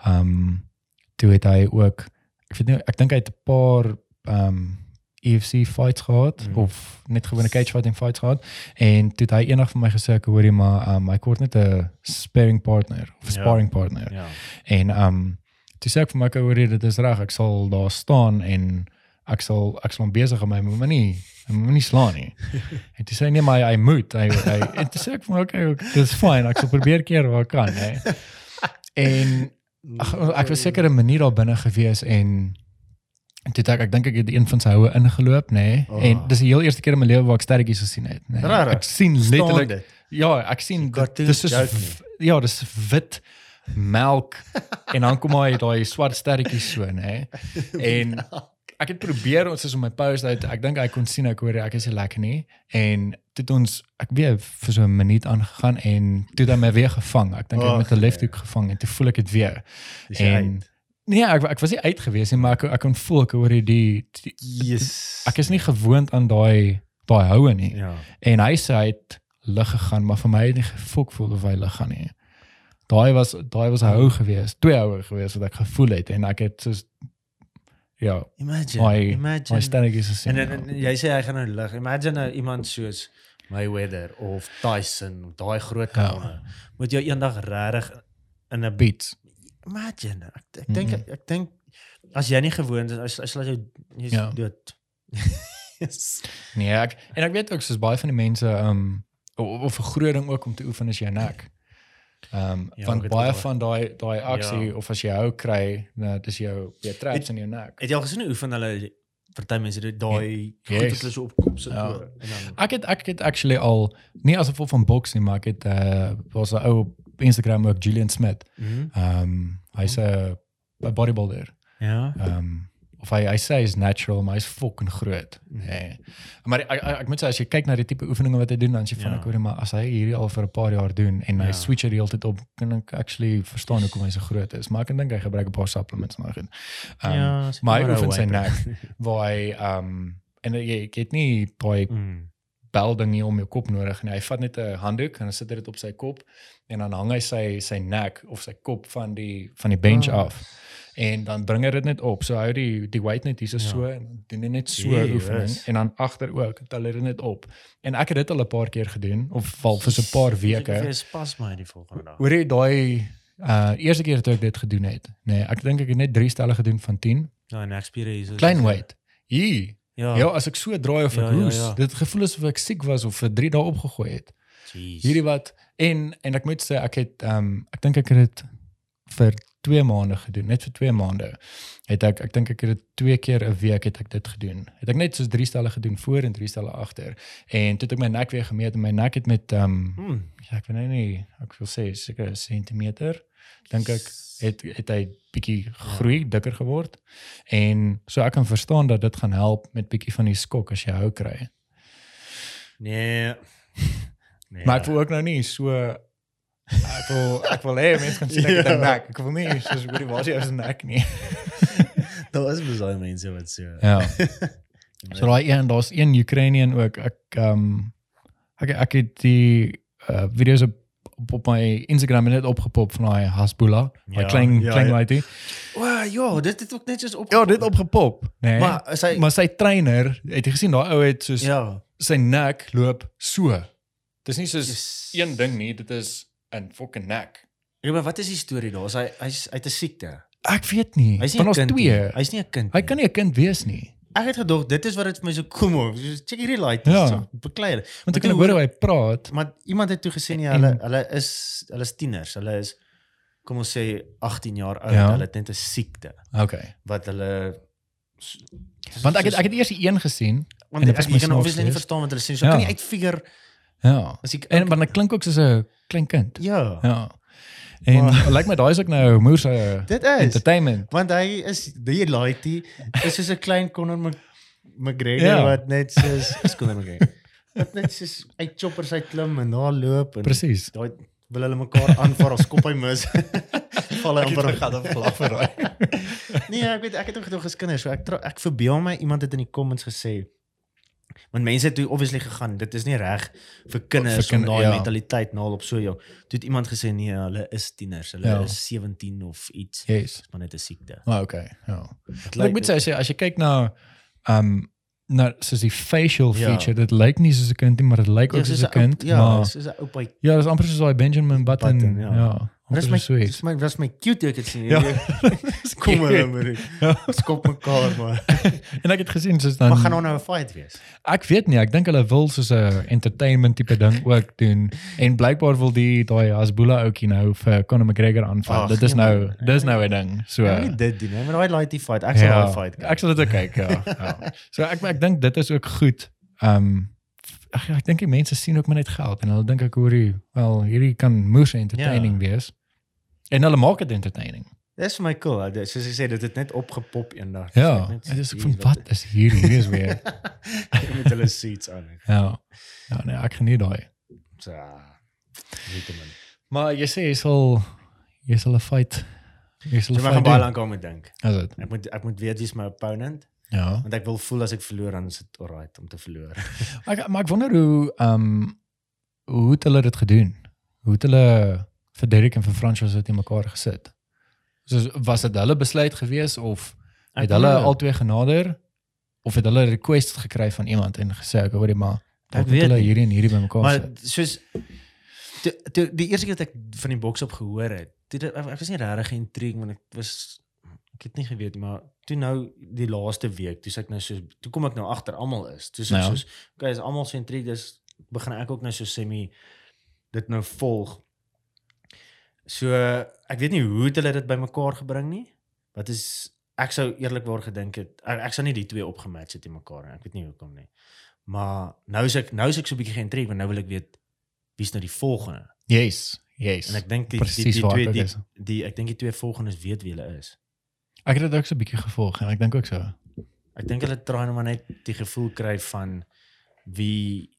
Um toe het hy ook ek weet nie ek dink hy het 'n paar um UFC fights gehad Mm. of net gewone cage fighting fights gehad en toe het hy eendag vir my gesê ek hoorie maar um, hy kort net 'n sparring partner of 'n Ja. sparring partner Ja. en um toe sê ek vir my ek hoorie dit is reg ek sal daar staan en ek sal ek sal hom besig hou my moet my nie hy moet nie slaan nie. En toe sê hy nee maar hy, moet hy, hy. En toe sê ek vir my okay dis fyn ek sal probeer keer waar ek kan hè. En ag, ek was seker 'n manier daar binne gewees en toe ek ek dink ek het een van sy houe ingeloop nê? Nee, Oh. en dis die heel eerste keer in my lewe waar ek sterretjies gesien het nê? Nee. Ek sien letterlik? Ja, ek sien dit- dis is ja, dis wit melk en dan kom hy daai swart sterretjies so, nê. En ek het probeer ons is op my post uit. Ek dink hy kon sien ek hoor ek is lekker nie en toe ons ek weer vir so 'n minuut aangegaan en toe hy my weer gevang. Ek dink hy het met 'n left hoek gevang en toe voel ek dit weer. En uit. nee, ek ek was nie uit gewees nie, maar ek ek kon voel ek hoor die, die Yes. ek is nie gewoond aan daai daai houe nie. ja. En hy sê hy het lig gegaan, maar vir my het nie gefok voel of hy lig gaan nie. Daai was daai was 'n hou gewees, twee houe gewees wat ek gevoel het en ek het soos ja, Imagine. my imagine. my sterretjies gesien. En, en, en jy sê hy gaan nou lig. Imagine nou iemand soos Mayweather of Tyson, daai groot Ja. kanonne. Moet jy eendag regtig in 'n beats. imagine. Ek ek dink Mhm. ek dink as jy nie gewoond is as as laat jou jy's Ja. dood. yes. Nee, ek en ek weet ook soos baie van die mense um of, of 'n groot ding ook om te oefen is jou nek. Um Ja, want baie van daai daai aksie Ja. of as jy hou kry, nou dis jou jou traps in jou nek. Het jy al gesien hoe oefen hulle party mense dit daai Yes. goed wat hulle so op kop sit Ja. oor en dan Ek het ek het actually al nie as gevolg van boks nie, maar ek het uh was 'n ou op Instagram ook Julian Smith. Mhm. Um hy's 'n 'n bodybuilder. Ja. Um of hy hy sê hy's natural, maar hy's fucking groot. Mhm. Nee. Maar ek, ek ek moet sê as jy kyk na die tipe oefeninge wat hy doen, dan sê jy van Ja. ek hoor maar as hy hierdie al vir 'n paar jaar doen en hy Ja. switch hier heeltyd op, kan ek actually verstaan hoekom hy so groot is. Maar ek dink hy gebruik 'n paar supplements maar goed. Um, Ja, maar hy oefen sy nek waar hy um en jy het nie daai Mm. bel ding nie om jou kop nodig nie. Hy vat net 'n handdoek en dan sit hy dit op sy kop en dan hang hy sy sy nek of sy kop van die van die bench Ah. af. En dan bring hy dit net op. So hou die die weight net hier so Ja. so en doen net so Jee, oefening yes. en dan agter ook tel dit net op. En ek het dit al 'n paar keer gedoen of val vir so 'n paar weke. Jy spas my die volgende dag. Hoor jy daai uh eerste keer toe ek dit gedoen het. Nee, ek dink ek het net 3 stelle gedoen van 10. Ja, next spiere hier is Klein weight. Hier. Ja. Ja, as ek so draai of ek Ja, ja, hoes, ja. dit het gevoel asof ek siek was of vir 3 dae opgegooi het. Jeez. Hierdie wat en en ek moet sê ek het ehm um, ek dink ek het dit vir 2 maande gedoen, net vir 2 maande. Het ek ek dink ek het dit 2 keer 'n week het ek dit gedoen. Het ek net soos 3 stelle gedoen voor en 3 stelle agter. En toe het ek my nek weer gemeet en my nek het met ehm um, Hmm. ja, ek weet nou nie, ek wil sê seker 'n sentimeter dink ek het het hy bietjie groei, dikker geword. En so ek kan verstaan dat dit gaan help met bietjie van die skok as jy hou kry. Nee. nee. Maar ek voel ook nou nie so ek wil ek wil hê mense kan sien ek het 'n Ja. nek. Ek wil nie soos hoorie waar jy as 'n nek nie. daar is baie mense wat so. Ja. So daai een, daar's een Ukrainian ook. Ek ehm um, ek ek het die uh, video's op op, op my Instagram net opgepop van daai Hasbulla, daai Ja, klein ja, klein ja. laaitjie. O, ja, dit het ook net soos op. Ja, dit opgepop. Nee. Maar Maar sy maar sy trainer, het jy gesien daai ou het soos ja, sy nek loop so. Dis nie soos Yes. een ding nie, dit is 'n fucking nek. ja, maar wat is die storie daar? Is hy hy's uit 'n siekte. Ek weet nie. Hy's nie 'n kind. twee. nie. Hy's nie 'n kind. Hy nie. kan nie 'n kind wees nie. Ek het gedog dit is wat dit vir my so kom maak. So check hierdie light. Ja. So beklei. Want ek kan hoor hoe hy praat. Maar iemand het toe gesê nee, hulle hulle is hulle is tieners. Hulle is kom ons sê 18 jaar oud. Ja. Hulle het net 'n siekte Okay. wat hulle Want ek het ek het eers die een gesien. want en ek, dit was my kan obviously nie verstaan wat hulle sê. So Ja. kan jy uitfigure Ja. as ek En want dit klink ook soos 'n klein kind. ja. Ja. En lyk my daai is ook nou moer se Dit is entertainment. want hy is die lighty is soos 'n klein Conor Mc- McGregor Ja. wat net soos is Conor McGregor. Wat net soos uit choppers uit klim en daar loop en Presies. daai wil hulle mekaar aanvaar of skop hy mis. Val hy amper gaan op gelag vir daai. Nee, ek weet ek het ook gedog as kinders, so ek ek verbeel my iemand het in die comments gesê want mense het toe obviously gegaan, dit is nie reg vir kinders Vir om kin- daai ja. mentaliteit nou op so jou. Toe het iemand gesê nee, hulle is tieners, hulle Ja. is 17 of iets. Yes. Dis maar net 'n siekte. Maar okay. Ja. Maar ek moet sê as jy as jy kyk na ehm na soos die facial Ja. feature, dit lyk nie soos 'n kind nie, maar dit lyk ook soos 'n kind, Ja, maar soos 'n oupa. ja, dis amper soos daai Benjamin Button. Button, ja. ja. Dis my so dis my dis my cute ek het sien. Ja. Kom maar maar. Ja. Skop mekaar maar. En ek het gesien soos dan Maar gaan nou 'n fight wees? Ek weet nie, ek dink hulle wil soos 'n entertainment tipe ding ook doen en blykbaar wil die daai Hasbulla ouetjie nou vir Conor McGregor aanval. Ag, Dit is nee, nou man. dis nou 'n ding. So Ja, nie dit doen nie, maar daai lighty fight. Ek sal ja, daai fight kyk. Ek sal dit ook kyk, ja. ja. So ek ek dink dit is ook goed. Ehm um, ek ek dink die mense sien ook maar net geld en hulle dink ek hoor hier wel hierdie kan moes entertaining Ja. wees. En hulle maak dit entertaining. Dis vir my cool. hè. Soos ek sê, dit het net opgepop eendag. Ja, dit is ek van wat is hier hier is weer. met hulle seats aan. Ja. Ja, nee, ek geniet daai. So. Maar jy sê jy sal jy sal 'n fight jy sal So 'n my gaan fight baie lank aan moet dink. Is dit? Ek moet ek moet weet wie's my opponent Ja. want ek wil voel as ek verloor dan is dit alright om te verloor. Ek maar ek wonder hoe ehm um, hoe het hulle dit gedoen? Hoe het hulle vir Derek en vir Francois dit in mekaar gesit? So was dit hulle besluit gewees of het hulle weet. albei genader of het hulle 'n request gekry van iemand en gesê ek hoorie maar Ek ek weet hulle hierdie en hierdie bymekaar maar sit. soos toe, toe die eerste keer dat ek van die boks op gehoor het, toe dit, ek, ek was nie regtig geïntrigued want ek was ek het nie geweet maar toe nou die laaste week, toe ek nou so toe kom ek nou agter almal is. Toe sê ek Ja. soos okay, is almal so intrigued, dis begin ek ook nou so semi dit nou volg. So ek weet nie hoe het hulle dit bymekaar gebring nie. Wat is ek sou eerlikwaar gedink het ek, ek sou nie die twee opgematch het in mekaar nie. Ek weet nie hoekom nie. Maar nou is ek nou is ek so 'n bietjie geïntrigued want nou wil ek weet wie's nou die volgende. Yes. Yes. En ek dink die die, die waar twee die, die ek dink die twee volgendes weet wie hulle is. ek het dit ook so 'n bietjie gevolg en ek dink ook so. Ek dink hulle try nou maar net die gevoel kry van wie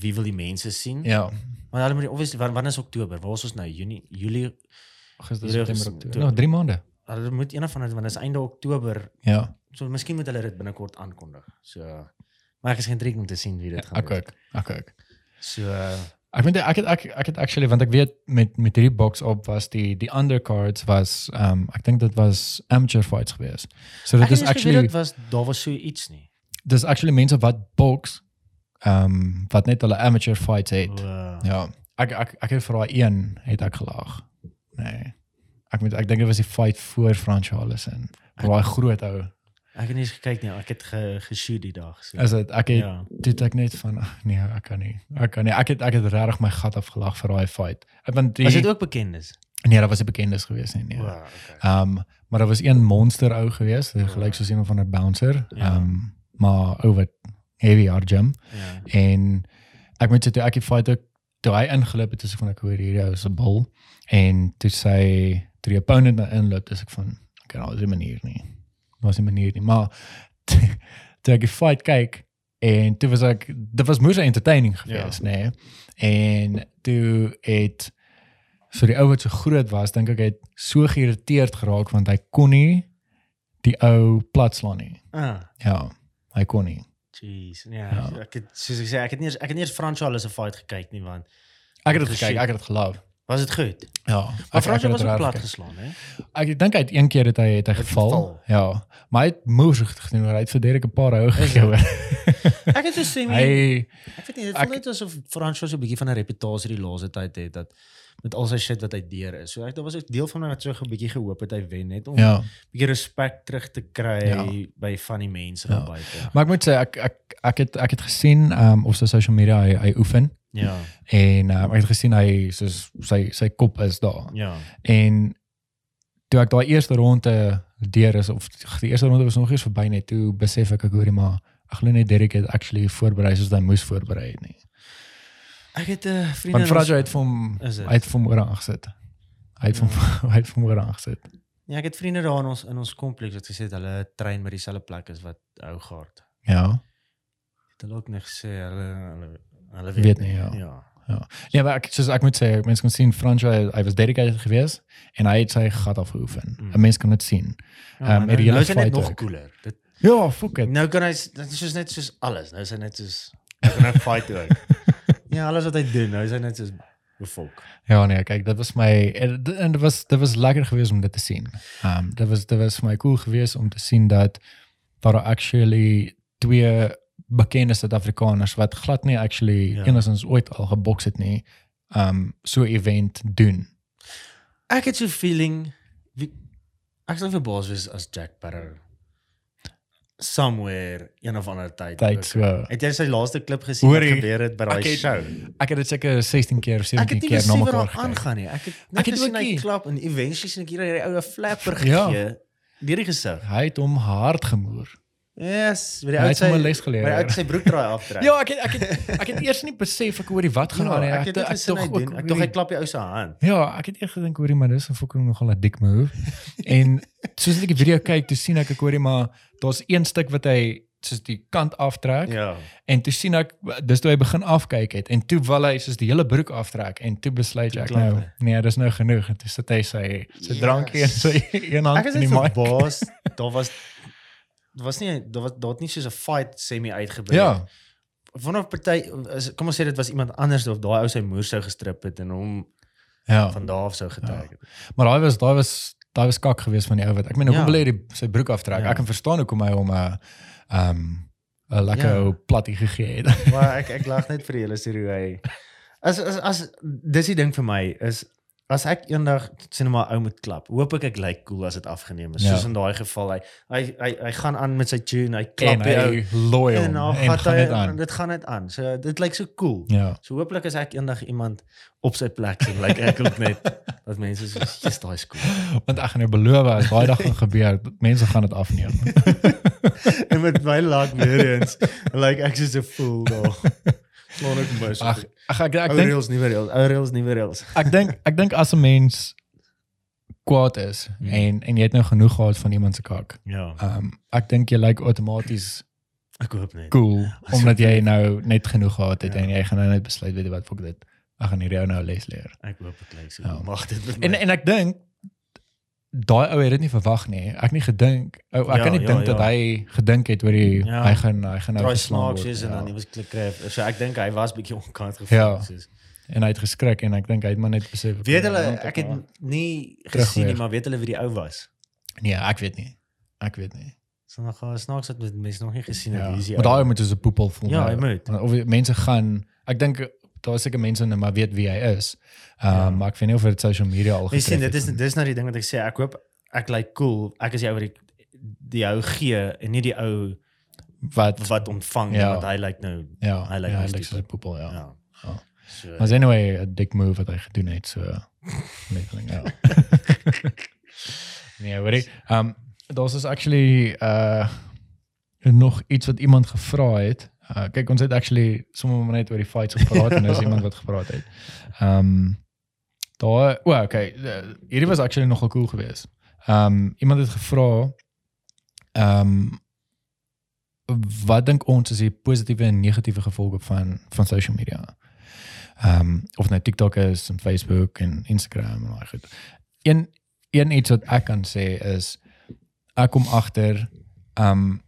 wie wil die mense sien? Ja. Maar hulle moet obviously wanneer is Oktober? Waar is ons nou? Junie, Julie. Hierdie September Oktober. Nog 3 maande. Hulle moet een van hulle want is einde Oktober. Ja. So miskien moet hulle dit binnekort aankondig. So maar ek is geïnteresseerd om te sien wie dit gaan Ek ook. Ek ook. So uh, Ek weet ek het ek ek het actually want ek weet met met hierdie box op was die die undercards was um, ek dink dit was amateur fights geweest. So dit ek is actually dit was daar was so iets nie. dis actually mense wat box um, wat net hulle amateur fights het. Uh, Ja. Ek ek ek het vir daai een het ek gelag. Nee. Ek moet ek dink dit was die fight voor Franchales en daai groot ou. Ek het nie eens gekyk nie. Ek het ge, geshoot die dag. So. Is dit ek het ja. dit ek net van ag nee, ek kan nie. Ek kan nie. Ek het ek het regtig my gat afgelag vir daai fight. Ek want die Was dit ook bekend is? nee, dat was 'n bekendes geweest nie. Nee. Wow, okay. Ehm um, maar daar was een monster ou geweest, Ja. gelyk soos een van 'n bouncer. Ehm Ja. um, maar oor heavy hard gym Ja. en ek moet sê toe ek die fight ook toe hy ingeloop het, is ek van ek hoor hierdie ou is 'n bul en toe sy toe die opponent na inloop, is ek van okay, nou is 'n manier nie. Was 'n manier nie, maar toe ek die fight kyk en toe was ek dit was moeë entertaining geweest, Ja. nê. Nee? En toe het so die ou wat so groot was, dink ek het so geïrriteerd geraak want hy kon nie die ou plat slaan nie. Ah, Ja, hy kon nie. Jeez. Ja, Ja. ek het soos ek sê, ek het nie ek het nie eens Franchal as 'n fight gekyk nie want Ek het dit gekyk, ek het dit geloof. Was dit goed? Ja. Maar ek- ek het was dit reg plat geslaan, hè? Ek dink hy het een keer het hy het hy Het geval. Ja. Maar hy het moes gedoen, hoor. hy het vir Derek 'n paar hou gegee. Ek het gesê Hy ek weet nie, dit ek- voel net asof Fransjo so 'n bietjie van 'n reputasie die laaste tyd het dat met al sy shit wat hy deur is. So ek daar was 'n deel van my wat so 'n bietjie gehoop het hy wen net om 'n ja. bietjie respek terug te kry Ja. by van die mense Ja. daar buite. Maar ek moet sê ek ek ek het ek het gesien um op sy social media hy, hy oefen Ja, en um, ek het gesien hy soos sy sy kop is daar. ja. En toe ek daai eerste ronde deur is of die eerste ronde was nog eers verby net toe besef ek ek hoorie maar ek glo net Derek het actually voorberei soos hy moes voorberei het nie. Ek het 'n uh, vriend Want Frajo het vir hom het vir hom oor aangesit. Hy het hom hy het vir hom oor aangesit. Ja, ek het vriende daar in ons in ons kompleks wat gesê het hulle trein by dieselfde plek as wat ou gaard. Ja. Het hulle ook net gesê hulle hulle hulle Weet nie, ja. Ja. Ja, maar ek soos ek moet sê mense kan sien Fransjo hy, hy was dedicated geweest en hy het sy gat afgeoefen. Mm. 'n Mens kan dit sien. Ja, Ehm, um, het die nou hele is hy net fight nog ook. cooler. Dit Ja, fuck it. nou kan hy dit is soos net soos alles. Nou is hy net soos nou fight ook. ja, alles wat hy doen, nou is hy net soos bevolk. Ja nee, kyk, dit was my en dit- was dit was lekker geweest om dit te sien. Ehm um, dit was dit was vir my cool geweest om te sien dat daar actually twee bekende Suid-Afrikaners wat glad nie actually Ja. enigstens ooit al geboks het nie, ehm um, so 'n event doen. Ek het so 'n feeling wie ek sou verbaas wees as Jack Barrow somewhere een of ander tyd. Tyd so. Het jy sy laaste klip gesien wat Hoorie, gebeur het by daai ek show? Ek het dit seker 16 keer of Ek 17 het nie keer na wat mekaar gekyk. aangaan nie. Ek het Ek net het gesien hy klap en eventually sien ek hier hy ou 'n flapper Ja. gegee. Deur die gesig. Hy het hom hard gemoer. Yes, die Hy het 'n les geleer. By die ou sy broek draai aftrek. Ja, ek het ek het ek het eers nie besef ek hoorie wat gaan Ja, aan nie. ek het dit ek gesien hy tog doen. ook Ek dink hy klap die ou se hand. Ja, ek het eers gedink hoorie maar dis 'n fucking nogal 'n dik move. en soos ek die video kyk, toe sien ek ek hoorie maar daar's een stuk wat hy soos die kant aftrek Ja. en toe sien ek dis toe hy begin afkyk het en toe wil hy soos die hele broek aftrek en toe besluit ek nou hy. nee, dis nou genoeg en toe sit hy sy sy Yes. drankie in sy een hand Ek is in die mic. verbaas. Daar was was nie daar was daar het nie soos 'n fight semi uitgebreek. Ja, Vanaf party kom ons sê dit was iemand anders of daai ou sy moer sou gestrip het en hom ja. van daar af sou getrek het. Maar daai was daai was daai was kak geweest van die ou wat. Ek meen hoekom Ja. wil hy die sy broek aftrek? Ja. Ek kan verstaan hoekom hy hom 'n um 'n lekker Ja. ou plattie gegee het. Maar ek ek lag net vir hele storie hoe hy as as as dis die ding vir my is as ek eendag sien maar ou moet klap. Hoop ek ek lyk cool as dit afgeneem is. Ja. Soos in daai geval hy hy hy, hy gaan aan met sy tune, hy en klap ou hy loyal en en, dan en gaan hy dit aan. dit gaan net aan. So dit lyk so cool. Ja. So hooplik as ek eendag iemand op sy plek sien, lyk ek ook net dat mense so jy's daai is cool. Want ek gaan jou beloof as daai dag gaan gebeur, mense gaan dit afneem. en met my weer eens, lyk ek soos 'n fool daar. Slaan ek my. Ag ag ek ek dink reels, nuwe reels, ou reels, nuwe reels. ek dink ek dink as 'n mens kwaad is Hmm. en en jy het nou genoeg gehad van iemand se kak. Ja, Um ek dink jy lyk outomaties ek hoop net. cool omdat jy nou net genoeg gehad het Ja. en jy gaan nou net besluit weet jy wat fuck dit. Ek gaan hierdie ou nou les leer. Ek hoop lyk so. Ja. Mag dit. En en ek dink daai ou het dit nie verwag nie. Ek nie gedink ou ek Ja, kan nie ja, dink ja. dat hy gedink het oor die Ja. hy gaan hy gaan nou geslaan word, is en ja. dan nie was klik kry. So ek dink hy was bietjie onkant gevoel. Ja. soos- en hy het geskrik en ek dink hy het maar net besef Weet hulle nou, ek het nie Terug gesien nie, maar weet hulle wie die ou was? nee, ek weet nie. Ek weet nie. So nog snaaks dat mense nog nie gesien het Ja. wie is die Maar daai ou moet soos 'n poepel voel. Ja, nou. hy moet. Of mense gaan ek dink daar is seker mense nou maar weet wie hy is. Ehm Ja. maar ek weet nie of dit social media al getref dit is het. dis nou die ding wat ek sê ek hoop ek lyk cool. Ek is die ou wat die die ou gee en nie die ou wat wat ontvang Ja. want hy lyk nou ja, hy lyk ja, nou soos 'n poepel, ja. ja. Ja. So Maar anyway, 'n dik move wat hy gedoen het so ja. nee, hoor ek. Um daar's is actually uh nog iets wat iemand gevra het. Uh kyk ons het actually sommer maar net oor die fights gepraat en dis iemand wat gepraat het. Um daar o, okay, uh, hierdie was actually nogal cool geweest. Um iemand het gevra um wat dink ons is die positiewe en negatiewe gevolge van van social media? Ehm um, of nou TikTok is en Facebook en Instagram en al goed. Een een iets wat ek kan sê is ek kom agter ehm um,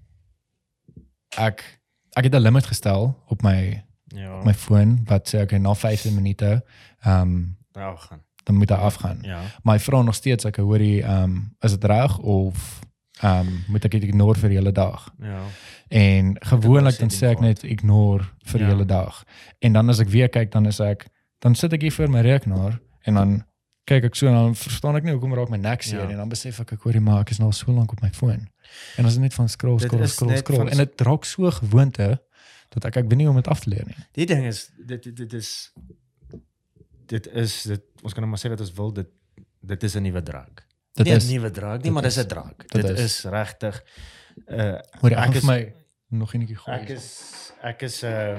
ek ek het 'n limit gestel op my Ja. my foon wat sê okay na 15 minute ehm um, nou gaan. dan moet hy afgaan. Ja. Maar hy vra nog steeds ek hoorie ehm um, is dit reg of ehm um, moet ek dit ignore vir die hele dag? Ja. En gewoonlik dan sê ek net ignore vir die Ja. hele dag. En dan as ek weer kyk dan is ek dan sit ek hier voor my rekenaar en dan kyk ek so en dan verstaan ek nie hoekom raak my nek seer Ja. en dan besef ek ek hoorie maar ek is nou al so lank op my foon. En is dit net van scroll scroll scroll scroll van- en dit raak so gewoonte dat ek ek weet nie hoe om dit af te leer nie. Die ding is dit dit, dit is dit is dit ons kan nou maar sê wat ons wil dit dit is 'n nuwe draak. Dit nie is 'n nuwe draak nie, maar dis is- 'n draak. dit Dit is. is regtig uh hoorie ek ek is- my nog enetjie gooi. ek is ek is uh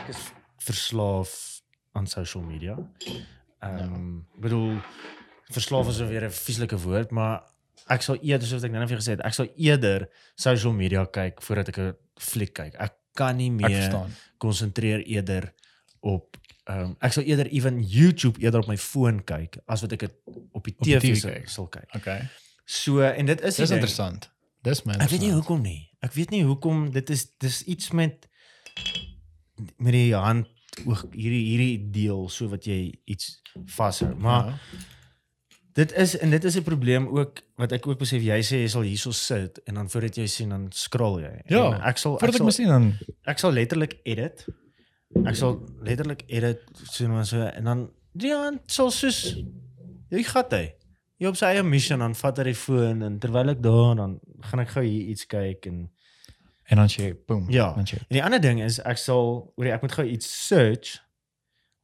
ek is verslaaf aan social media. Ehm um, bedoel verslaaf is weer 'n vieslike woord, maar ek sal eerder soos ek nou net vir gesê het, ek sal eerder social media kyk voordat ek 'n fliek kyk. Ek kan nie meer konsentreer eerder op ehm um, ek sal eerder ewen YouTube eerder op my foon kyk as wat ek dit op die Op TV TV kyk. sal kyk. Okay. So en dit is Dis interessant. Dis my Ek weet nie hoekom nie. Ek weet nie hoekom dit is dis iets met met die hand oog hierdie hierdie deel so wat jy iets vashou. Maar Ja. dit is en dit is 'n probleem ook wat ek ook besef jy sê jy sal hierso sit en dan voordat jy sien dan scroll jy. Ja, en ek sal ek ek sal, ek sal letterlik edit. Ek sal letterlik edit so maar so en dan hand sal soos jy gat hy. Jy op sy eie mission dan vat hy die foon en terwyl ek daar dan gaan ek gou hier iets kyk en en dan sê boom. Ja. Dan sê En die ander ding is ek sal oor ek moet gou iets search.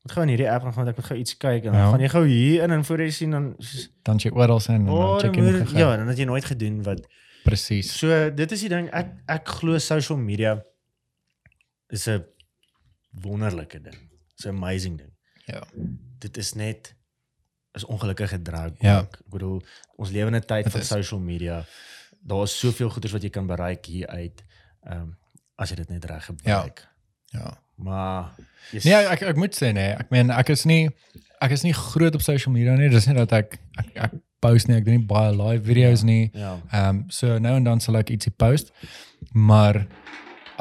Moet gou in hierdie app gaan ek moet gou iets kyk en dan Ja. gaan jy gou hier in en voor jy sien dan dan sê oral sien en dan check jy nog ja, dan het jy nooit gedoen wat. presies. So dit is die ding ek ek glo social media is 'n wonderlike ding. It's 'n amazing ding. Ja. Dit is net is ongelukkige draak. Ja. Ek bedoel ons lewe in 'n tyd van social media. Daar is soveel goeders wat jy kan bereik hier uit. Ehm um, as jy dit net reg gebruik. Ja. Maar yes, Nee, ek ek moet sê nee, ek meen ek is nie ek is nie groot op social media nie. Dis nie dat ek ek, ek post nie, ek doen nie baie live video's nie. ja. Ehm um, so nou en dan sal ek ietsie post. Maar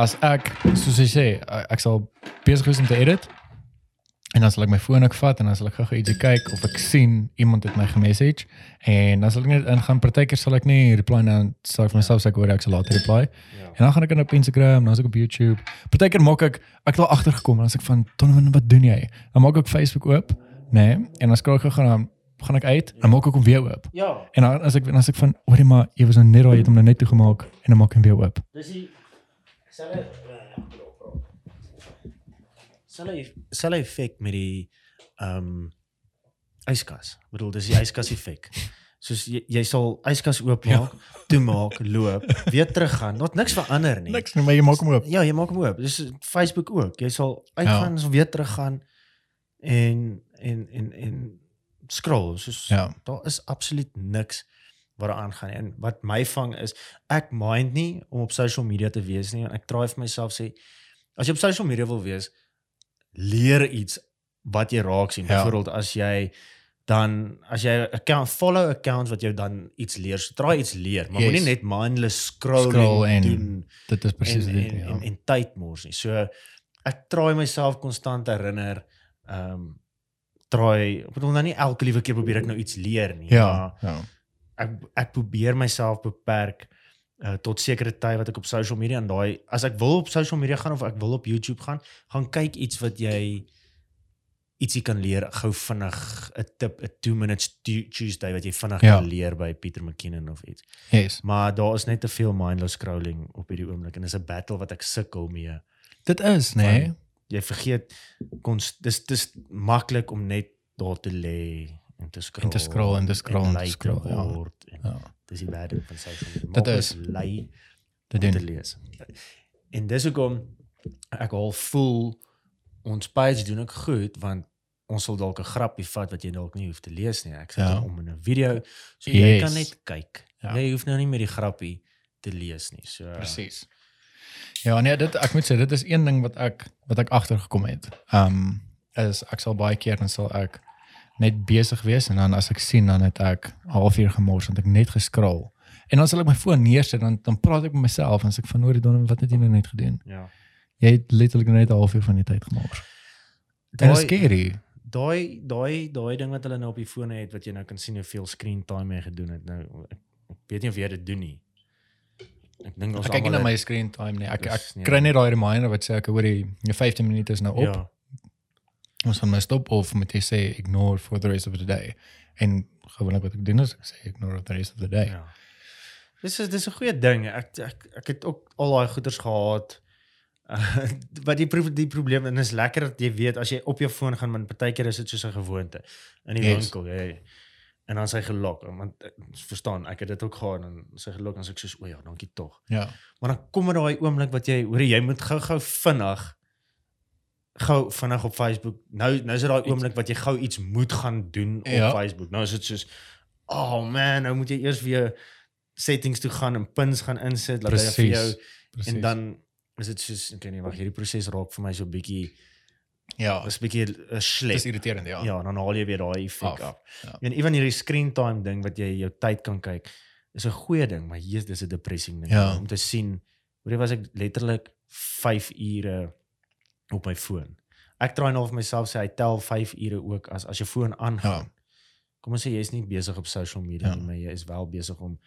as ek soos jy sê, ek, ek sal besig wees om te edit en dan sal ek my foon ook vat en dan sal ek gou-gou ietsie kyk of ek sien iemand het my gemessage en dan sal ek net ingaan. Partykeer sal ek nie reply nou sal ek vir myself sê ek hoor ek sal later reply. ja. En dan gaan ek in op Instagram, dan is ek op YouTube. Partykeer maak ek ek het al agtergekom en dan sê ek van Donovan, wat doen jy? Dan maak ek Facebook oop, nê? Nee, en dan scroll ek gou gaan gaan ek uit en dan maak ek hom weer oop. Ja, En dan as ek dan as ek van, hoorie maar, jy was nou net daar, jy het hom nou net toegemaak en dan maak ek hom weer oop. dis die selfe selfe selfe effek met die ehm um, yskas. Ek bedoel dis die yskas effek. Soos jy, jy sal yskas oopmaak, toemaak, loop, weer teruggaan. Not niks verander nie. Niks nie, maar jy maak hom oop. Ja, jy maak hom oop. Dis Facebook ook. Jy sal uitgaan, ja. weer teruggaan en en en en scroll. Soos Ja. daar is absoluut niks wat daar aangaan nie. En wat my vang is ek mind nie om op social media te wees nie en ek try vir myself sê as jy op social media wil wees leer iets wat jy raak sien. Ja. Byvoorbeeld as jy dan as jy 'n account follow accounts wat jou dan iets leer, so try iets leer, maar Yes. moenie net mindless scrolling Scroll en- doen Dit is presies en, dit. en, Ja. en, en tyd mors nie. So ek try myself konstant herinner ehm um, try ek bedoel nou nie elke liewe keer probeer ek nou iets leer nie. Ja. maar Ja. Ek ek probeer myself beperk uh, tot sekere tyd wat ek op social media en daai as ek wil op social media gaan of ek wil op YouTube gaan, gaan kyk iets wat jy ietsie kan leer gou vinnig 'n tip 'n 2 minutes Tu- Tuesday wat jy vinnig Ja. kan leer by Pieter McKinnon of iets. Yes. Maar daar is net te veel mindless scrolling op hierdie oomblik en dis 'n battle wat ek sukkel mee. Dit is, nê? Nee? Jy vergeet kons dis dis maklik om net daar te lê en te scroll. En te scroll en te scroll en te lui scroll, ja. word en Ja. dis die waarde van social media. Dit is. om te doen. lees. En dis hoekom ek al voel ons page doen ook goed want ons sal dalk 'n grappie vat wat jy dalk nie hoef te lees nie. Ek sê Ja. om in 'n video so jy Yes. kan net kyk. Ja. Jy hoef nou nie meer die grappie te lees nie. So Presies. Ja, nee, dit ek moet sê dit is een ding wat ek wat ek agtergekom het. Ehm is ek sal baie keer dan sal ek net besig wees en dan as ek sien dan het ek 'n halfuur gemors want ek net geskrol. En dan sal ek my foon neersit dan dan praat ek met myself en sê ek van hoor die donder wat het jy nou net gedoen? ja. Jy het letterlik net 'n halfuur van die tyd gemaak. Dit is scary. Daai daai daai ding wat hulle nou op die fone het wat jy nou kan sien hoeveel screen time jy gedoen het. Nou ek, ek weet nie of jy dit doen nie. Ek dink ons Ek kyk nie na almal my screen time nie. Ek ek nie- kry net daai reminder wat sê ek hoor jy jou 15 minute is nou op. Ja. Ons gaan maar stop of moet jy sê ignore for the rest of the day. En gewoonlik wat ek doen is ek sê ignore for the rest of the day. Ja. Dis is dis 'n goeie ding. Ek ek ek het ook al daai goeders gehad. Uh, wat die pro die probleem en is lekker dat jy weet as jy op jou foon gaan want partykeer is dit soos 'n gewoonte in die Yes. winkel jy en dan sy gelok want ek verstaan ek het dit ook gehad en sy gelok en sê ek soos o ja dankie tog Ja. maar dan kom er daai oomblik wat jy hoor jy moet gou-gou vinnig gou vinnig op Facebook nou nou is dit daai oomblik wat jy gou iets moet gaan doen op Ja. Facebook nou is dit soos oh man nou moet jy eers weer settings toe gaan en pins gaan insit laat hy vir jou Precies. en dan is dit soos ek weet nie wag hierdie proses raak vir my so bietjie ja, is bietjie 'n dis slep irriterend ja. ja dan haal jy weer daai effek Af, ja. en ewen hierdie screen time ding wat jy jou tyd kan kyk is 'n goeie ding maar hier dis 'n depressing ding Ja. om te sien hoe was ek letterlik 5 ure op my foon ek try nou vir myself sê hy tel 5 ure ook as as jou foon aangaan Ja. kom ons sê jy's nie besig op social media Ja. nie maar jy is wel besig om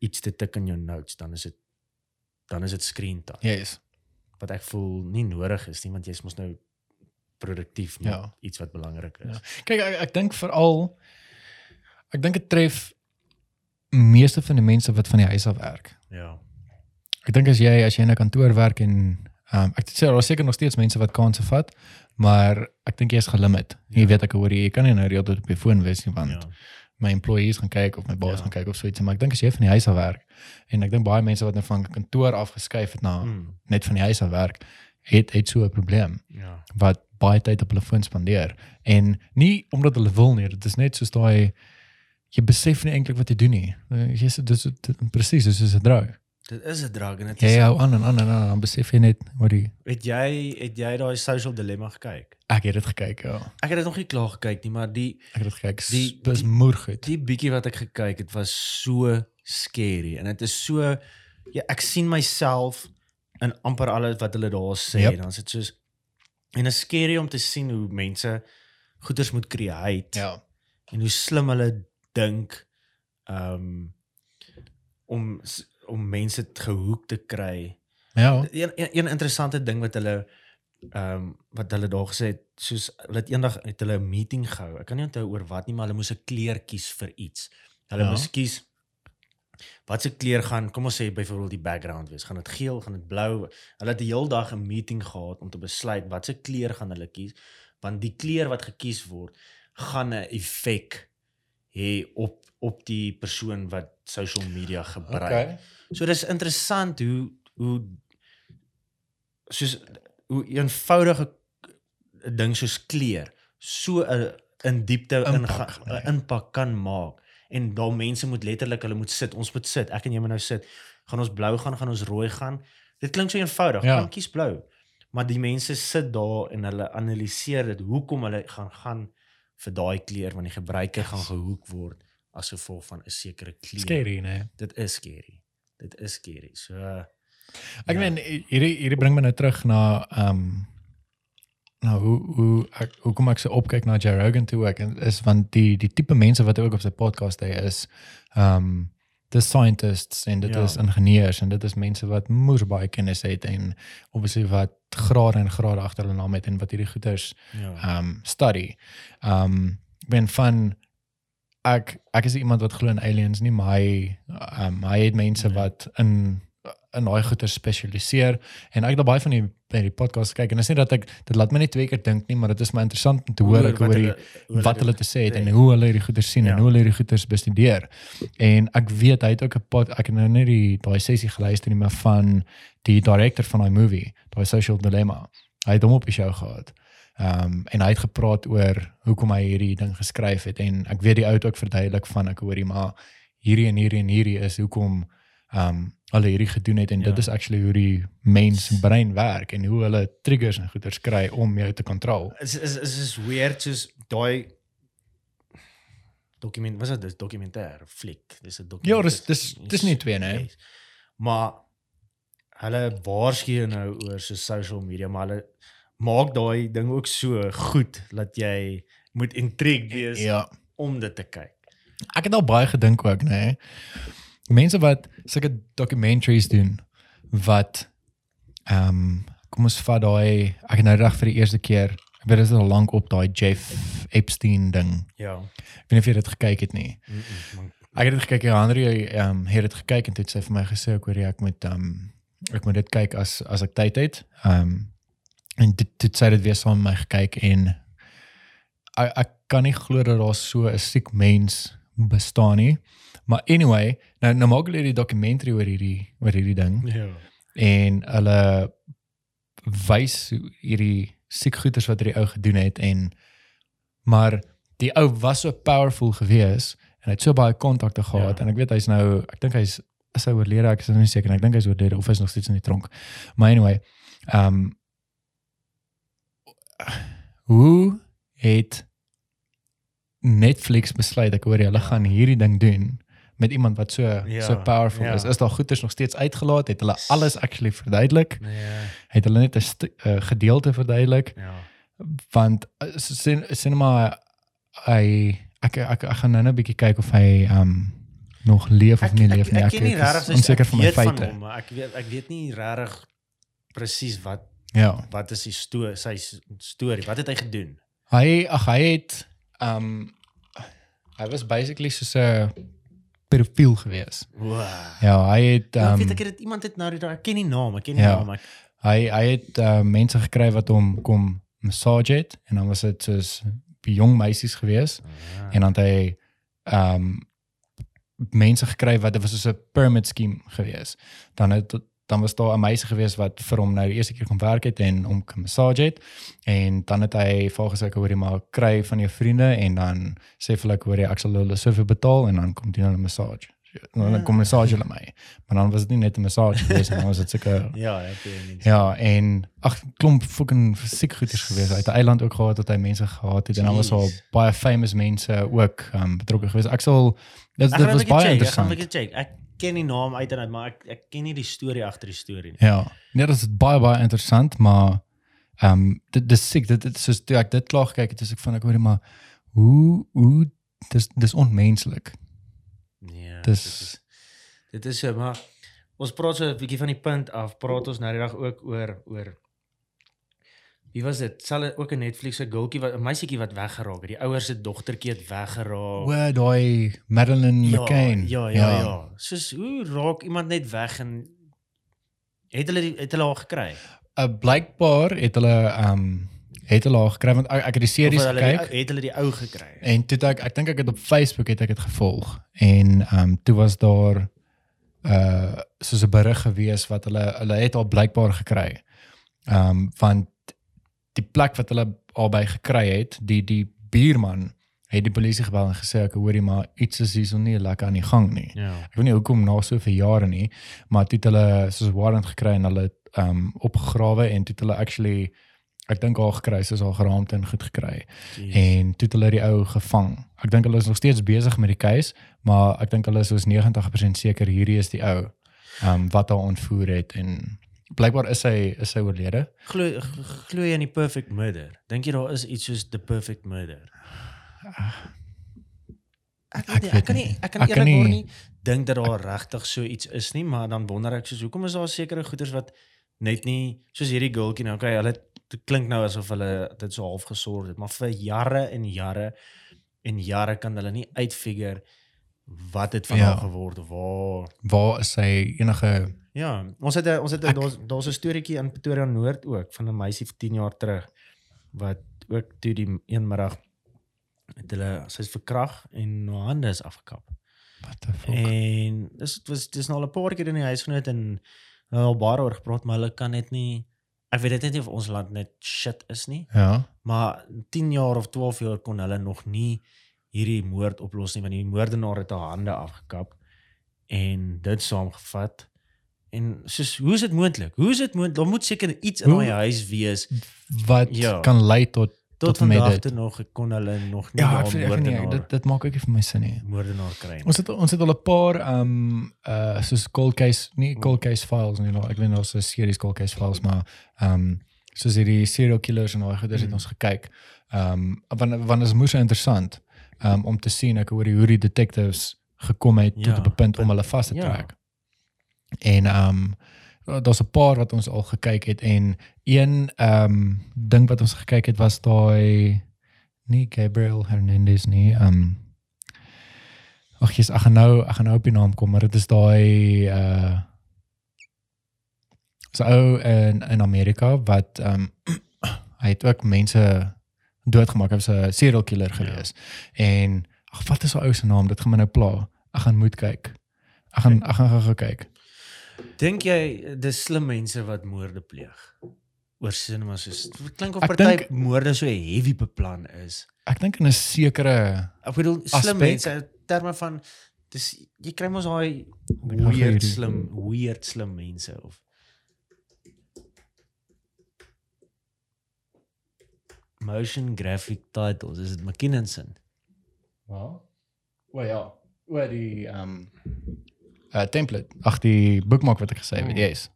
iets te tik in jou notes dan is dit dan is dit screen time Yes. wat ek voel nie nodig is nie want jy's mos nou produktief met Ja. iets wat belangrik is. Ja. Kyk ek, ek dink veral ek dink dit tref meeste van die mense wat van die huis af werk. Ja. Ek dink as jy as jy in 'n kantoor werk en um, ek sê daar is seker nog steeds mense wat kansse vat, maar ek dink jy is gelimit. Jy Ja. weet ek hoor jy, jy kan nie nou reël op jou foon wees nie want Ja. my employees gaan kyk of my baas Ja. gaan kyk of so iets, maar ek dink as jy van die huis af werk en ek dink baie mense wat nou van kantoor af geskuif het na Mm, net van die huis af werk, het het so 'n probleem ja. wat baie tyd op hulle foon spandeer en nie omdat hulle wil nie, dit is net soos daai jy besef nie eintlik wat jy doen nie. Jy sê dis presies is 'n drug. Dit is 'n drug en dit Jy is hou aan en aan en aan, dan besef jy net wat die het jy het jy daai social dilemma gekyk? ek het dit gekyk, ja. Ek het dit nog nie klaar gekyk nie, maar die Ek het dit gekyk. Die- die- moer goed. die bietjie wat ek gekyk het was so scary en dit is so ja, ek sien myself in amper alles wat hulle daar sê Yep. dan is dit soos en is scary om te sien hoe mense goeders moet create Ja. en hoe slim hulle dink um om om mense gehoek te kry. Ja. Een, een, een interessante ding wat hulle ehm wat hulle daar gesê het, soos hulle het eendag het hulle 'n meeting gehou. Ek kan nie onthou oor wat nie, maar hulle moes 'n kleur kies vir iets. Hulle Ja. moes kies wat se kleur gaan, kom ons sê byvoorbeeld die background wees. Gaan dit geel, gaan dit blou? Hulle het die heel dag 'n meeting gehad om te besluit wat se kleur gaan hulle kies, want die kleur wat gekies word gaan 'n effek hê op op die persoon wat social media gebruik. Okay. So dis interessant hoe hoe soos hoe eenvoudige ding soos kleur so 'n in diepte Impak, ingaan nee. 'n impak kan maak. En daar mense moet letterlik hulle moet sit. Ons moet sit. Ek en jy moet nou sit. Gaan ons blou gaan, gaan ons rooi gaan. Dit klink so eenvoudig. Ja. Gaan kies blou. Maar die mense sit daar en hulle analiseer dit hoekom hulle gaan gaan vir daai kleur want die gebruiker gaan gehoek word as gevolg van 'n sekere kleur. Scary, nee. Dit is scary. Dit is scary. So Ek Ja. meen hierdie hierdie bring my nou terug na ehm um, nou hoe hoe ek hoekom ek so opkyk na Joe Rogan toe ek en is want die die tipe mense wat ook op sy podcast hy is ehm um, dis scientists en dit Ja. is ingenieurs en dit is mense wat moer baie kennis het en obviously wat grade en grade agter hulle naam het en wat hierdie goeters ja. ehm um, study. Ehm um, ben van ek ek is iemand wat glo in aliens nie, maar hy um, hy het mense Nee. wat in in daai goeie spesialiseer en ek het baie van die by die podcast kyk en is nie dat ek dit laat my net twee keer dink nie, maar dit is my interessant om te hoor ek hoor die wat hulle te sê het en hoe hulle hierdie goeie sien Ja. en hoe hulle hierdie goeie bestudeer. En ek weet hy het ook 'n pod ek het nou net die daai sessie geluister nie maar van die director van daai movie, daai Social Dilemma. Hy het hom op die show gehad. Ehm um, en hy het gepraat oor hoekom hy hierdie ding geskryf het en ek weet die ou het ook verduidelik van ek hoorie maar hierdie en hierdie en hierdie is hoekom ehm um, hulle hierdie gedoen het en Ja. dit is actually hoe die mens brein werk en hoe hulle triggers en goeters kry om jou te kontrol. is is is is weird soos daai dokument was dit dis dokumentêr fliek dis 'n dokument Ja, dis dis dis nie twee nee. Maar hulle waarsku nou oor so social media, maar hulle maak daai ding ook so goed dat jy moet intrigued wees Ja. om dit te kyk. Ek het al baie gedink ook, nê. Nee. Mense wat sulke documentaries doen wat ehm um, kom ons vat daai ek het nou reg vir die eerste keer, ek weet dit is al lank op daai Jeff Epstein ding. Ja. Ek weet nie of jy dit gekyk het nie. Mm -mm. Ek het dit gekyk, ja, Andre ehm um, het dit gekyk en dit sê vir my gesê ek hoor jy ek moet ehm um, ek moet dit kyk as as ek tyd het. Ehm um, en dit dit sê dit weer saam met my gekyk en ek ek kan nie glo dat daar so 'n siek mens bestaan nie. Maar anyway, nou nou maak hulle die dokumentary oor hierdie oor hierdie ding Ja. en hulle wys hierdie siek goeters wat hierdie ou gedoen het en maar die ou was so powerful gewees en hy het so baie kontakte gehad Ja. en ek weet hy's nou ek dink hy's is hy oorlede ek is nou nie seker ek dink hy's oorlede of hy's nog steeds in die tronk maar anyway ehm um, hoe het Netflix besluit ek hoor hulle Ja. gaan hierdie ding doen met iemand wat so Ja, so powerful ja. is is daar goeters nog steeds uitgelaat het hulle alles actually verduidelik Nee. het hulle net 'n 'n gedeelte verduidelik Ja. want eh, sin cinema hy ek ek ek gaan nou net 'n bietjie kyk of hy um nog leef of nie leef nie ek, ek, ken nie is regtig so onseker van my feite hom, maar ek weet ek weet nie regtig presies wat ja wat is die sto sy storie. Wat het hy gedoen? hy ag hy het um hy was basically soos 'n pedofiel gewees Wow. ja hy het Ja, ek um weet ek het iemand het nou ek ken nie naam, ek ken nie Ja. naam. Ek, hy hy het uh, mense gekry wat hom kom massage het en dan was dit soos jong meisies gewees Ah. en dan het hy ehm um, mense gekry wat dit was soos 'n pyramid scheme gewees. Dan het dan was daar 'n meisie gewees wat vir hom nou die eerste keer kom werk het en hom kom massage het en dan het hy volgens ek hoor jy maar kry van jou vriende en dan sê vir hulle ek hoor jy ek sal hulle soveel betaal en dan kom doen hulle massage. Nou, dan kom massage hulle my. Maar dan was dit nie net 'n massage gewees nie, was dit seker ja, ek nie. Ja, en ag klomp fucking siek goeders gewees. Hy het 'n eiland ook gehad dat hy mense gehad het en dan was Jeez. baie famous mense ook um, betrokke gewees. Ek sal dit Ek dit was net check, baie Ek gaan interessant. 'n bietjie check. Ek ken die naam uit en uit, maar ek ek ken nie die storie agter die storie nie. Ja. Nee, dit is baie baie interessant, maar ehm um, dit dis siek. Dit dit soos toe ek dit klaar gekyk het, is ek van ek hoor maar hoe hoe dis dis onmenslik. Nee. Dis- dit is dit is maar ons praat so 'n bietjie van die punt af. Praat ons nou die dag ook oor oor Wie was dit? Sal ook 'n Netflix se gultjie wat 'n meisietjie wat weggeraak het. Die ouers se dogtertjie het weggeraak. O, daai Madeline McCain. Ja, ja, ja, ja. Soos hoe raak iemand net weg en het hulle het hulle haar gekry? Uh, blykbaar het hulle ehm um, het hulle haar gekry want ek, ek het die series die, gekyk. het hulle die ou gekry? En toe ek ek dink ek het op Facebook het ek dit gevolg en ehm um, toe was daar uh soos 'n berig gewees wat hulle hulle het al blykbaar gekry. Ehm um, want die plek wat hulle albei gekry het, die die buurman het die polisie gebel en gesê ek hoorie maar iets is hier so nie lekker aan die gang nie. Ja. Ek weet nie hoekom na soveel jare nie, maar toe het hulle soos warrant gekry en hulle ehm um, opgegrawe en toe het hulle actually ek dink haar gekry soos haar geraamte en goed gekry en toe het hulle die ou gevang. Ek dink hulle is nog steeds besig met die case, maar ek dink hulle is soos 90% seker hierdie is die ou ehm um, wat haar ontvoer het en blykbaar is hy is hy oorlede. Glo glo jy in die perfect murder? Dink jy daar is iets soos the perfect murder? Ek, Ek nie, weet ek kan nie nie. ek kan Ek eerlikwaar nie- nie dink dat daar regtig so iets is nie, maar dan wonder ek soos hoekom is daar sekere goeders wat net nie soos hierdie girltjie nou, okay, hulle dit klink nou asof hulle dit so half gesort het, maar vir jare en jare en jare kan hulle nie uitfigure wat het van Ja. haar geword of waar Waar is hy enige Ja, ons het 'n ons het daar's daar's 'n storieetjie in Pretoria Noord ook van 'n meisie vir 10 jaar terug wat ook toe die een middag het hulle sy's verkrag en haar hande is afgekap. wat the fuck? En dis dit was dis nou al 'n paar keer in die huis genoot en hulle al baie oor gepraat, maar hulle kan net nie ek weet dit net nie of ons land net shit is nie, Ja. maar 10 jaar of 12 jaar kon hulle nog nie hierdie moord oplos nie want die moordenaar het haar hande afgekap en dit saamgevat. En soos hoe is dit moontlik? Hoe is dit moontlik? Daar moet seker iets in daai huis wees. Wat Ja. kan lei tot tot vandag dit. toe nog ek kon hulle nog nie Ja, daar ek vind ek nee, moordenaar dit dit maak ook nie vir my sin nie. moordenaar kry nie. Ons het ons het al 'n paar ehm uh soos cold case, nie cold case files nie, nou, ek weet daar's 'n series cold case files, maar ehm soos hierdie serial killers en daai goeders het Mm. ons gekyk. Ehm want want is moes interessant um, om te sien ek hoor hoe die detectives gekom het tot Ja, op 'n punt om hulle vas te ja. En ehm daar's 'n paar wat ons al gekyk het en een ehm ding wat ons gekyk het was daai nie Gabriel Hernandez nie. Ehm Ag jy's gaan nou ek gaan nou op die naam kom, maar dit is daai uh so ou in in Amerika wat ehm hy het ook mense doodgemaak. Hy was 'n serial killer gewees. En ag wat is daai ou se naam? Dit gaan my nou pla. Ek gaan moet kyk. Ek gaan ek gaan gou kyk. Dink jy dis slim mense wat moorde pleeg? Oor sin maar soos dit klink of party moorde so heavy beplan is. Ek dink in 'n sekere Ek bedoel slim Aspek. mense in terme van dis jy kry mos daai weird slim weird slim mense of motion graphic titles is dit McKinnonson. Wel. O ja. O die ehm um, uh template. Ag die bookmark wat ek gesê het, Hmm. yes.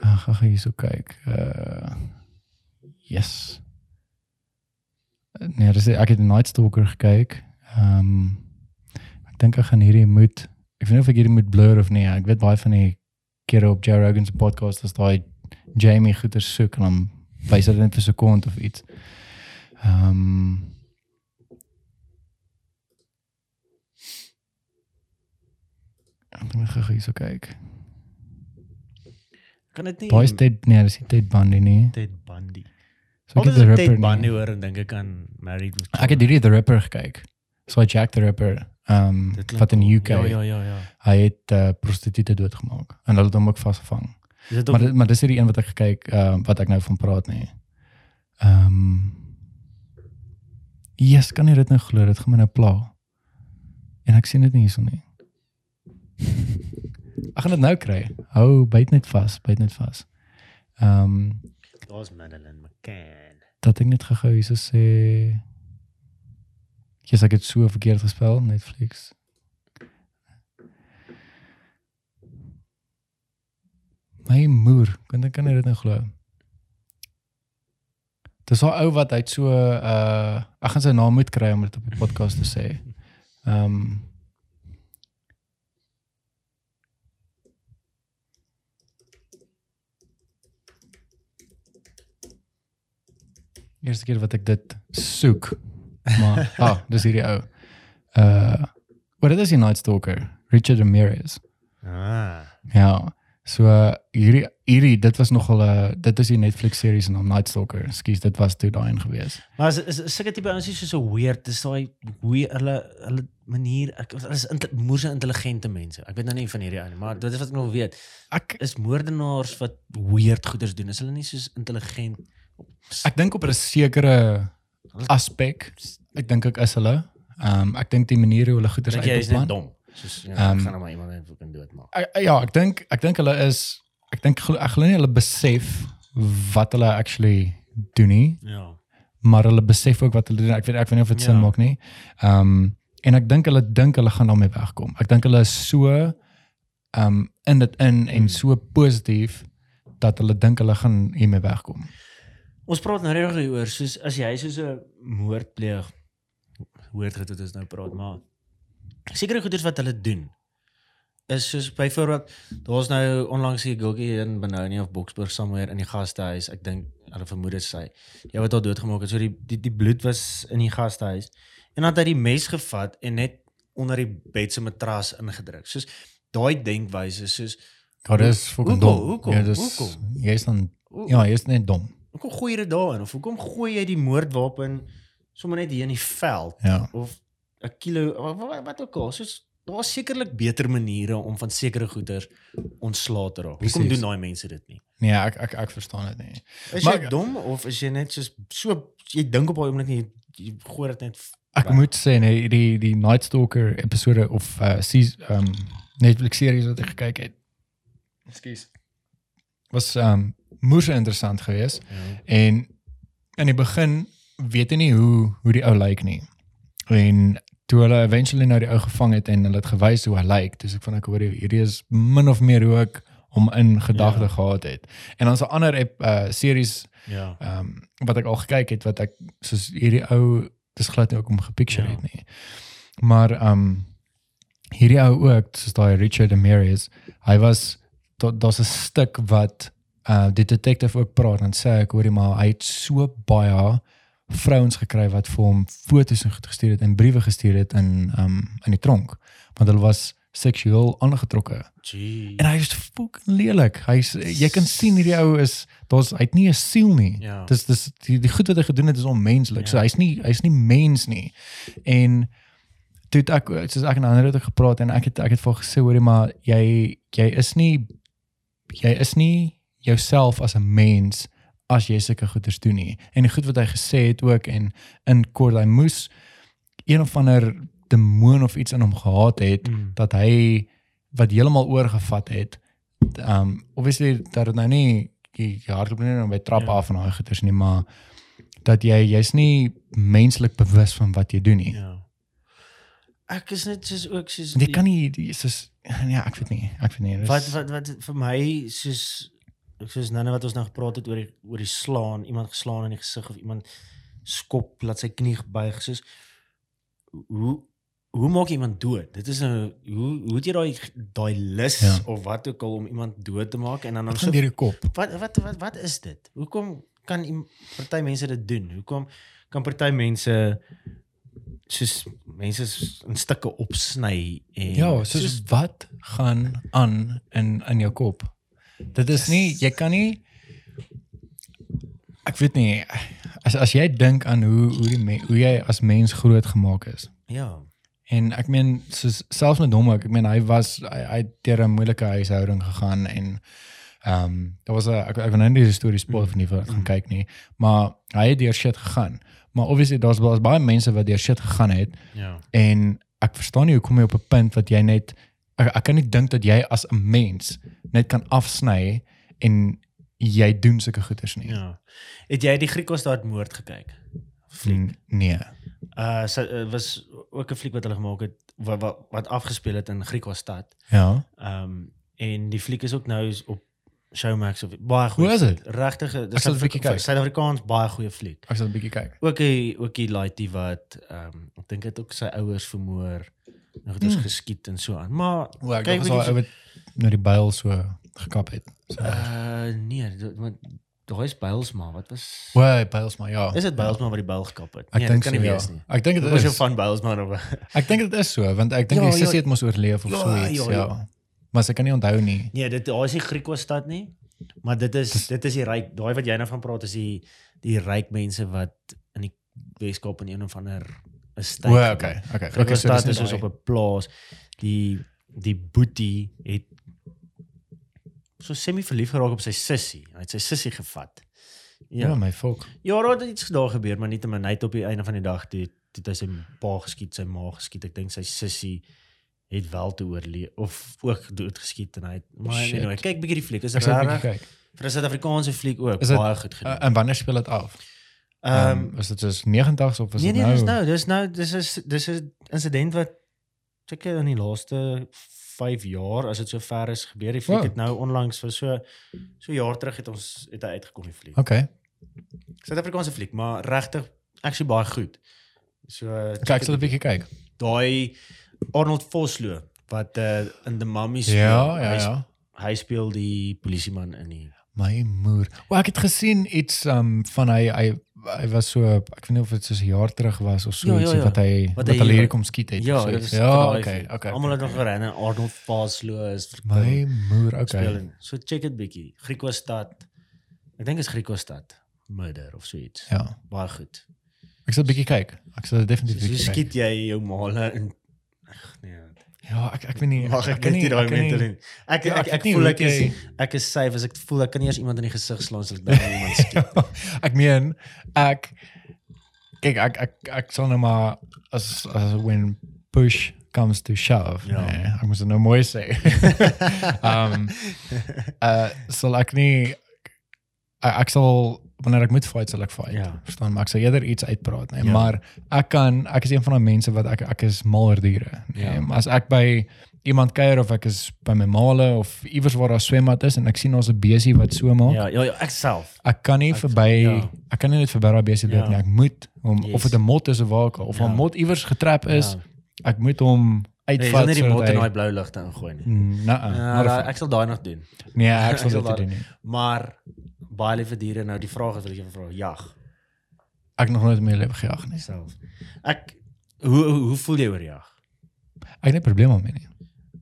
Ag, ag hier so kyk. Uh yes. Nee, dis ek het Night Stalker gekyk. Ehm um, ek dink ek gaan hierdie moet ek weet nie of ek hierdie moet blur of nie. Ek weet baie van die kere op Joe Rogan se podcast as daai Jamie goeie soek en dan wys dit net vir 'n sekond of iets. Ehm um, Ek moet gou hier so kyk. Kan dit nie Daai is Ted, nee, dis nie Ted Bundy nie. Ted Bundy. So ek het ek Ted. Bundy hoor en dink ek aan Married with Ek het hierdie The Ripper gekyk. So Jack the Ripper, ehm klink wat in cool. UK. Ja ja ja ja. Hy het uh, prostituie doodgemaak en hulle het hom ook vasgevang. Dit Maar maar dis hierdie een wat ek gekyk uh, wat ek nou van praat nie. Ehm um, Yes, kan jy dit nou glo? Dit gaan my nou pla. En ek sien dit nie hierson nie. Ek gaan dit nou kry. Hou byt net vas, byt net vas. Ehm um, daar's Madeline McCann. dat ek net gou-gou hierso sê Jesus, ek het so verkeerd gespel Netflix. My moer, kan ek kan jy dit nou glo? Dis daai ou wat hy het so uh ek gaan sy naam moet kry om dit op die podcast te sê. Ehm um, Eerste keer wat ek dit soek. Maar ah, dis hierdie ou. Uh wat dit is die Night Stalker, Richard Ramirez. Ah. Ja. So uh, hierdie hierdie dit was nogal 'n uh, dit is die Netflix series en Night Stalker. Ekskuus, dit was toe daai een gewees. Maar is is, is sulke tipe ouens is so weird. Dis daai hoe hulle hulle manier ek hulle is inte, moerse intelligente mense. Ek weet nou nie van hierdie ou nie, maar dit is wat ek nog weet. Ek Is moordenaars wat weird goeders doen. Is hulle nie soos intelligent? Ek dink op 'n sekere aspek. Ek dink ek is hulle. Ehm um, ek dink die manier hoe hulle goeders Dink jy is net uitbeplan. dom. Soos ja, Ehm, um, gaan nou maar iemand net kan doodmaak. Ek- ek- Ja, ek dink ek dink hulle is ek dink ek glo nie hulle besef wat hulle actually doen nie. Ja. maar hulle besef ook wat hulle doen. Ek weet ek weet nie of dit sin Ja. maak nie. Ehm um, en ek dink hulle dink hulle gaan daarmee wegkom. Ek dink hulle is so ehm um, in dit in en Hmm. so positief dat hulle dink hulle gaan hiermee wegkom. Ons praat nou regtig hieroor soos as jy soos 'n moord pleeg. Hoor dit wat ons nou praat, maar sekere goeders wat hulle doen is soos byvoorbeeld daar's nou onlangs hier Goggie in Benoni of Boksburg somewhere in die gastehuis. Ek dink hulle vermoed dit sy. Jy wat al doodgemaak het. So die, die die bloed was in die gastehuis. En dan het hy die mes gevat en net onder die bed se matras ingedruk. Soos daai denkwyse soos Ja, dis fucking dom. Hoekom? Ja, dis Hoekom? jy's dan hoe- ja, jy's net dom. Hoekom gooi jy dit daarin of hoekom gooi jy die moordwapen sommer net hier in die veld Ja. of 'n kilo wat, wat, wat ook al soos daar's sekerlik beter maniere om van sekere goeders ontslae te raak. Hoekom doen daai mense dit nie? Nee, ek ek ek verstaan dit nie. Is Maar- jy dom of is jy net soos so jy dink op daai oomblik nie jy gooi dit net Ek weg? moet sê nee, die die Night Stalker episode of uh seas um Netflix series wat ek gekyk het. Ekskuus. Was um moes interessant geweest. ja. En in die begin weet jy nie hoe hoe die ou lyk nie. En toe hulle eventually nou die ou gevang het en hulle het gewys hoe hy lyk, dis ek van ek hoor hierdie is min of meer hoe ek hom in gedagte Ja. gehad het. En dan 'n ander ep- uh series Ja. ehm um, wat ek al gekyk het wat ek soos hierdie ou dis glad nie ook om gepicture Ja. het nie. Maar ehm um, hierdie ou ook soos daai Richard Ramirez, hy was daar's 'n stuk wat uh die detective ook praat en sê ek hoorie maar hy het so baie vrouens gekry wat vir hom foto's en goed gestuur het en briewe gestuur het in um, in die tronk want hulle was seksueel aangetrokke. Gee. En hy is fucking lelik. Hy's jy kan sien hierdie ou is daar's hy het nie 'n siel nie. Ja. Dis dis die, die goed wat hy gedoen het is onmenslik. Ja. So hy's nie hy's nie mens nie. En toe het ek soos ek en ander het gepraat en ek het ek het vir gesê hoorie maar jy jy is nie jy is nie jouself as 'n mens as jy sulke goeders doen nie. En die goed wat hy gesê het ook en in kort hy moes een of ander demoon of iets in hom gehad het Mm. dat hy wat heeltemal oorgevat het. Um obviously dat dit nou nie jy hardloop nie nou by trap Ja. af en daai goeders nie, maar dat jy jy's nie menslik bewus van wat jy doen nie. Ja. Ek is net soos ook soos Jy kan nie soos ja, ek weet nie, ek weet nie. dis- wat wat wat vir my soos soos nou wat ons nou gepraat het oor die oor die slaan, iemand geslaan in die gesig of iemand skop laat sy knie buig soos hoe hoe maak iemand dood? Dit is nou hoe hoe het jy daai daai lus Ja. of wat ook al om iemand dood te maak en dan dan so deur die kop? wat wat wat wat is dit? Hoekom kan party mense dit doen? Hoekom kan party mense soos mense in stukke opsny en Ja, soos wat gaan aan in in jou kop? Dit is nie jy kan nie ek weet nie as as jy dink aan hoe hoe die me, hoe jy as mens groot gemaak is. ja. En ek meen soos selfs met hom ook, ek meen hy was hy, hy het deur 'n moeilike huishouding gegaan en ehm um, daar was 'n ek ek wil nou nie die storie spoil of nie vir gaan kyk nie, maar hy het deur shit gegaan. Maar obviously daar's daar's baie mense wat deur shit gegaan het Ja. en ek verstaan nie hoe kom jy op 'n punt wat jy net ek, ek kan nie dink dat jy as 'n mens net kan afsny en jy doen sulke goeders nie. Ja. Het jy die Griekosstad moord gekyk? Fliek. Nee. Uh so, uh, was ook 'n fliek wat hulle gemaak het wat wat, wat afgespeel het in Griekosstad. Ja. Ehm um, en die fliek is ook nou op Showmax of baie goed. Hoe is dit? Regtig, Ek dis 'n bietjie kyk. Suid-Afrikaans baie goeie fliek. Ek sal 'n bietjie kyk. Ook 'n ook die laaitie wat ehm um, ek dink dit ook sy ouers vermoor. Nou het ons Hmm. geskiet en so aan. Maar O, ek Kyk, bietjie hy het nou die byl so gekap het. So. uh nee, want daar is Bylsma. Wat was O, hy byls maar ja. Is dit Bylsma wat die byl gekap het? Ek nee, dit kan so, nie ja. wees nie. Ek dink Dit dit was jou is. van Bylsma of Ek dink dit is so want ek dink Ja, die ja. sussie het mos oorleef of Ja, so iets, ja, ja. ja. Maar sy kan nie onthou nie. Nee, dit daar is nie Griekosstad nie. Maar dit is dit is die ryk, daai wat jy nou van praat is die die ryk mense wat in die Weskaap in een of ander 'n stad. O, okay, okay. Okay, so Griekosstad dis is soos nie op 'n plaas. Die die boetie het so semi verlief geraak op sy sussie. Hy het sy sussie gevat. Ja, Ja. my volk. Ja, daar het iets daar gebeur, maar nie te min hy het op die einde van die dag toe toe hy sy pa geskiet, sy ma geskiet. Ek dink sy sussie het wel te oorleef of ook dood geskiet en hy het maar Shit. anyway, kyk bietjie die fliek. Is Ek sal 'n bietjie reg kyk. vir 'n Suid-Afrikaanse fliek ook Is baie goed Uh, gedoen. en wanneer speel dit af? Ehm Ehm is dit soos 90s of is nee dit nee, nou? dis nou, dis nou dis is dis 'n insident wat seker in die laaste 5 jaar as dit so ver is gebeur. Die fliek Wow. het nou onlangs vir so so jaar terug het ons het hy uitgekom die fliek. Okay. Suid-Afrikaanse fliek, maar regtig actually baie goed. So Kyk, sal 'n bietjie kyk. daai Arnold Vosloo wat uh, in The Mummy speel. Ja, ja, hy, ja. Hy speel die polisieman in die My moer. O, ek het gesien iets um van hy hy hy was so ek weet nie of dit soos 'n jaar terug was of so Ja, ja, iets ja. wat hy Wat wat hy hier- kom skiet het. Ja, so dit is Ja, okay, fliek. okay. Almal het nog geren. Arnold Vosloo is My moer, speel okay. in. So check dit bietjie. Griekosstad. Ek dink is Griekosstad. Murder of so iets. Ja. Baie goed. Ek sal 'n bietjie kyk. Ek sal definitief So, so kyk. skiet jy jou male in Ag nee. Ja, ek ek weet nie. Mag ek kan net nie daai ek mental in. Ek Ja, ek ek nie voel ek is jy- ek is safe as ek voel ek kan nie eers iemand in die gesig slaan as ek dink iemand skiet. ek meen ek kyk ek ek ek sal nou maar as as when push comes to shove. Ja. Nee, ek moet dit nou mooi sê. um uh sal ek nie ek, ek sal wanneer ek moet fight sal ek fight. Ja. Verstaan, maar ek sal eerder iets uitpraat, nee. Ja. Maar ek kan ek is een van daai mense wat ek ek is mal oor diere. Nee. Ja. As ek by iemand kuier of ek is by my maale of iewers waar daar swembad is en ek sien daar's 'n besie wat so maak, Ja, ja, ja, ek self. ek kan nie Ek- verby ja. ek kan nie net verby daai besie loop Ja. nie. Ek moet hom Yes. of dit 'n mot is of waar of 'n Ja. mot iewers getrap is, Ja. ek moet hom Nee, jy uitvat nie die mot in daai blou ligte ingooi nie. Nee, Ja, da, ek sal daai nog doen. nee, ek sal dit doen nie. Maar baie liewe diere nou die vraag is wat ek jou vra, jag Ek nog nooit my lewe gejag nie. self. Ek hoe hoe, hoe voel jy oor jag? Ek het nie probleme daarmee nie.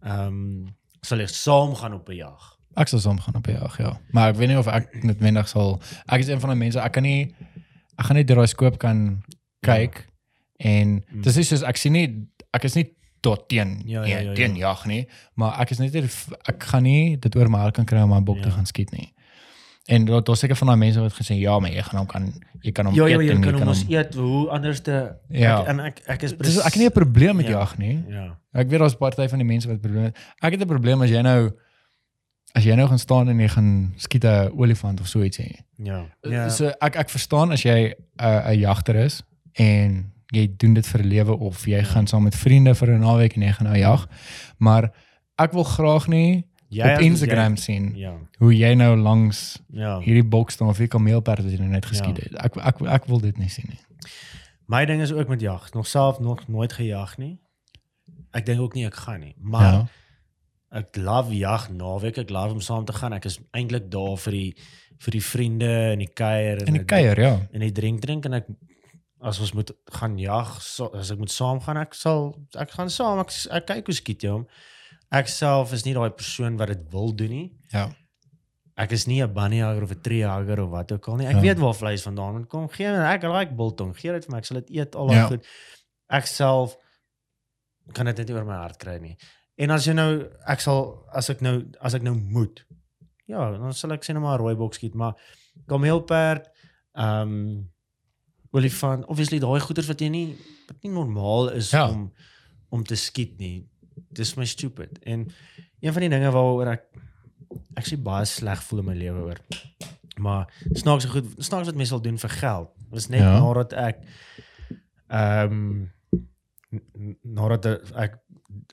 Ehm um, sal jy saam gaan op 'n jag? Ek sal saam gaan op 'n jag, ja. Maar ek weet nie of ek noodwendig sal ek is een van die mense ek kan nie ek gaan deur daai skoop kan kyk en Mm. dis is soos ek sien nie ek is nie tot teen Ja, ja, ja, ja, ja, ja. teen jag nie, maar ek is net ek gaan nie dit oor my hart kan kry om my bok te Ja. gaan skiet nie. En daar daar's seker van daai mense wat gesê ja, maar jy gaan hom kan jy kan hom Ja, ja, eet jy en kan hom ons eet hoe anders te Ja. ek, en ek ek is Dis ek het nie 'n probleem met Ja. jag nie. Ja. Ek weet daar's party van die mense wat probleme het. Ek het 'n probleem as jy nou as jy nou gaan staan en jy gaan skiet 'n olifant of so iets hê. Ja. Ja. Ja. So ek ek verstaan as jy 'n 'n jagter is en jy doen dit vir 'n lewe of jy ja. gaan saam met vriende vir 'n naweek en jy gaan nou jag, maar ek wil graag nie Jy op Instagram jy- sien Ja. hoe jy nou langs Ja. hierdie boks staan of jy kameelperd wat jy nou net geskiet Ja. het. Ek ek ek wil dit nie sien nie. My ding is ook met jag. Nog self nog nooit gejag nie. Ek dink ook nie ek gaan nie. Maar Ja. ek love jag naweek. Ek love om saam te gaan. Ek is eintlik daar vir die vir die vriende en die kuier En die kuier, ja. en die drink drink en ek as ons moet gaan jag, so, as ek moet saam gaan, ek sal ek gaan saam. Ek ek kyk hoe skiet jy hom. Ek self is nie daai persoon wat dit wil doen nie. Ja. Ek is nie 'n bunny hugger of 'n tree hugger of wat ook al nie. Ek Ja. weet waar vleis vandaan kom. Gee my ek like biltong. Gee dit vir my. Ek sal dit eet al daai Ja. goed. Ek self kan dit net oor my hart kry nie. En as jy nou ek sal as ek nou as ek nou moet. Ja, dan sal ek sê net maar 'n rooi bok skiet, maar kameelperd, ehm um, olifant, obviously daai goeters wat jy nie wat nie normaal is Ja. om om te skiet nie. Dis my stupid. En een van die dinge waaroor ek ek sê baie sleg voel in my lewe oor. Maar snaaks so goed, snaaks wat mense sal doen vir geld. Was net Ja. nadat ek ehm um, nadat ek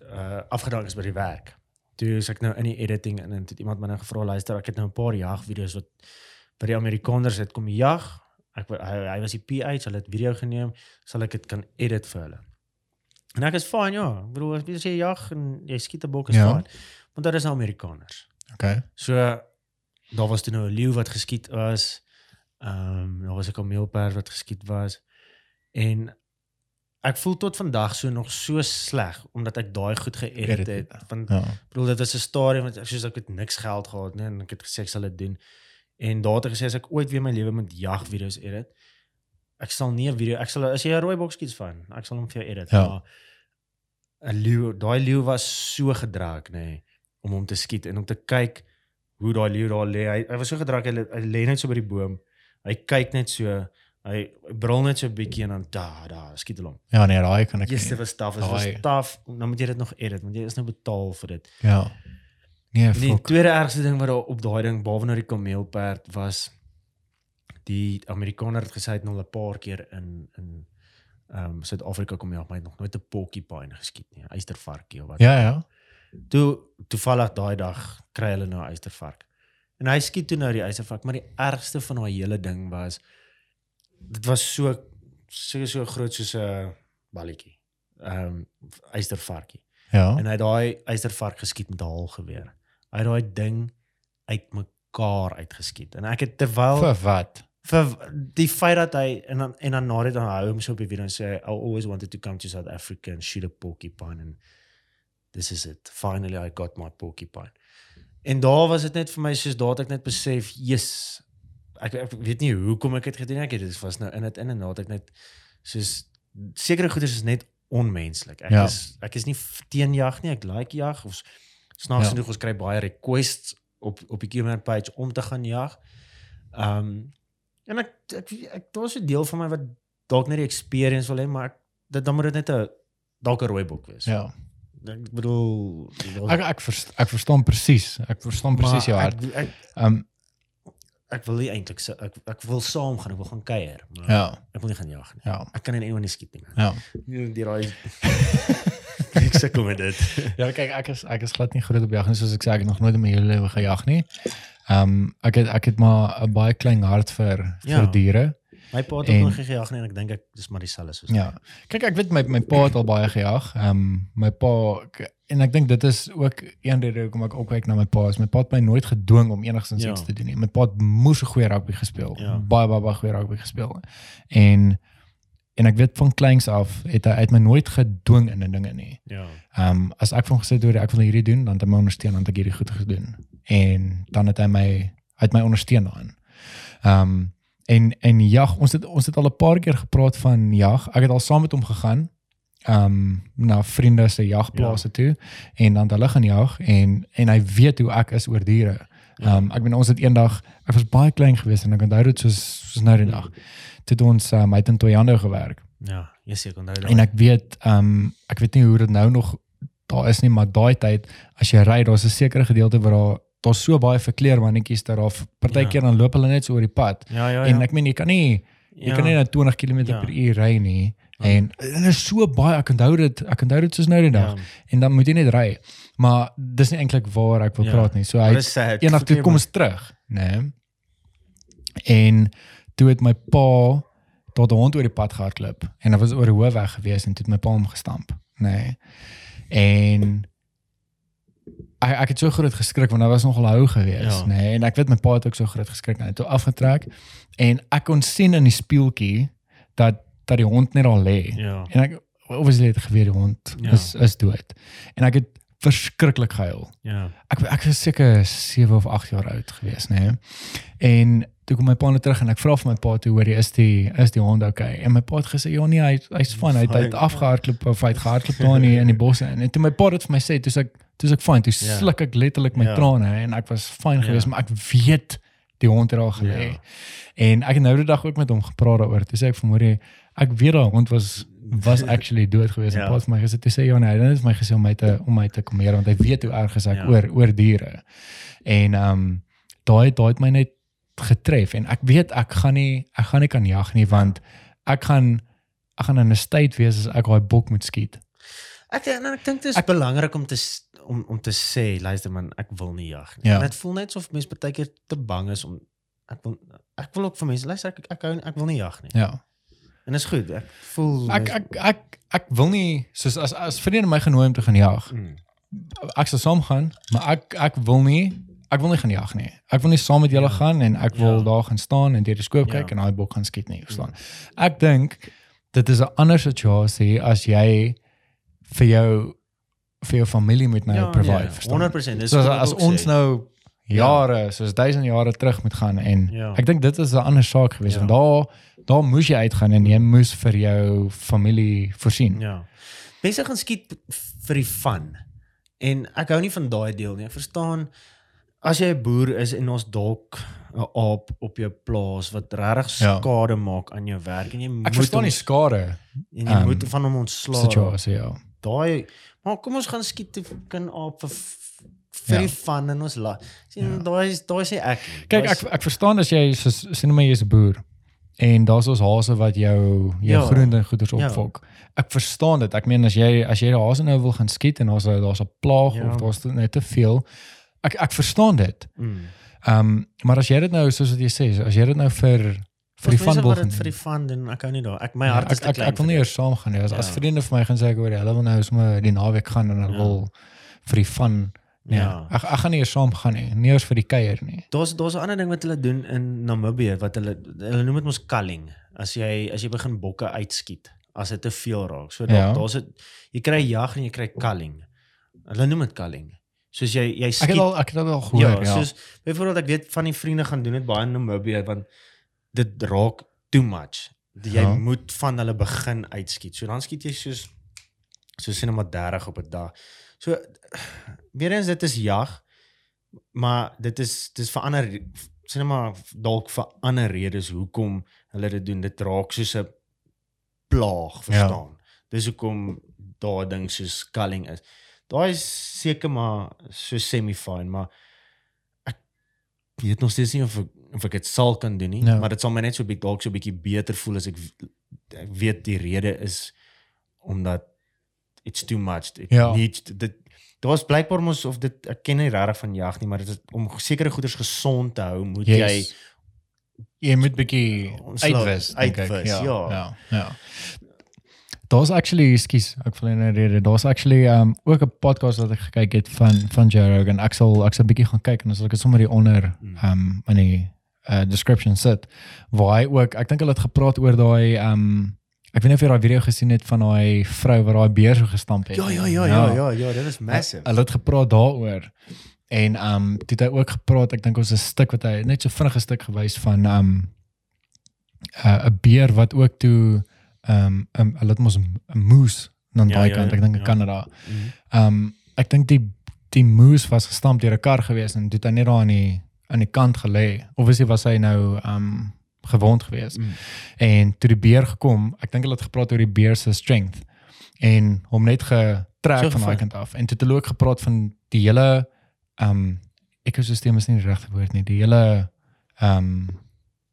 uh, afgedank is by die werk. Toe is ek nou in die editing en en het iemand my nou gevra luister, ek het nou 'n paar jagvideo's wat by die Amerikaners het kom jag. Ek hy, hy was die PH, hulle het video geneem, sal ek dit kan edit vir hulle. En ek is fine ja. Ek bedoel as jy jag en jy skiet 'n bok is Ja. fine. Want daar is nou Amerikaners. Okay. So daar was toe nou 'n leeu wat geskiet was. Ehm um, daar was 'n kameelperd wat geskiet was. En ek voel tot vandag so nog so sleg omdat ek daai goed geëdit het. het. Want Ja. bedoel dit was 'n stadium wat soos ek het niks geld gehad nie en ek het gesê ek sal dit doen. En daar het ek gesê as ek ooit weer my lewe met jagvideo's edit, ek sal nie 'n video, ek sal as jy 'n rooi boks skiet van, ek sal hom vir jou edit, Ja. maar 'n leeu, daai leeu was so gedrak nê nee, om hom te skiet en om te kyk hoe daai leeu daar lê. Hy, hy was so gedrak, hy, hy lê net so by die boom. Hy kyk net so, hy brul net so 'n bietjie en dan da da skiet hy hom. Ja, nee, daai kan ek. Dit nie. was taaf, was taaf. Dan moet jy dit nog edit, want jy is nou betaal vir dit. Ja. Nee, Die fok. tweede ergste ding wat daar op daai ding behalwe nou die kameelperd was die Amerikaner het gesê hy het nog 'n paar keer in in ehm um, Suid-Afrika kom ja, maar hy het nog nooit 'n porcupine geskiet nie, 'n eystervarkie of wat. Ja, ja. Toe toevallig daai dag kry hulle nou 'n eystervark. En hy skiet toe nou die eystervark, maar die ergste van daai hele ding was dit was so so so groot soos 'n balletjie. Ehm um, eystervarkie. Ja. En hy het daai eystervark geskiet met 'n haalgeweer. Hy het daai ding uitmekaar uitgeskiet. En ek het terwyl Vir wat? Vir die feit dat hy en dan en dan na dit dan hou hom so op die video en sê I always wanted to come to South Africa and shoot a porcupine and this is it. Finally I got my porcupine. En daar was dit net vir my soos het ek net besef, yes. Ek, ek weet nie hoekom ek dit gedoen het. Ek het dit was nou in dit in en na het ek net soos sekere goeders is net onmenslik. Ek Ja. is ek is nie teen jag nie. Ek like jag of snaaks Ja. genoeg ons kry baie requests op op die Cuban page om te gaan jag. Ehm um, en ek ek, ek daar's 'n deel van my wat dalk net die experience wil hê, maar ek, dit dan moet dit net 'n dalk 'n rooi boek wees. Ja. Ek bedoel Ek ek verst, ek verstaan presies. Ek verstaan presies jou hart. Ek, ek, Ehm ek wil nie eintlik so ek ek wil saam gaan, ek wil gaan kuier, maar Ja. ek wil nie gaan jag nie. Ja. Ek kan in ewe nie skiet nie. man. Ja. Nee, die raai ek sukkel met dit. Ja, kyk, ek is ek is glad nie groot op jag nie, soos ek sê, ek het nog nooit in my hele lewe gejag nie. Ehm um, ek het ek het maar 'n baie klein hart vir Ja. vir diere. My pa het ook nog nie gejag nie en ek dink ek dis maar dieselfde soos. Ja. Kyk, ek weet my my pa het al baie gejag. Ehm um, my pa en ek dink dit is ook een rede hoekom ek opkyk na my pa. Is my pa het my nooit gedwing om enigsins Ja. iets te doen nie. My pa het moes 'n goeie rugby gespeel. Ja. Baie baie baie goeie rugby gespeel. En en ek weet van kleins af het hy uit my nooit gedwing in 'n dinge nie. Ja. Ehm um, as ek van gesê het ek wil hierdie doen, dan het hy my ondersteun, dan het ek hierdie goed gedoen. En dan het hy my het my ondersteun daarin. Ehm um, en en jag, ons het ons het al 'n paar keer gepraat van jag. Ek het al saam met hom gegaan ehm um, na vriende se jagplase ja. toe en dan hulle gaan jag en en hy weet hoe ek is oor diere. Ehm um, ek bedoel ons het eendag ek was baie klein geweest en ek onthou dit soos soos nou die dag. Toe het ons um, hy het in Toyando gewerk. Ja, jy seker onthou dit. En ek weet ehm um, ek weet nie hoe dit nou nog daar is nie, maar daai tyd as jy ry, daar's 'n sekere gedeelte waar daar daar's so baie verkleermannetjies dat daar partykeer dan loop hulle net so oor die pad. Ja, ja, ja. En ek meen jy kan nie jy ja. kan nie na 20 km Ja. per uur ry nie. En en is so baie ek onthou dit ek onthou dit soos nou die dag. Ja. En dan moet jy net ry. Maar dis nie eintlik waar ek wil Ja. praat nie. So hy eendag toe Verkeer kom ons terug, né? Nee. En toe het my pa tot 'n hond oor die pad gehardloop en hy was oor 'n hoofweg gewees en toe het my pa hom gestamp, né? Nee. En ek ek het so groot geskrik want hy was nogal hou gewees, Ja. né? Nee. En ek weet my pa het ook so groot geskrik en hy het toe afgetrek en ek kon sien in die spieeltjie dat dat die hond net al lê. Ja. En ek obviously het geweet die hond Ja. is is dood. En ek het verskriklik gehuil Ja. ek ek was seker 7 of 8 jaar oud gewees, nê. Nee. En toe kom my pa net terug en ek vra vir my pa toe hoor jy is die is die hond okay? En my pa het gesê ja nee, hy hy's fyn. Hy het- hy het afgehardloop of hy het gehardloop daar in die, in die bosse en toe my pa dit vir my sê, toe ek toe ek fyn, toe Ja. sluk ek letterlik my Ja. trane en ek was fyn Ja. geweest, maar ek weet die hond het daar gelê. Ja. En ek het nou die dag ook met hom gepraat daaroor. Toe sê ek vir môre ek weet daai hond was was actually dood geweest. Ja. En pa het vir my gesê toe sê ja nee, dan het my gesê om my te om my te kom hier want hy weet hoe erg is ek Ja. oor oor diere. En ehm um, daai daai het my net getref en ek weet ek gaan nie ek gaan nie kan jag nie want ek gaan ek gaan in 'n state wees as ek daai bok moet skiet. Ek en ek dink dit is Ek- belangrik om te om om te sê, luister man, ek wil nie jag nie. Ja. En dit voel net of mense partykeer te bang is om ek wil ek wil ook vir mense luister ek ek, hou- ek wil nie jag nie. Ja. En is goed. Ek voel Ek ek ek ek wil nie soos as as vriende my genooi om te gaan jag. Mm. Ek sal saam gaan, maar ek ek wil nie ek wil nie gaan jag nie. Ek wil nie saam met julle Ja. gaan en ek wil Ja. daar gaan staan en deur die skoop Ja. kyk en daai bok gaan skiet nie, verstaan. Ek dink dit is 'n ander situasie as jy vir jou vir jou familie moet nou provide, verstaan. 100%. Dis So as, as ons sê. nou jare, soos duisend jare terug moet gaan en Ja. ek dink dit is 'n ander saak geweest Ja. want daar daar moes jy uitgaan en jy moes vir jou familie voorsien. Ja. Mense gaan skiet vir die fun. En ek hou nie van daai deel nie. Ek verstaan as jy 'n boer is en ons dalk 'n aap op jou plaas wat regtig Ja. skade maak aan jou werk en jy moet Ek verstaan hom- die skade en jy ehm, moet van hom ontslaa. situasie ja. Daai maar kom ons gaan skiet te kan aap vir vir Ja. die fun en ons la. Sien Ja. daai is daai sê ek. Kyk, ek ek verstaan as jy soos sien maar jy's 'n boer en daar's ons hase wat jou jou Ja. groente en goeders Ja. opfok. Ek verstaan dit. Ek meen as jy as jy die hase nou wil gaan skiet en daar's 'n daar's 'n plaag Ja. of daar's net te veel. Ek ek verstaan dit. Mm. Ehm um, maar as jy dit nou soos wat jy sê, as jy dit nou vir vir die mense wil dit vir doen. die fun doen, ek hou nie daar. Ek my Ja, hart is ek, te ek, klein. ek wil nie eers saam gaan nie. As, as Ja. vriende vir my gaan sê hoor, hulle wil nou sommer die naweek gaan en hulle Ja. wil vir die van nee, Ja. ek, ek gaan nie eers saam gaan nie. Nie eers vir die kuier nie. Daar's daar's 'n ander ding wat hulle doen in Namibië wat hulle hulle noem dit mos culling. As jy as jy begin bokke uitskiet as dit te veel raak. So daar Ja. daar's 'n jy kry jag en jy kry culling. Hulle noem dit culling. Soos jy jy Ek skiet het al ek het al gehoor, ja, ja. soos byvoorbeeld ek weet van die vriende gaan doen dit baie in Namibië want dit raak too much. Jy Ja. moet van hulle begin uitskiet. So dan skiet jy soos soos sien maar 30 op 'n dag. So weer eens dit is jag, maar dit is dis vir ander sien maar dalk vir ander redes hoekom hulle dit doen. Dit raak soos 'n plaag, verstaan. Ja. Dis hoekom daai ding soos culling is. Daai is seker maar so semi-fine, maar ek weet nog steeds nie of ek of ek dit sal kan doen nie, Ja. maar dit sal my net so 'n bietjie dalk so 'n bietjie beter voel as ek ek weet die rede is omdat it's too much. It Ja. needs dit daar's blykbaar mos of dit ek ken nie regtig van jag nie, maar dit is om sekere goederes gesond te hou, moet Yes. jy jy moet bietjie Ontslae- uitwis, uitwis, ja. Ja. ja. Daar's actually, skus, ek wil net rede. Daar's actually um ook 'n podcast wat ek gekyk het van van Joe Rogan. Ek sal ek sal 'n bietjie gaan kyk en dan sal ek dit sommer hier onder um in die uh, description sit waar hy ook ek dink hulle het gepraat oor daai um ek weet nie of jy daai video gesien het van daai vrou wat daai beer so gestamp het. Ja, ja, ja, ja, ja, ja, dit is massive. Hulle het gepraat daaroor. En um toe het hy ook gepraat, ek dink ons 'n stuk wat hy net so vinnige stuk gewys van um uh, 'n beer wat ook toe um, um hulle het mos 'n moose aan Ja, daai ja, kant, ek dink in ja. Kanada. Mhm. Um ek dink die die moose was gestamp deur 'n kar gewees en toe het net daar aan die aan die kant gelê. Obviously was hy nou um gewond geweest. Mm. En toe die beer gekom, ek dink hulle het gepraat oor die beer se strength en hom net getrek So van daai kant af. En toe het hulle ook gepraat van die hele um ekosisteem is nie die regte woord nie. Die hele um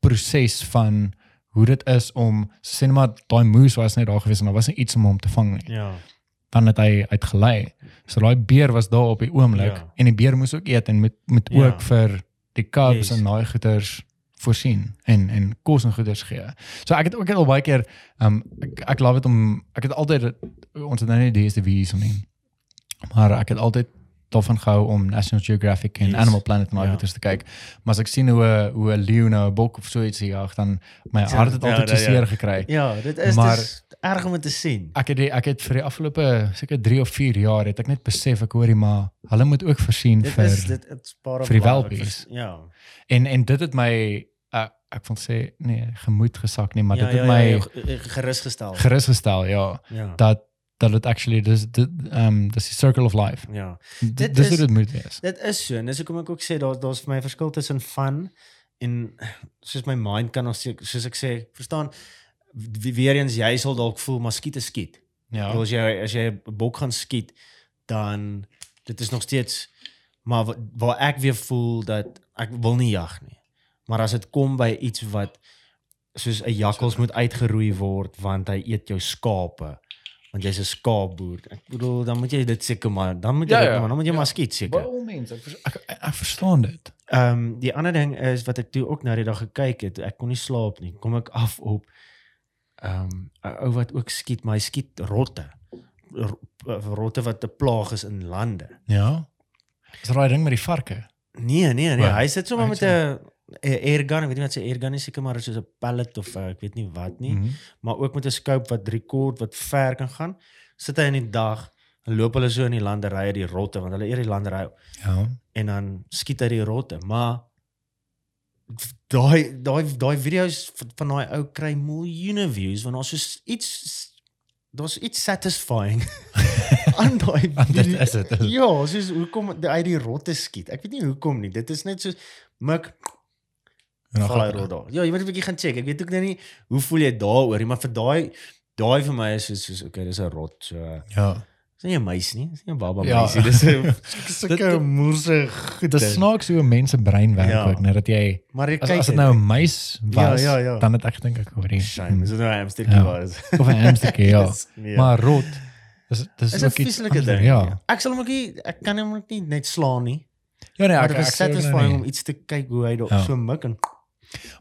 proses van hoe dit is om so sê net maar daai moose was net daar gewees en daar was iets om hom te vang nie. Ja. Dan het hy uitgelei. So daai beer was daar op die oomblik Ja. en die beer moes ook eet en moet moet Ja. ook vir die cubs Yes. en daai goeters voorsien en en kos en goeders gee. So ek het ook al baie keer um ek ek love dit om ek het altyd ons het nou nie die DSTV om nie. Maar ek het altyd daarvan gehou om National Geographic en Yes. Animal Planet en daai Ja. goeders te kyk. Maar as ek sien hoe 'n hoe 'n leeu nou 'n bok of so iets jag dan my Ja, hart het ja, altyd ja, so ja. seer gekry. Ja, dit is Maar- maar, dis erg om te sien. Ek het die, ek het vir die afgelope seker 3 of 4 jaar het ek net besef ek hoorie maar hulle moet ook voorsien Dit vir is dit is paar vir die welpies. Ja. en en dit het my uh, ek wil sê nee gemoed gesak nie maar ja, dit het ja, my ja, ja, ge- gerus gestel. gerus gestel ja ja. dat dat dit actually dis dit um dis die circle of life ja. dit Dit dis is- hoe dit moet wees Dit is so. En dis hoekom ek ook sê daar daar's vir my verskil tussen fun en soos my mind kan sê soos ek sê, verstaan weer eens jy sal dalk voel maar skiet is skiet. Ja. As jy as jy 'n bok gaan skiet, dan dit is nog steeds maar wa- waar ek weer voel dat ek wil nie jag nie. Maar as dit kom by iets wat soos 'n jakkals moet uitgeroei word want hy eet jou skape want jy's 'n skaapboer. Ek bedoel dan moet jy dit seker maar dan moet jy Ja, dit ja. maar dan moet jy Ja. maar skiet seker. Baie mense ek, ek, ek, ek verstaan dit Ehm um, die ander ding is wat ek toe ook nou die dag gekyk het, ek kon nie slaap nie. Kom ek af op ehm um, 'n ou wat ook skiet, maar hy skiet rotte. R- Rotte wat 'n plaag is in lande. ja is daai ding met die varke Nee, nee, nee, Wat? hy sit sommer met 'n airgun, ek weet nie wat sy airgun is seker maar soos 'n pellet of uh, ek weet nie wat nie, Mhm. maar ook met 'n scope wat rekord wat ver kan gaan. Sit hy in die dag, dan loop hulle so in die landerye die rotte want hulle eet die landerye ja en dan skiet hy die rotte, maar daai daai daai video's van, daai ou kry miljoene views want daar's so iets daar's iets satisfying aan daai dit is dit. Ja, soos hoekom hy die rotte skiet. Ek weet nie hoekom nie. Dit is net so mik en dan gaan- rot daar. Ja, jy moet 'n bietjie gaan check. Ek weet ook nou nie hoe voel jy daaroor nie, maar vir daai daai vir my is soos, soos okay, dis 'n rot. So ja dis nie 'n meisie nie, dis nie 'n baba Ja. meisie. Dis 'n Dit- sulke dit- moerse dit goed. is snaaks hoe 'n mens se brein werk Ja. ook net dat jy Maar jy as, kyk as dit nou 'n muis was Ja, ja, ja. dan het ek gedink ek hoorie shame, is dit nou 'n hamstertjie Ja. was. of 'n hamstertjie ja Dis- nee. maar rot dis dis is 'n vieslike ding. ja Ek sal hom ook nie ek kan hom ook nie net slaan nie. ja nee Maar ek dit ek nou satisfying nie. om iets te kyk hoe hy daar Ja. so mik en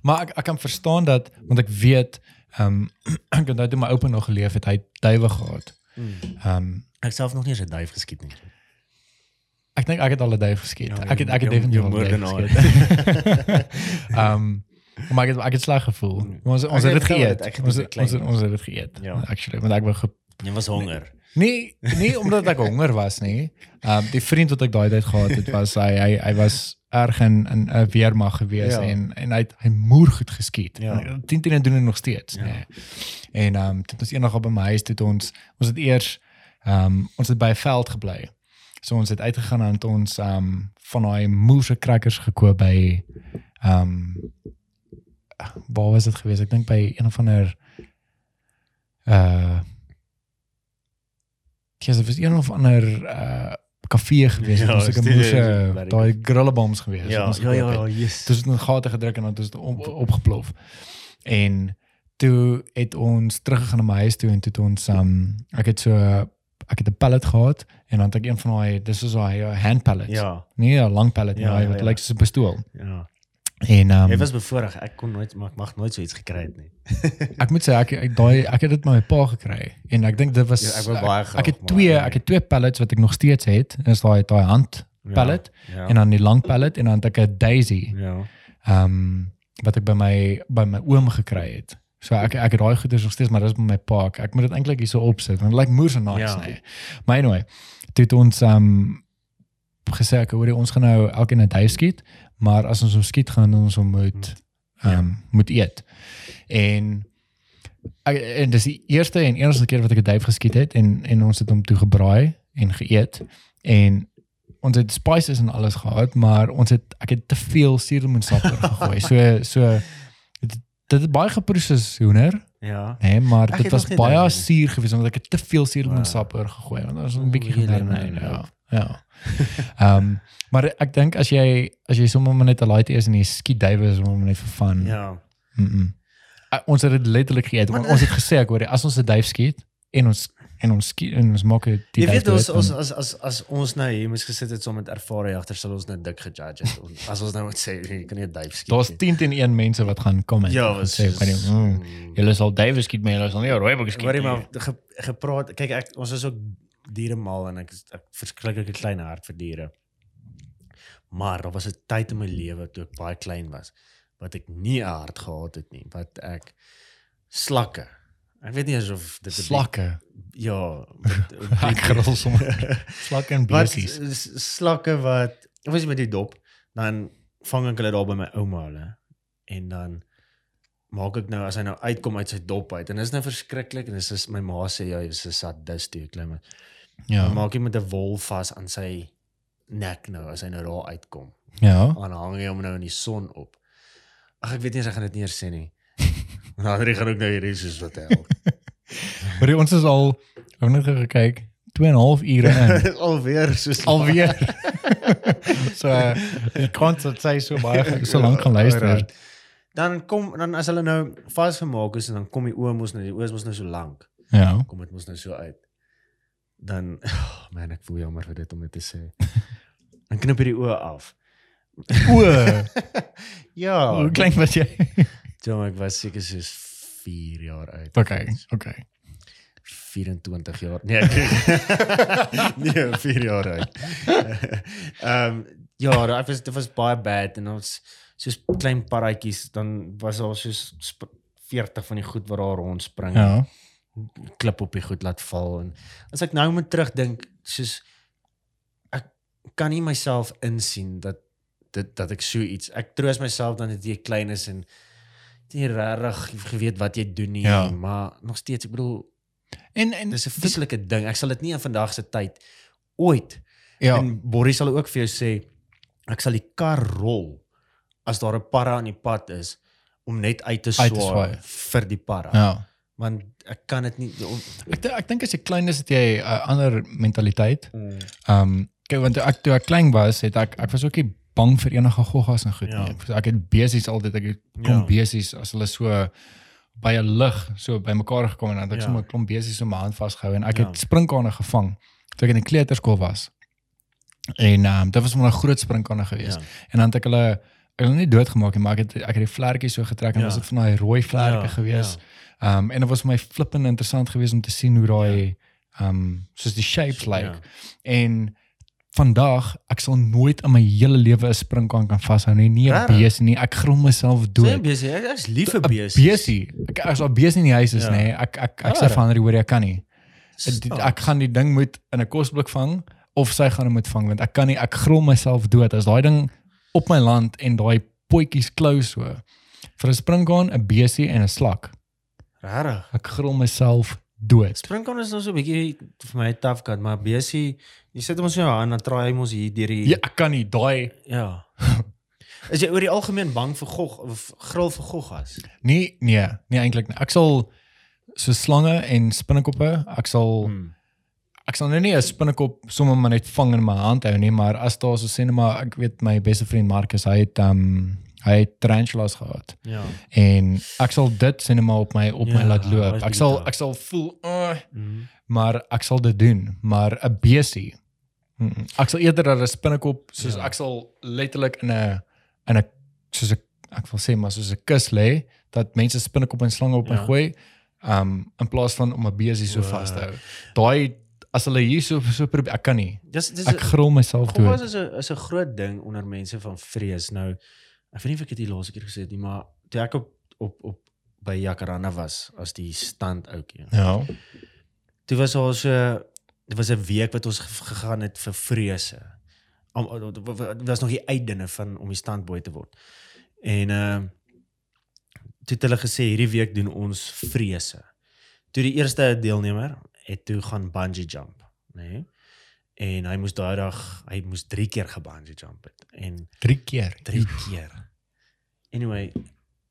Maar ek ek kan verstaan dat want ek weet ehm um, ek onthou toe my oupa nog geleef het, hy duwe gehad. Ehm um, ek self nog nie eens 'n duif geskiet nie. ek dink ek het al 'n duif geskiet. Ja, ek het ek het definitief al 'n duif geskiet. Ehm um, maar ek het ek het sleg gevoel. Ons ons Ek het dit geëet. Ons ons ons het dit geëet. Ja. Actually, want ek ge Jy was honger. Nee, nie omdat ek honger was nie. Ehm um, die vriend wat ek daai tyd gehad het was hy hy hy was erg in in 'n weermag gewees Ja. en en hy het hy moer goed geskiet. Ja. En 10 10 doen dit nog steeds, Ja. nee. En ehm um, dit was eendag op by my huis toe het ons ons het eers ehm um, ons het by 'n veld gebly. So ons het uitgegaan en ons ehm um, van daai moerse crackers gekoop by ehm um, waar was dit geweest? Ek dink by een of ander uh Ja, dit was een of ander uh kafee gewees, Ja, ons het 'n studio is moes very daai grillebombs gewees. wat Ja, ons ja, ja, het. ja, yes. Toe het ons in gate gedruk en dan het ons op, opgeplof. En toe het ons teruggegaan na my huis toe en toe het ons um ek het so ek het 'n pallet gehad en dan het ek een van daai dis is daai uh, hand pallets. Ja, Nee, 'n lang pallet, Ja, ja, ja, wat ja. lyk soos 'n pistool. ja. En um Jy was bevoorreg. Ek kon nooit maar ek mag nooit so iets gekry het nie. ek moet sê ek ek daai ek het dit met my pa gekry en ek dink dit was Ja, ek graag, ek het maar twee nee. ek het twee pallets wat ek nog steeds het. Is daai daai hand Ja, pallet Ja. en dan die lang pallet en dan het ek 'n daisy. ja. ehm um, wat ek by my by my oom gekry het. So ek ek het daai goeders nog steeds maar dis by my pa. Ek, ek moet dit eintlik hierso opsit want dit lyk moer so nice Ja. ja. nee. Maar anyway, het ons ehm um, gesê ek hoor ons gaan nou elkeen 'n duif skiet, maar as ons hom skiet gaan ons hom moet ehm um, moet eet. En ek, en dis die eerste en enigste keer wat ek 'n duif geskiet het en en ons het hom toe gebraai en geëet en ons het spices en alles gehad, maar ons het ek het te veel suurlemoensap gegooi. So so dit dit het baie geproes as hoender, Ja. nee, maar Ek dit het was baie suur geweest omdat ek het te veel suurlemoensap oor gegooi want dit was 'n bietjie hele gedurende. nee, Ja. Ja. Ehm maar ek dink as jy as jy sommer net 'n light is en jy skiet duwe is om net vir fun. Ja. Mm -mm. Uh, ons het dit letterlik geëet. Maar- Want ons het gesê ek hoor as ons 'n duif skiet en ons en ons skiet en ons maak dit Jy weet duif ons ons as as as ons nou hier moes gesit het saam met ervare jagters sal ons net dik gejudge het. Ons- As ons nou moet sê jy kan nie 'n duif skiet. Daar's nie. 10 teen 1 mense wat gaan kom en Ja, was sê kan jy mm, julle sal duwe skiet maar julle sal nie 'n rooibok skiet. Hoorie nie." maar ge, gepraat kyk ek ons is ook diere mal en ek is ek verskriklike klein hart vir diere. Maar daar was 'n tyd in my lewe toe ek baie klein was wat ek nie 'n hart gehad het nie, wat ek slakke. Ek weet nie eens of dit 'n slakke. Ja, wat- Ek grol sommer. Slakke en wat besies. slakke wat ek was met die dop, dan vang ek hulle daar by my ouma hulle en dan maak ek nou as hy nou uitkom uit sy dop uit en dit is nou verskriklik en dis is my ma sê ja, jy's 'n sadist jy klim. Ja. Ja. Dan maak jy met 'n wol vas aan sy nek nou as hy nou daar uitkom. Ja. Dan hang jy hom nou in die son op. Ag ek weet nie as ek gaan dit nie eers sê nie. En dan gaan ook nou hierdie soos wat hel. Maar ons is al ek net gekyk 2 en 'n half ure in. Alweer soos Alweer. so ek kon dit sê so baie so lank gaan luister. Alright. Dan kom dan as hulle nou vasgemaak is en dan kom die oë mos nou die oë is mos nou so lank. Ja. Kom dit mos nou so uit. Dan oh, man ek voel jammer vir dit om dit te sê. Dan knip jy die oë af. O, Ja. hoe klein was jy? Jom ek was seker soos 4 jaar oud. Okay, okay. 24 jaar. Nee, ek nee, 4 jaar oud. Ehm ja, dit was dit was baie bad en ons soos klein parratjies dan was daar soos sp- 40 van die goed wat daar rondspring. Ja. Klip op die goed laat val en as ek nou moet terugdink soos ek kan nie myself insien dat dit dat ek so iets ek troos myself dan dat jy klein is en jy regtig geweet wat jy doen nie Ja. maar nog steeds ek bedoel En en dis 'n vieslike ding ek sal dit nie in vandag se tyd ooit ja. en Boris sal ook vir jou sê ek sal die kar rol as daar 'n parra aan die pad is om net uit te Uit te swaai swaai. vir die parra Ja. want ek kan dit nie Ek dink- ek dink as jy klein is het jy 'n uh, ander mentaliteit. Mm. Ehm um, kyk want toe ek toe ek klein was, het ek ek was ook nie bang vir enige goggas en goed Ja. nie. Ek, ek het besies altyd ek het Ja. besies as hulle so by 'n lig so by mekaar gekom en dan het ek Ja. sommer 'n klomp besies in my hand vasgehou en ek Ja. het sprinkane gevang toe ek in die kleuterskool was. En ehm um, dit was maar 'n groot sprinkane geweest. Ja. En dan het ek hulle ek hulle nie doodgemaak nie, maar ek het ek het die vlekkies so getrek en Ja. was dit van daai rooi vlekke Ja, geweest. Ehm um, en dit was vir my flippend interessant geweest om te sien hoe daai ehm um, soos die shapes lyk. Ja. En vandag ek sal nooit in my hele lewe 'n sprinkaan kan vashou nie, nie 'n besie nie. Ek grom myself Sien dood. besie, ek is lief vir 'n besie. Besie. Ek as 'n besie in die huis is Ja. nê, nee, ek ek ek sê Rarig. van hierdie hoor ek kan nie. Ek, Ek, ek gaan die ding moet in 'n kosblik vang of sy gaan hom moet vang want ek kan nie ek grom myself dood as daai ding op my land en daai potjies klou so. Vir 'n sprinkaan, 'n besie en 'n slak. Regtig. Ek grom myself dood. Springkaan is nou so 'n bietjie vir my tough cut, maar besie, jy sit hom ons in jou hand dan draai hy mos hier deur die Ja, ek kan nie daai ja. Is jy oor die algemeen bang vir gog of gril vir goggas? Nee, nee, nee eintlik nie. Ek sal so slange en spinnekoppe, ek sal Hmm. ek sal nou nie 'n spinnekop sommer maar net vang in my hand hou nie, maar as daar so sê net maar ek weet my beste vriend Marcus, hy het um hy het tarantulas gehad. Ja. En ek sal dit maar op my op my Ja, laat wat loop. Ek sal ek sal voel uh, Mm. maar ek sal dit doen, maar 'n besie. mm, mm. Ek sal eerder 'n spinnekop soos Ja. ek sal letterlik in 'n in 'n soos 'n ek wil sê maar soos 'n kus lê dat mense spinnekop en slange op my Ja. gooi, um in plaas van om 'n besie so Wow. vas te hou. Daai as hulle hier so so probeer, ek kan nie. Dis dis Ek gril myself dood. is 'n is 'n groot ding onder mense van vrees. Nou ek weet nie of ek dit die laaste keer gesê het nie, maar toe ek op op op by Jacaranda was as die stand ouetjie. Ja. Toe was ons so dit was 'n week wat ons ge- gegaan het vir vrese. Om dit was nog die uitdinne van om die standboy te word. En ehm uh, toe het hulle gesê hierdie week doen ons vrese. Toe die eerste deelnemer het toe gaan bungee jump, nê? Nee? En hy moes daai dag, hy moes 3 keer gebungee jump het en 3 keer. 3 keer. Anyway,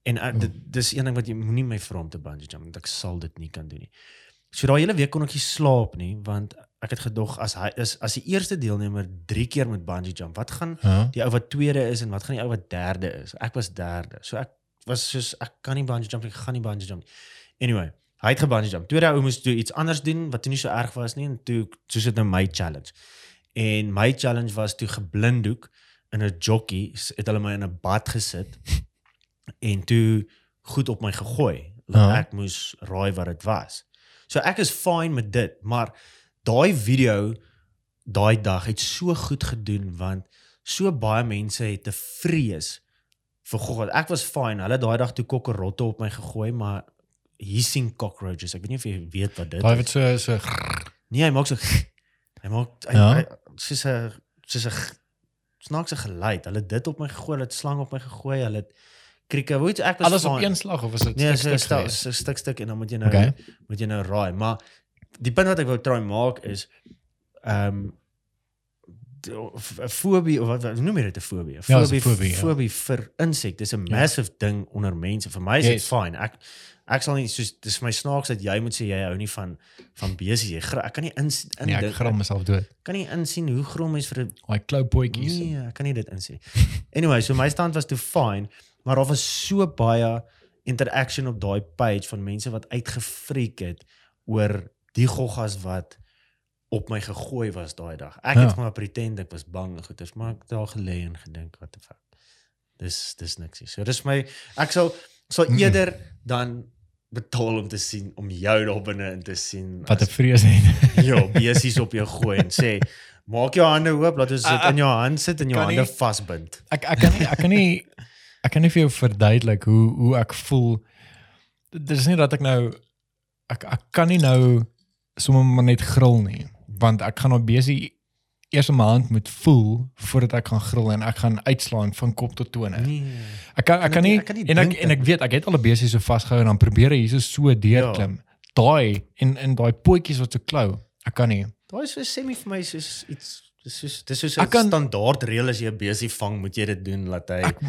en uh, dit dis een ding wat jy moenie my vra om te bungee jump want ek sal dit nie kan doen nie. So daai hele week kon ek nie slaap nie want ek het gedog as hy is as die eerste deelnemer 3 keer met bungee jump, wat gaan Ja. die ou wat tweede is en wat gaan die ou wat derde is? Ek was derde. So ek was soos ek kan nie bungee jump, ek gaan nie bungee jump nie. Anyway, hy het gebungee jump. Tweede ou moes toe iets anders doen wat toe nie so erg was nie en toe soos dit nou my challenge. En my challenge was toe geblinddoek in 'n jockey het hulle my in 'n bad gesit en toe goed op my gegooi. Dat Ja. ek moes raai wat dit was. So ek is fine met dit, maar daai video daai dag het so goed gedoen want so baie mense het te vrees vir God. Ek was fine. Hulle daai dag toe kokkerotte op my gegooi, maar hissing cockroaches. Ek weet nie of jy weet wat dit Daai is. wat so so Nee, hy maak so hy maak hy, Ja? hy soos 'n soos 'n snaakse geluid. Hulle dit op my gegooi, hulle het slang op my gegooi, hulle het krieke. Weet ek was alles op fine. een slag of was dit Nee, stuk stuk stuk geweest? so stuk stuk en dan moet jy nou Okay. moet jy nou raai, maar die punt wat ek wou try maak is ehm um, 'n fobie of wat, wat noem jy dit 'n fobie? 'n Ja, is 'n Fobie fobie, ja. fobie vir insekte is 'n Ja. massive ding onder mense. Vir my is dit Yes. fine. Ek ek sal nie soos dis vir my snaaks dat jy moet sê jy hou nie van van besies. Jy ek kan nie in in Nee, ek grom myself dood. kan nie insien hoe grom is vir 'n Daai klou bootjies. Nee, ek kan nie dit insien. Anyway, so my stand was toe fine, maar daar was so baie interaction op daai page van mense wat uitgefreek het oor die goggas wat op my gegooi was daai dag. Ek Ja. het maar pretend ek was bang en goeters, maar ek het daar gelê en gedink wat the fuck. Dis dis niks nie. So dis my ek sal sal eerder dan betaal om te sien om jou daar binne in te sien Wat 'n vrees het. ja, besies op jou gooi en sê maak jou hande oop, laat ons dit Ah, ah. in jou hand sit en jou hande vasbind. Ek ek kan nie ek kan nie ek kan nie vir jou verduidelik hoe hoe ek voel. Dit is nie dat ek nou ek ek kan nie nou sommer maar net gril nie, want ek gaan nou besig eers in my hand moet voel voordat ek gaan gril en ek gaan uitslaan van kop tot tone. Nee. Ek kan ek kan nie Ek kan nie en ek en ek dat- weet ek het al 'n besig so vasgehou en dan probeer hy hier so deurklim. Daai en en daai potjies wat so klou. Ek kan nie. Daai is so semi vir my soos iets dis soos dis soos 'n Ek standaard reël as jy 'n besie vang, moet jy dit doen laat hy Ek-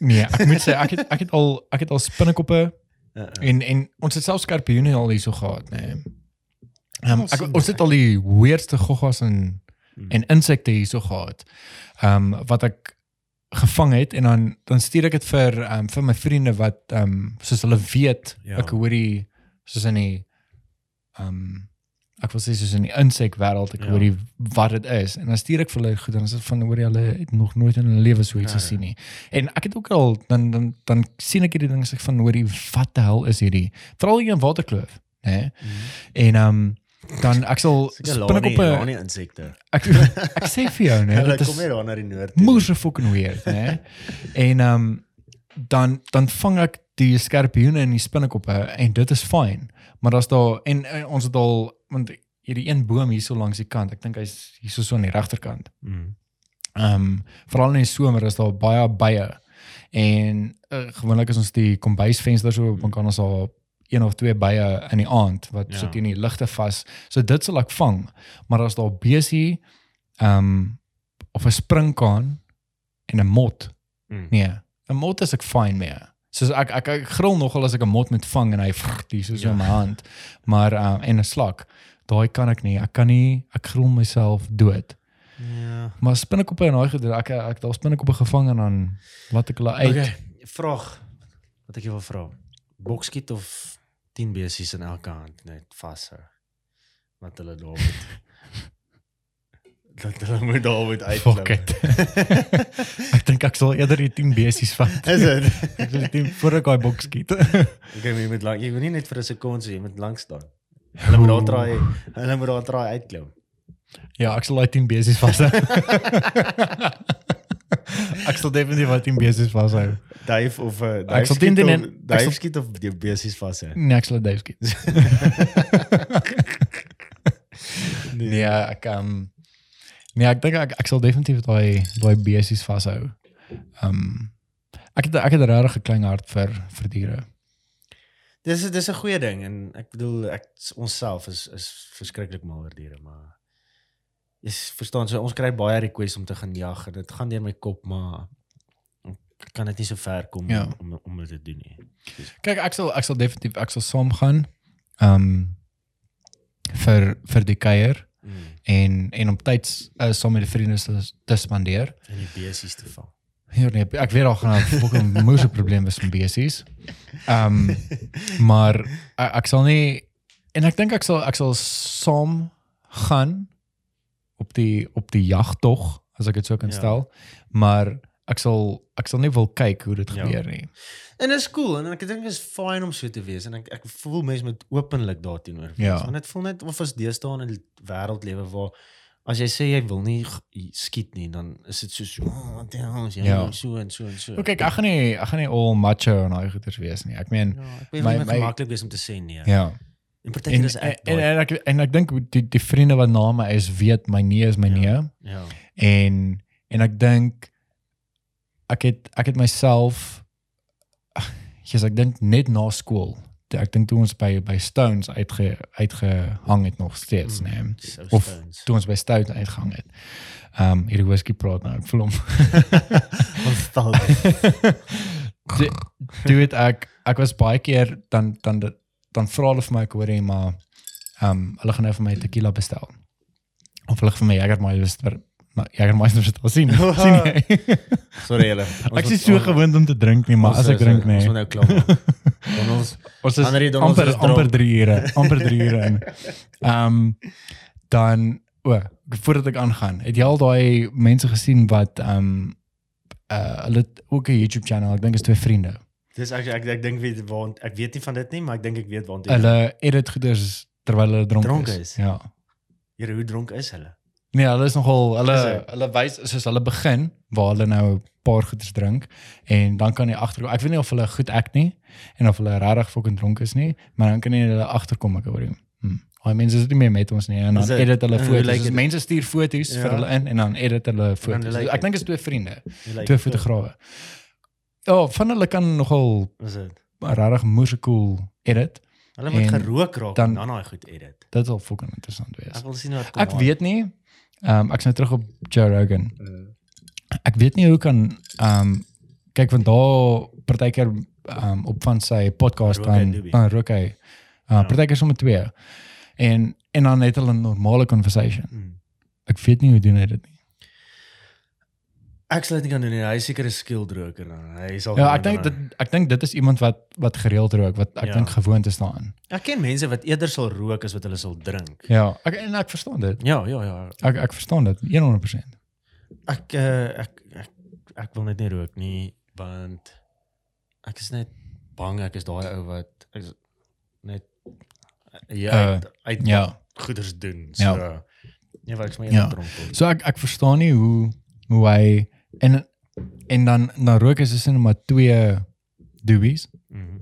Nee, ek moet sê ek het ek het al ek het al spinnekoppe uh, uh. En en ons het self skorpioene al hierso gehad, nê. Nee. Um, Ons ek, ons het al die weirdste goggas en Mm. en insekte hierso gehad. Ehm um, wat ek gevang het en dan dan stuur ek dit vir ehm um, vir my vriende wat ehm um, soos hulle weet Ja. ek hoor die soos in die ehm um, ek wil sê soos in die insek wêreld ek Ja. hoor die wat dit is en dan stuur ek vir hulle goed dan is dit van hoor jy hulle het nog nooit in hulle lewe so iets Ja, ja. gesien nie. En ek het ook al dan dan dan sien ek hierdie ding sê van hoor jy wat die hel is hierdie veral hier in Waterkloof, né? Mm. En ehm um, dan ek sal Seker spinnekoppe lanie insekte. ek ek sê vir jou né Hulle dit kom hier na die noord. moes fucking weird né en ehm um, dan dan vang ek die skorpioene en die spinnekoppe en dit is fyn maar daar's daar en, en ons het al want hierdie een boom hier so langs die kant ek dink hy's hier so so aan die regterkant Mm. Ehm um, veral in die somer is daar baie bye en uh, gewoonlik is ons die kombuisvenster so dan kan ons al een of twee bye in die aand wat Ja. sit in die ligte vas. So dit sal ek vang. Maar as daar besie ehm um, of 'n springkaan en 'n mot. Mm. Nee, 'n mot is ek fyn mee. Soos ek ek, ek gril nogal as ek 'n mot moet vang en hy vrrt hier so, so Ja. in my hand. Maar ehm uh, en 'n slak. daai kan ek nie. Ek kan nie ek gril myself dood. Ja. Maar spinnekoppe en daai gedoen, ek ek daar spinnekoppe gevang en dan laat ek hulle uit. Okay, vraag wat ek jou wil vra. Bokskiet of 10 besies in elke hand net vashou. Wat hulle daar moet. dat hulle moet daar moet uitklim. Fuck it. ek dink ek sal eerder die 10 besies vat. Is dit? Ek wil die 10 voor ek daai boks skiet. Okay, maar jy moet lank, jy moet nie net vir 'n sekonde, jy moet lank staan. Hulle moet daar draai, hulle moet daar draai uitklim. ja, ek sal daai 10 besies vashou. ek sal definitief daai 10 besies vashou. Duif of 'n uh, Ek sal teen die net- ek duif sal- skiet of die besies vashou. Nee, ek sal dit skiet. nee, ek um Nee, ek dink ek ek sal definitief daai daai besies vashou. Um ek het ek het regtig 'n klein hart vir vir diere. Dis dis 'n goeie ding en ek bedoel ek onsself is is verskriklik mal oor diere, maar jy verstaan so ons kry baie requests om te gaan jag en dit gaan deur my kop, maar kan dit nie so ver kom Ja. om om dit te doen nie. Kyk, ek sal ek sal definitief ek sal saam gaan. Um vir vir die kuier Mm. en en om tyd uh, saam met die vriende te, te spandeer. En die besies te vang. Ja nee, ek weet al gaan 'n fucking moeë probleem wees met besies. Um maar ek, ek sal nie en ek dink ek sal ek sal saam gaan op die op die jagtog as ek dit so kan Ja. stel. Maar ek sal ek sal nie wil kyk hoe dit Ja. gebeur nie. En dit is cool en ek dink dit is fyn om so te wees en ek ek voel mense moet openlik daarteenoor wees. Ja. Want dit voel net of ons deesdae in 'n wêreld lewe waar as jy sê jy wil nie skiet nie, dan is dit soos oh, wat die hel is jy Ja. ja. so en so en so. Okay, ek gaan nie ek gaan nie al macho en daai goeters wees nie. Ek meen Ja, ek My- my- maklik wees om te sê nee. ja. En partykeer En is en, ek en, daai- en ek en ek dink die die vriende wat na my is weet my nee is my Ja. nee. ja. En en ek dink ek het ek het myself Jesus ek dink net na skool. Ek dink toe ons by by Stones uitge uitgehang het nog steeds, Mm. nee. So Of stones. Toe ons by Stout uitgehang het. Ehm um, hierdie whisky praat nou, ek voel hom. Toe toe het ek ek was baie keer dan dan dit- dan vra hulle vir my ek hoor jy maar ehm um, hulle gaan nou vir my tequila bestel. Of hulle vir my Jägermeister maar Jägermeister het al sien. sien jy? Sorry julle. Ek is so gewoond om te drink nie, maar as ek drink Ons nee. moet nou klaar. Dan ons Ons is Anderie, dan ons amper is amper 3 ure, amper 3 ure in. Ehm dan o, voordat ek aangaan, het jy al daai mense gesien wat ehm uh hulle ook 'n YouTube channel, ek dink is twee vriende. Dis ek ek ek dink weet waar ek weet nie van dit nie, maar ek dink ek weet waar dit Hulle edit goeders terwyl hulle dronk, Dronk is. is. Ja. Here hoe dronk is hulle? Nee, hulle is nogal hulle Is hy? hulle wys soos hulle begin waar hulle nou 'n paar goeders drink en dan kan jy agterkom. Ek weet nie of hulle goed act nie en of hulle regtig fucking dronk is nie, maar dan kan jy hulle agterkom ek hoor. Hm. Daai mense is nie meer met ons nie en dan edit hulle foto's. Dus dit? mense stuur foto's Ja. vir hulle in en dan edit hulle foto's. dit? ek dink is twee vriende, lyk twee fotograwe. Ja, van hulle kan nogal Is dit? regtig moeë cool edit. Hulle moet En gerook raak dan- dan dan daai goed edit. Dit sal fucking interessant wees. Ek wil sien wat Ek weet nie. Ehm um, ek's nou terug op Joe Rogan. Mm. ek weet nie hoe kan ehm um, kyk want daar partykeer ehm um, op van sy podcast dan dan rook hy. Uh, Ja. partykeer sommer twee. En en dan het hulle 'n normale conversation. Mm. Ek weet nie hoe doen hy dit nie. Ek sal dit nie kan doen nie. Hy is seker 'n skilled roker dan. Hy sal Ja, ek dink dit ek dink dit is iemand wat wat gereeld rook wat ek Ja. dink gewoond is daaraan. Ek ken mense wat eerder sal rook as wat hulle sal drink. Ja, ek en ek verstaan dit. Ja, ja, ja. Ek ek verstaan dit 100%. Ek uh, ek ek ek wil net nie rook nie want ek is net bang ek is daai ou wat ek is net ja, Uh, uit, uit Ja. goeders doen. Ja. So ja, wat ek my Ja. word. So ek ek verstaan nie hoe hoe hy en en dan dan rook hy soos net maar twee doobies. Mhm.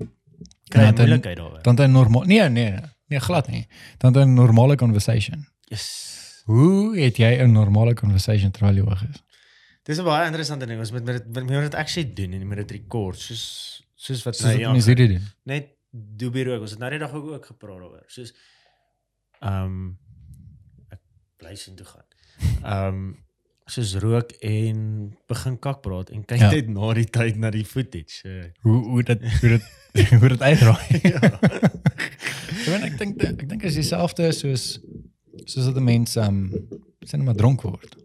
Kry Ja, jy dan- moeilikheid daaroor? Dan 'n normaal nee nee nee, glad nie. Dan 'n normale conversation. Yes. Hoe het jy 'n normale conversation terwyl jy hoog is? Dis 'n baie interessante ding. Ons moet met dit met moet dit actually doen en met dit record soos soos wat Soos wat nou mense hierdie doen. net doobie rook. Ons het nou die dag ook, ook gepraat daaroor. Soos ehm um, ek bly sien toe gaan. Ehm um, soos rook en begin kak praat en kyk Ja. net na die tyd na die footage. Uh, Hoe hoe dit hoe dit hoe dit uitdraai. ja. Weet ek dink ek dink is dieselfde soos soos dat 'n mens um, sê net maar dronk word.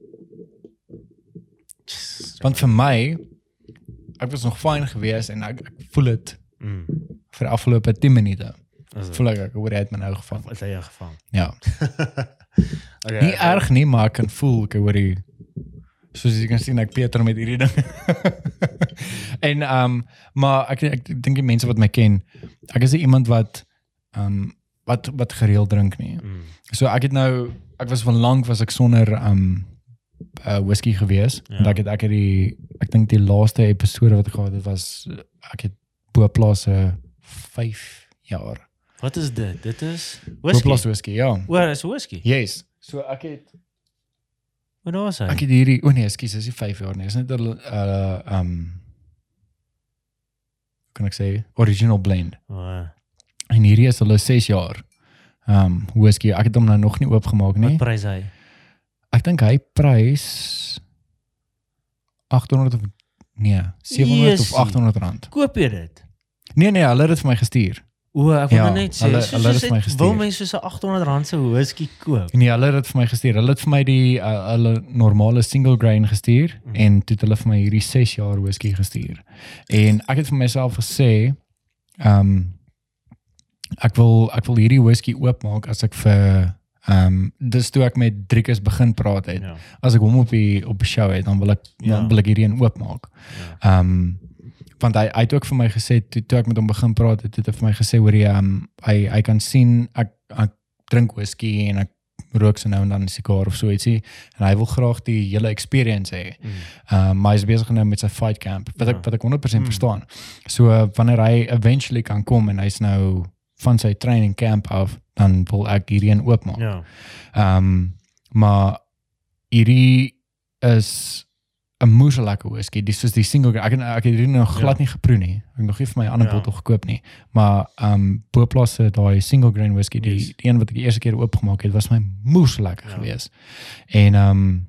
Want vir my ek was nog fyn geweest en ek, ek voel dit Mm. vir afgelope 10 minute. Is Voel ek ek hoor uit my nou gevang. is hy gevang? Ja. Okay, Nie erg nie, maar ek kan voel ek hoor die soos jy kan sien ek Peter met hierdie ding. en ehm um, maar ek ek dink die mense wat my ken, ek is iemand wat ehm um, wat wat gereeld drink nie. Mm. So ek het nou ek was van lank was ek sonder ehm um, uh, whisky gewees. Ja. En ek het ek het die ek dink die laaste episode wat ek gehad het was ek het Boplasse 5 jaar. Wat is dit? Dit is whisky. Boplasse whisky, ja. O, is whisky. Yes. So ek het Wat daar is hy? ek het hierdie o oh nee, ekskuus, dis nie 5 jaar nie. Dis net 'n uh um kan ek sê original blend. O, En hierdie is hulle 6 jaar. Um whisky. Ek het hom nou nog nie oopgemaak nie. Wat prys hy? Ek dink hy prys 800 of nee, 700 Jesusie. of 800 rand. Koop jy dit? Nee nee, hulle het dit vir my gestuur. O, ek wil Ja, ja, net sê, hulle- soos hulle het vir my gestuur. Wil mense so 'n 800 rand se whisky koop? Nee, hulle het dit vir my gestuur. Hulle het vir my die uh, hulle normale single grain gestuur mm. en toe het hulle vir my hierdie 6 jaar whisky gestuur. En ek het vir myself gesê, ehm um, ek wil ek wil hierdie whisky oopmaak as ek vir ehm um, dis toe ek met Driekus begin praat het. Ja. As ek hom op die op die show het, dan wil ek Ja. dan wil ek hierdie een oopmaak. ja. Ehm um, want hy hy het ook vir my gesê toe, toe ek met hom begin praat het, het hy vir my gesê hoor jy ehm um, hy hy kan sien ek ek drink whisky en ek rook so nou en dan 'n sigaar of so ietsie en hy wil graag die hele experience hê. Mm. Ehm um, maar hy is besig nou met sy fight camp wat ek Ja. wat ek 100% Mm. verstaan. So uh, wanneer hy eventually kan kom en hy's nou van sy training camp af, dan wil ek hierdie een oopmaak. Ja. Ehm um, maar hierdie is 'n moeë lekker whisky. Dis soos die single ek ek het hierdie nog glad Ja. nie geproe nie. Ek het nog nie vir my ander Ja. bottel gekoop nie. Maar ehm um, Boplasse daai single grain whisky, die Yes. die een wat ek die eerste keer oopgemaak het, was my moeë lekker Ja. geweest. En ehm um,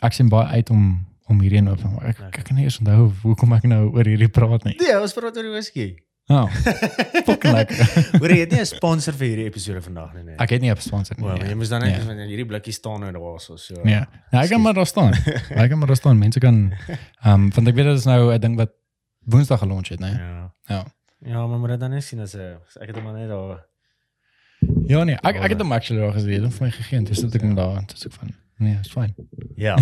ek sien baie uit om om hierdie een oop te maak. Ek, Lekker. ek kan nie eens onthou hoekom ek nou oor hierdie praat nie. Nee, ons praat oor die whisky. Ja, fucking lekker. Hoor jy het nie 'n sponsor vir hierdie episode vandag nie, nee. Ek het nie 'n sponsor nie. Wel, maar nee. jy moes dan net Nee. want hierdie blikkie staan nou daar so so. Ja. Ja, ek kan maar daar staan. Ek kan maar daar staan. Mense kan ehm um, want ek weet dit is nou 'n ding wat Woensdag gelunch het, né? Ja. Ja. Ja, maar moet dit dan net sien as ek het hom maar net daar. Ja nee, ek ek het hom actually daar gesien. Hom vir my gegee. Dis dit ek hom daar, dis ek van. Nee, is fyn. Ja.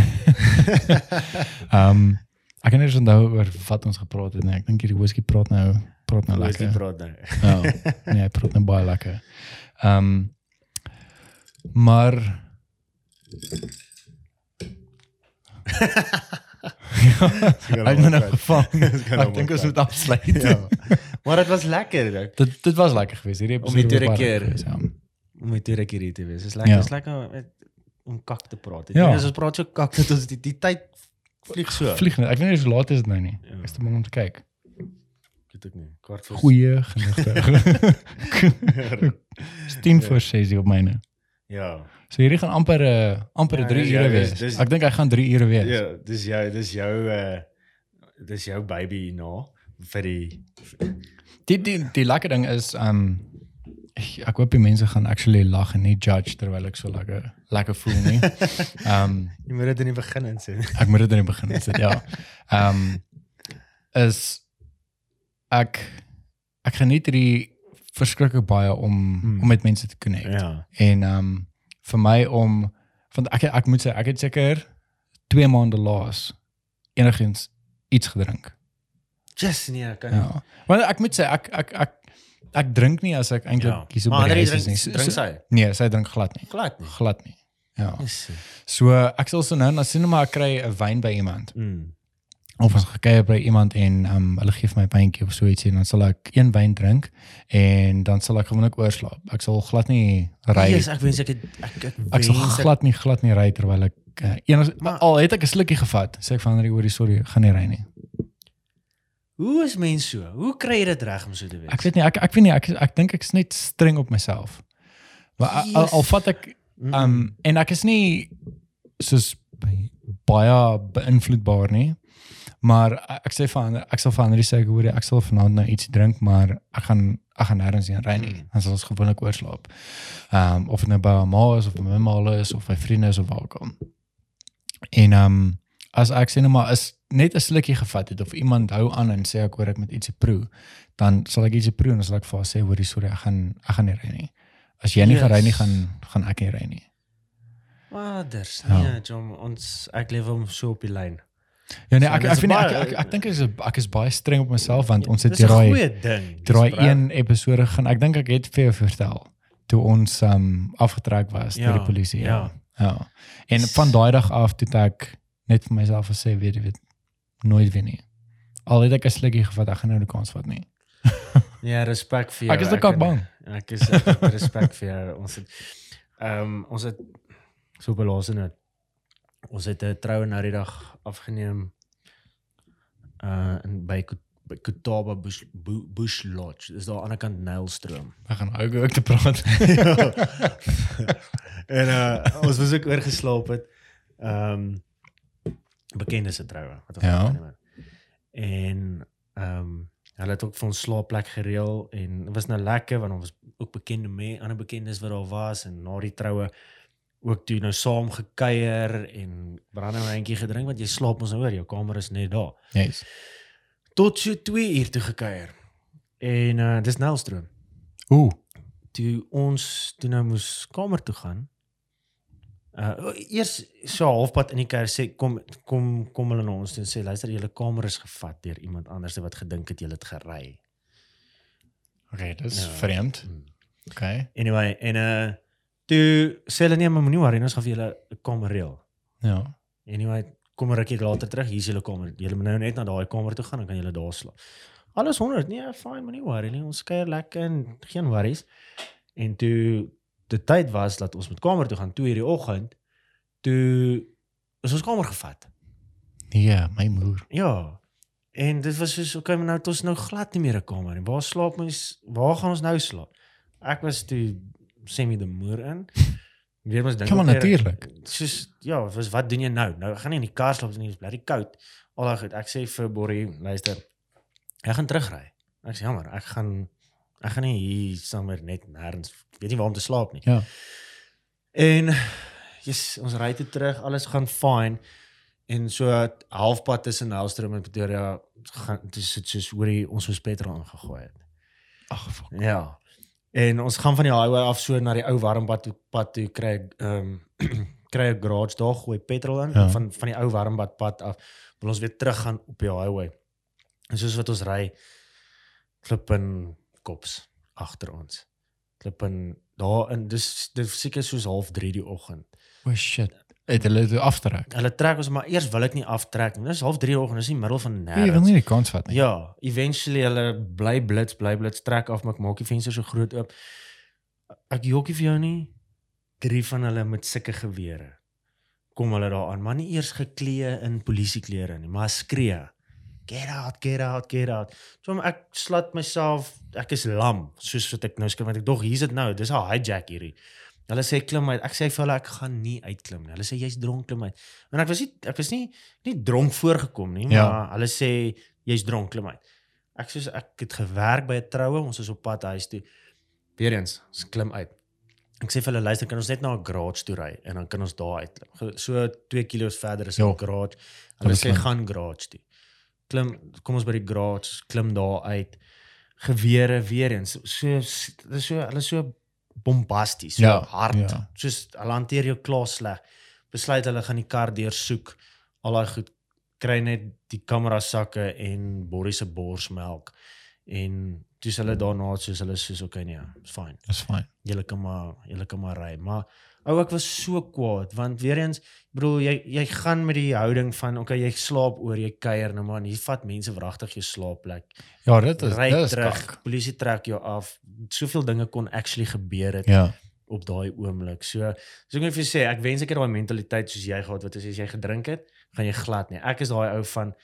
Ehm um, ek kan eens onthou oor wat ons gepraat het nie. Ek dink hierdie whisky praat nou praat nou Whisky lekker. praat nou. Ja. Nee, hy praat nou baie lekker. Ehm um, maar het my nou gevang. Ek dink ons moet afsluit. Ja. Maar dit was lekker dit. Dit dit was lekker geweest. Hierdie Om die tweede keer. geweest, Ja. om met hierdie keer hier te wees. Dis lekker, Ja. dis lekker om kak te praat. Ja. Ja. As ons praat so kak dat ons die, die tyd vlieg so. Vlieg net. Ek weet nie hoe laat is dit nou nie. Ja. Ek is te bang om te kyk. Weet ek nie. Kwart voor. Goeie genigte. 10 voor 6 op myne. Ja. So hierdie gaan amper uh, amper Ja, 3 dis ure jou- wees. dis- dis- Ek dink hy gaan 3 ure wees. Ja, dis jou dis jou uh dis jou baby nou vir die Die die die lekker ding is um ek, hoop die mense gaan actually lag en nie judge terwyl ek so lekker lekker voel nie. Um jy moet dit in die begin insien. ek moet dit in die begin sit, ja. Um is ek ek geniet hierdie verskriklik baie om Hmm. om met mense te connect. Ja. En um vir my om want ek ek moet sê ek het seker 2 maande laas enigins iets gedrink. Just nee, kan Ja. Want ek moet sê ek ek ek ek drink nie as ek eintlik Ja. hier so die huis is drink nie. So- drink sy. Nee, sy drink glad nie. Glad nie. Glad nie. Ja. So ek sal so nou na sien maar ek kry 'n wyn by iemand Mm. of ons gekuier by iemand en um, hulle gee vir my 'n wyntjie of so ietsie en dan sal ek een wyn drink en dan sal ek gewoonlik oorslaap. Ek sal glad nie ry. Yes, ek wens ek het ek ek, Ek sal ek- glad nie glad nie ry terwyl ek uh, eers Maar- al het ek 'n slukkie gevat, sê ek van Henry, hoorie sorry, ek gaan nie ry nie. Hoe is mens so? Hoe kry jy dit reg om so te wees? Ek weet nie ek ek weet nie ek ek dink ek's net streng op myself. Maar al, al, al vat ek Mm. um en ek is nie soos baie beïnvloedbaar nie. Maar ek, ek sê van ek sal van Andri sê ek hoor jy, ek sal vanaand nou iets drink, maar ek gaan ek gaan nêrens heen ry nie. Mm. Dan sal ons gewoonlik oorslaap. Ehm um, of dit nou by my ma is of by my ma is of by vriende is of waar ook al. En ehm um, as ek sê nou maar is net 'n slukkie gevat het of iemand hou aan en sê ek hoor ek met ietsie proe, dan sal ek ietsie proe en dan sal ek vir haar sê hoorie sorry, ek gaan ek gaan nie ry nie. As jy nie Yes. gaan ry nie, gaan gaan ek nie ry nie. Vaders, Ja. nee, Jom, ons ek leef hom so op die lyn. Ja nee, So, ek ek vind ek ek, ek dink ek is ek is baie streng op myself want ons het daai daai Dis bra- een episode gaan ek dink ek het vir jou vertel toe ons um afgetrek was deur Ja, die polisie. Ja. ja. Ja. En van daai dag af toe ek net vir myself gesê weet jy weet nooit weer nie. Al het ek 'n slukkie gevat, ek gaan nou die kans vat nie. Ja, respek vir jou. Ek is ook al bang. Ek is ek het respek vir jou. Ons het ehm um, ons het so belaas in dit. Ons het 'n troue nou die dag afgeneem uh in by by Kotaba Bush Bu- Bush Lodge. Dis daar aan die ander kant Nylstroom. Ek gaan ook ook te praat. en uh ons was ook oorgeslaap het. Ehm um, bekende se troue wat ons Ja. afgeneem het. En ehm um, hulle het ook vir ons slaapplek gereël en dit was nou lekker want ons was ook bekende mee ander bekendes wat daar was en na die troue ook toe nou saam gekuier en brandewyntjie gedrink want jy slaap ons nou oor jou kamer is net daar Yes. tot so 2 uur toe gekuier en uh dis Nelstroom Ooh. toe ons toe nou moes kamer toe gaan. Uh eers so halfpad in die kerk sê kom kom kom hulle na ons toe en sê luister julle kamer is gevat deur iemand anders wat gedink het julle het gery. Okay, dis Ja. vreemd. Hmm. Okay. Anyway, en uh toe sê hulle nee, maar moenie worry, ons gaan vir julle 'n kamer reël. Ja. Anyway, kom 'n rukkie later terug, hier is julle kamer. Julle moet nou net na daai kamer toe gaan, dan kan julle daar slaap. Alles 100. Nee, fine, moenie worry nie. Ons kuier lekker en geen worries. En toe die tyd was dat ons met kamer toe gaan 2:00 die oggend, toe is ons kamer gevat. Ja, my moer. Ja. En dit was soos okay, maar nou het ons nou glad nie meer 'n kamer nie. Waar slaap ons? Waar gaan ons nou slaap? Ek was toe semi die moer in. Weer mos dink. Weer- natuurlik. soos ja, was wat doen jy nou? Nou gaan nie in die kar slaap nie, dit is bly koud. Al daai goed. Ek sê vir Borrie, luister. Ek gaan terugry. Ek sê jammer, ek gaan ek gaan nie hier sommer net nêrens weet nie waar om te slaap nie. Ja. En yes, ons ry toe terug, alles gaan fyn. En so halfpad tussen Nelstroom en Pretoria gaan dis dit soos hoor jy ons moes petrol ingegooi het. Ag, fuck. Ja. En ons gaan van die highway af so na die ou warmpad toe pad toe kry ehm kry 'n garage daar gooi petrol in Ja. van van die ou warmpad pad af wil ons weer terug gaan op die highway. En soos wat ons ry klip in kops agter ons. Klip in daar in dis dis seker soos half 3 die oggend. Oh shit. Het hulle dit aftrek? Hulle trek ons maar eers wil ek nie aftrek nie. Dis half 3 die oggend, dis nie middel van Nee, jy wil nêrens. nie die kans vat nie. Ja, eventually hulle bly blits, bly blits trek af, maar ek maak die venster so groot oop. Ek jokkie vir jou nie. Drie van hulle met sulke gewere. Kom hulle daar aan, maar nie eers geklee in polisieklere nie, maar skree. Get out, get out, get out. So ek slat myself, ek is lam, soos wat ek nou skryf want ek dog hier's dit nou, dis 'n hijack hierdie. Hulle sê klim uit. Ek sê vir hulle ek gaan nie uitklim nie. Hulle sê jy's dronk klim uit. En ek was nie ek was nie nie dronk voorgekom nie, Ja. maar hulle sê jy's dronk klim uit. Ek sê ek het gewerk by 'n troue, ons is op pad huis toe. Weereens, ons klim uit. Ek sê vir hulle luister, kan ons net na 'n garage toe ry en dan kan ons daar. Ge- So 2 km verder is 'n Ja. garage. Hulle sê gaan garage toe. Klim, kom ons by die garage, klim daar uit. Gewere weer eens. So dis so hulle is so bombasties, so Ja, hard. ja. Soos hulle hanteer jou klaar sleg. Besluit hulle gaan die kar deursoek. Al daai goed kry net die kamera sakke en Borrie se borsmelk en dis hulle daarna soos hulle soos okay nee, is fyn. Dis fyn. Julle kan maar julle kan maar ry. Maar ou ek was so kwaad want weer eens, ek bedoel jy jy gaan met die houding van okay, jy slaap oor, jy kuier nou maar, en jy vat mense wragtig jou slaapplek. Ja, dit is Ry dit is terug, kak. polisie trek jou af. Soveel dinge kon actually gebeur het Ja. op daai oomblik. So, so ek moet vir jou sê, ek wens ek het daai mentaliteit soos jy gehad wat as jy gedrink het, gaan jy glad nie. Ek is daai ou van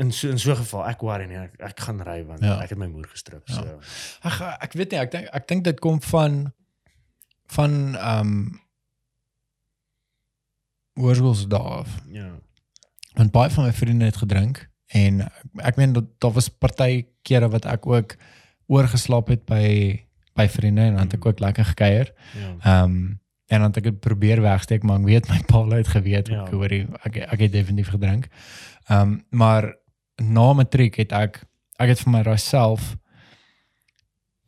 in so in so 'n geval, ek worry nie, ek, ek gaan ry want Ja. ek het my moer gestrip. Ja. So Ag ek weet nie, ek dink ek dink dit kom van van ehm um, hoërskoolse dae af. ja. want baie van my vriende het gedrink en ek meen dat daar was party kere wat ek ook oorgeslaap het by by vriende en dan het ek ook lekker gekuier. Ja. Ehm um, en dan het ek dit probeer wegsteek maar ek weet my pa het geweet Ja. ek hoor ek ek het definitief gedrink. Ehm um, maar na matriek het ek ek het vir myself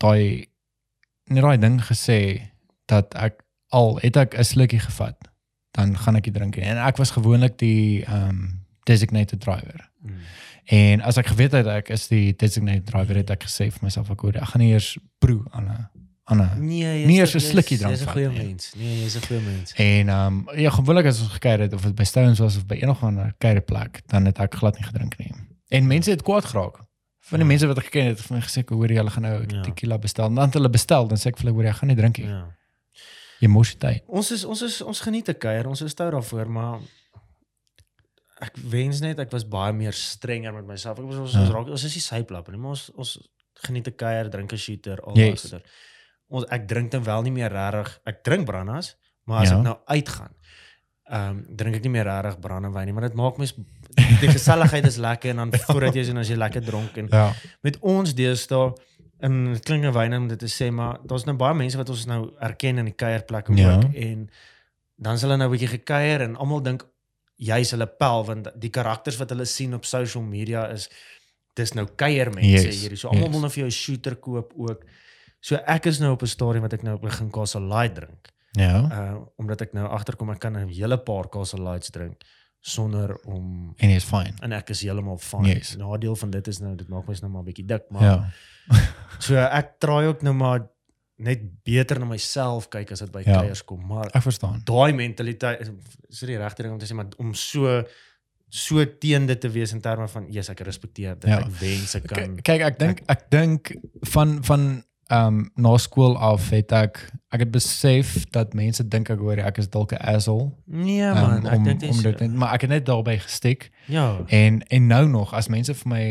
daai net daai ding gesê dat ek al het ek 'n slukkie gevat dan gaan ek nie drink nie. En ek was gewoonlik die um, designated driver. Mm. En as ek geweet het ek is die designated driver het ek gesê vir myself ek hoor ek gaan nie eers proe aan 'n aan 'n Nee, Nie eers 'n slukkie drank Jy's 'n vat goeie nie. mens. Nee, jy's 'n goeie mens. En ehm um, ja, gewoonlik as ons gekuier het of dit by Stones was of by enige ander kuierplek, dan het ek glad nie gedrink nie. En mense het kwaad geraak. Van die Ja. mense wat ek geken het, het my gesê, "Hoor jy, hulle gaan nou Ja. tequila bestel." En dan het hulle bestel, dan sê ek vir hulle, "Hoor jy, ek gaan nie drink nie." Ja. Jy mos die tyd. Ons is ons is ons geniet 'n kuier. Ons is stout daarvoor, maar ek wens net ek was baie meer strenger met myself. Ek was ons Ja. ons raak ons is nie syplap nie, maar ons ons geniet 'n kuier, drink 'n shooter, al Yes. daai goeie. Ons ek drink dan wel nie meer regtig. Ek drink brandas, maar as Ja. ek nou uitgaan, ehm um, drink ek nie meer regtig brandewyn nie, maar dit maak mens die geselligheid is lekker en dan voordat jy is en as jy lekker dronk en Ja. met ons deesdae in dit klink nou wyne om dit te sê maar daar's nou baie mense wat ons nou erken in die kuierplekke Ja. ook en dan is hulle nou 'n bietjie gekuier en almal dink jy's hulle pel want die karakters wat hulle sien op social media is dis nou kuiermense Yes, hierdie so almal yes. wil nou vir jou 'n shooter koop ook. So ek is nou op 'n stadium wat ek nou begin Castle Light drink. Ja. Uh omdat ek nou agterkom ek kan 'n hele paar Castle Lights drink sonder om En is fine. en ek is heeltemal fine. Yes. Nadeel van dit is nou dit maak my nou maar 'n bietjie dik, maar Ja. So ek traai ook nou maar net beter na myself kyk as dit by Ja. kuiers kom, maar Ek verstaan. daai mentaliteit is is die regte ding om te sê maar om so so teen dit te wees in terme van yes ek respekteer dit Ja. ek wens ek kan K- Kyk, ek dink ek dink van van ehm um, na skool af het ek ek het besef dat mense dink ek hoor ek is dalk 'n asshole nee um, man ek om dink dit om is dit net, maar ek het net daarbey gestik ja en en nou nog as mense vir my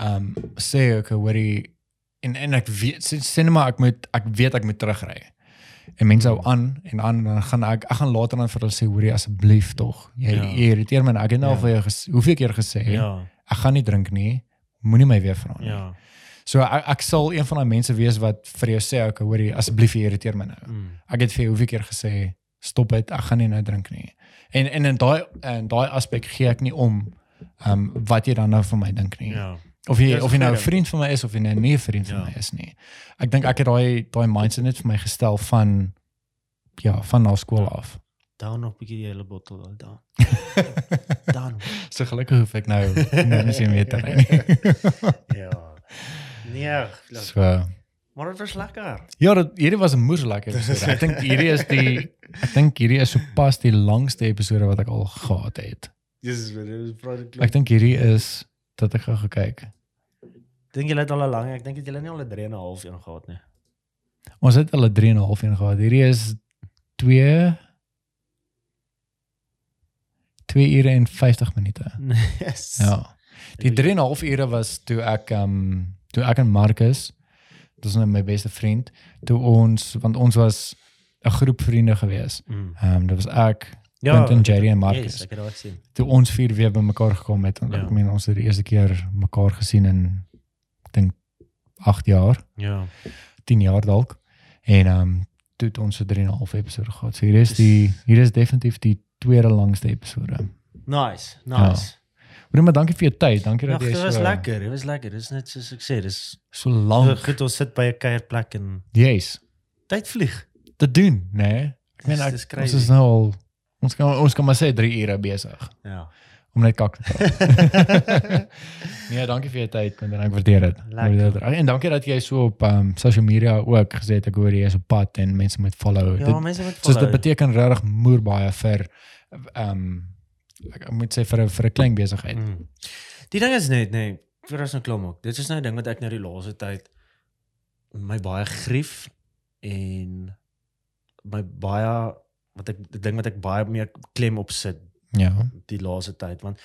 ehm um, sê ek hoorie en en ek weet maar ek moet ek weet ek moet terugry. En mense hou aan en aan en dan gaan ek ek gaan later dan vir hulle sê hoorie asseblief tog. Jy Ja. jy irriteer my nou. ek het nou Ja. vir jou ges, hoeveel keer gesê ja ek gaan nie drink nie. Moenie my weer vra nie. ja So ek, ek sal een van daai mense wees wat vir jou sê okay hoorie asseblief irriteer my nou. mm. Ek het vir jou hoeveel keer gesê stop dit, ek gaan nie nou drink nie. En en in daai in daai aspek gee ek nie om ehm um, wat jy dan nou van my dink nie. ja Of jy Dis of jy nou 'n vriend van my is of jy nou nie 'n vriend van Ja. my is nie. Ek dink ek het daai daai mindset net vir my gestel van ja, van na skool af. dan nog 'n bietjie die hele bottel al dan dan So gelukkig hoef ek nou nou nie meer te ry nie. ja nee So maar dit was lekker ja, dit hierdie was 'n moeë lekker episode. Ek dink hierdie is die ek dink hierdie is sopas die langste episode wat ek al gehad het. dis dit is product Ek dink hierdie is dat ek gou gekyk. dink julle het al 'n lang ek dink het julle nie al 'n 3 en 'n half een gehad nie Ons het al 'n 3 en 'n half een gehad. Hierdie is 2 2 ure en 50 minute. yes Ja. Die 3 en 'n half ure was toe ek um, toe ek en Marcus, dis nou my beste vriend, toe ons want ons was 'n groep vriende gewees. Mm. Ehm um, dit was ek, Ja, Quentin, Jerry en Yes, Marcus. ek het dit gesien. Toe ons vier weer bymekaar gekom het. en Ja. Ek meen ons het die eerste keer mekaar gesien in ek dink 8 jaar. Ja. 10 jaar dalk. En ehm um, toe het ons so 3 en 'n half episode gehad. So hier is die hier is definitief die tweede langste episode. Nice, nice. Broer, maar dankie vir jou tyd. Dankie dat jy dit so was lekker. Dit was lekker. Dis net soos ek sê, dis so lank goed ons sit by 'n kuierplek en Yes. tyd vlieg. Te doen, né? Nee? Ek meen ek, ons is nou al ons kan ons kan maar sê 3 ure besig Ja. om net kak te praat. nee, dankie vir jou tyd en ek waardeer dit. Lekker. Dit. En dankie dat jy so op ehm um, social media ook gesê het ek hoor jy is op pad en mense moet follow. Ja, dit, mense moet soos dit follow. beteken regtig moer baie vir ehm um, ek moet sê vir 'n vir 'n klein besigheid. Mm. Die ding is net, nee, vir ons nou klom ook. Dit is nou 'n ding wat ek nou die laaste tyd my baie grief en my baie wat ek die ding wat ek baie meer klem op sit Ja. die laaste tyd want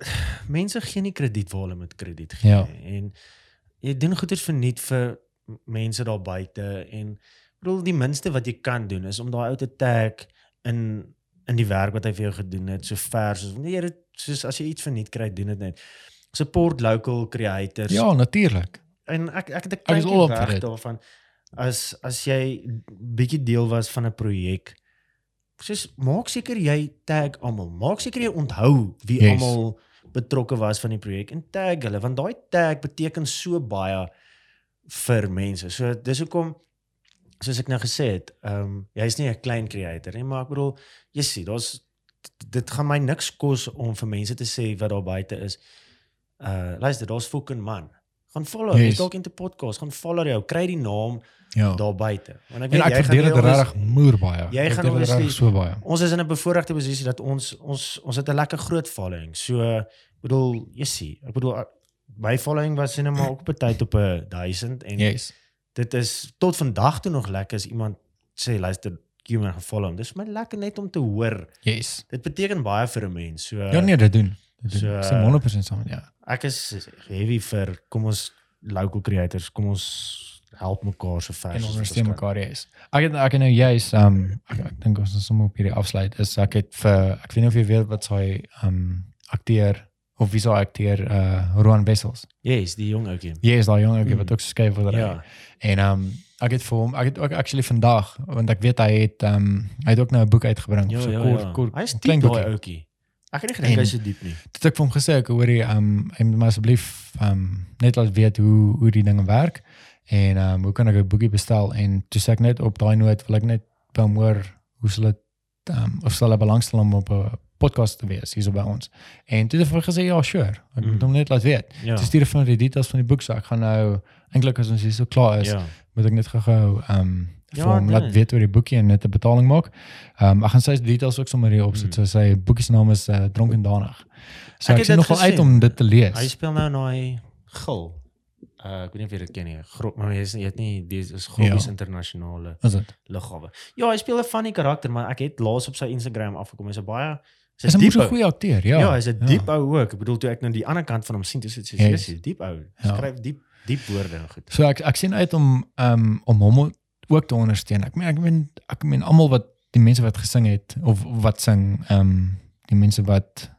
mense gee nie krediet waar hulle moet krediet gee Ja. en jy doen goeders verniet vir mense daar buite en bedoel die minste wat jy kan doen is om daai ou te tag in in die werk wat hy vir jou gedoen het, so ver soos nee, dit soos as jy iets verniet kry, doen dit net. Support local creators. Ja, natuurlik. en ek ek het 'n klein weg it. daarvan as as jy bietjie deel was van 'n projek. Soos maak seker jy tag almal. Maak seker jy onthou wie Yes. almal betrokke was van die projek en tag hulle want daai tag beteken so baie vir mense. So dis hoekom soos ek nou gesê het, ehm um, jy's nie 'n klein creator nie, maar ek bedoel jy sien, daar's dit gaan my niks kos om vir mense te sê wat daar buite is. Uh luister, daar's fucking man. Gaan follow, Yes. yes. dalk in die podcast, gaan follow jou, kry die naam Ja. daar buite. Want ek En weet ek jy gaan dit regtig moer baie. Jy Ek gaan regtig so baie. Ons is in 'n bevoordeelde posisie dat ons ons ons het 'n lekker groot following. So ek bedoel, jy sien, ek bedoel my following was net maar ook op 'n tyd op 'n 1000 en Yes. Dit is tot vandag toe nog lekker as iemand sê luister, human gaan follow hom. Dis vir my lekker net om te hoor. Yes. Dit beteken baie vir 'n mens. So Ja nee, dit doen. Dit doen. So, Ek stem 100% saam, ja. ek is heavy vir kom ons local creators, kom ons help mekaar so ver En ondersteun mekaar yes. Ek het ek het nou juis um ek, ek dink ons is sommer op hierdie afsluit is ek het vir ek weet nie of jy weet wat sy um akteur of wie sy akteur uh Roan Wessels. Yes, die jong ouetjie. Jy is daai jong ouetjie Mm. wat ook skryf vir daai. Ja. En um ek het vir hom ek het ook actually vandag want ek weet hy het um hy het ook nou 'n boek uitgebring Ja, so ja, kort ja. kort Hy is klein daai ouetjie. Ek het nie gedink hy's so diep nie. Dit ek vir hom gesê ek hoor jy um hy moet my asseblief um net laat weet hoe hoe die dinge werk en um hoe kan ek 'n boekie bestel en toe sê ek net op daai noot wil ek net by hom hoor hoe sal dit um of sal hy belangstel om op 'n podcast te wees hierso by ons. En toe het hy vir my gesê ja, sure. Ek moet Mm. hom net laat weet. Ja. Toe stuur hy vir die details van die boek so ek gaan nou eintlik as ons hier so klaar is, Ja. moet ek net gou-gou um vir Ja, hom nee. laat weet oor die boekie en net 'n betaling maak. Um ek gaan sy details ook sommer hier opsit. Mm. So sy boekie se naam is uh, Dronk en Danig. So Ek ek, sien nogal uit om dit te lees. Hy speel nou in daai gil. Uh ek weet nie of jy dit ken nie. Gro maar jy is jy het nie dis is Grobbies Ja. internasionale Is dit? lughawe. Ja, hy speel 'n funny karakter, maar ek het laas op sy Instagram afgekom. Hy's 'n baie Is 'n diep ou. goeie akteur, ja. Ja, hy's 'n diep ou ook. Ek bedoel toe ek nou die ander kant van hom sien, dis dit is yes. diep ou. Ja. Skryf diep diep woorde en goed. So ek ek sien uit om um om hom ook te ondersteun. Ek meen ek meen ek meen almal wat die mense wat gesing het of wat sing, um die mense wat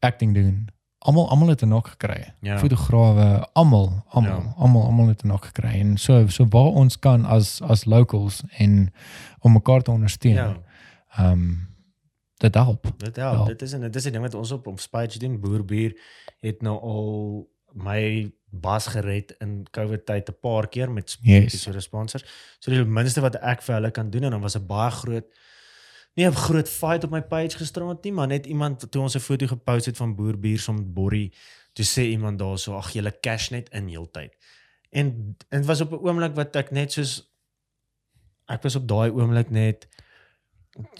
acting doen, almal almal het 'n nok gekry. Ja. Fotograwe, almal, almal, Ja. almal, almal het 'n nok gekry. En so so waar ons kan as as locals en om mekaar te ondersteun. Ja. Um dit help. Dit help. Ja. Dit is en dit is 'n ding wat ons op op Spage doen. Boerbier het nou al my bas gered in COVID tyd 'n paar keer met Yes. so sponsors. So die minste wat ek vir hulle kan doen en dan was 'n baie groot nie 'n groot fight op my page gisterand nie, maar net iemand toe ons 'n foto gepost het van boerbier som borrie, toe sê iemand daarso ag julle cash net in heeltyd. En dit was op 'n oomblik wat ek net soos ek was op daai oomblik net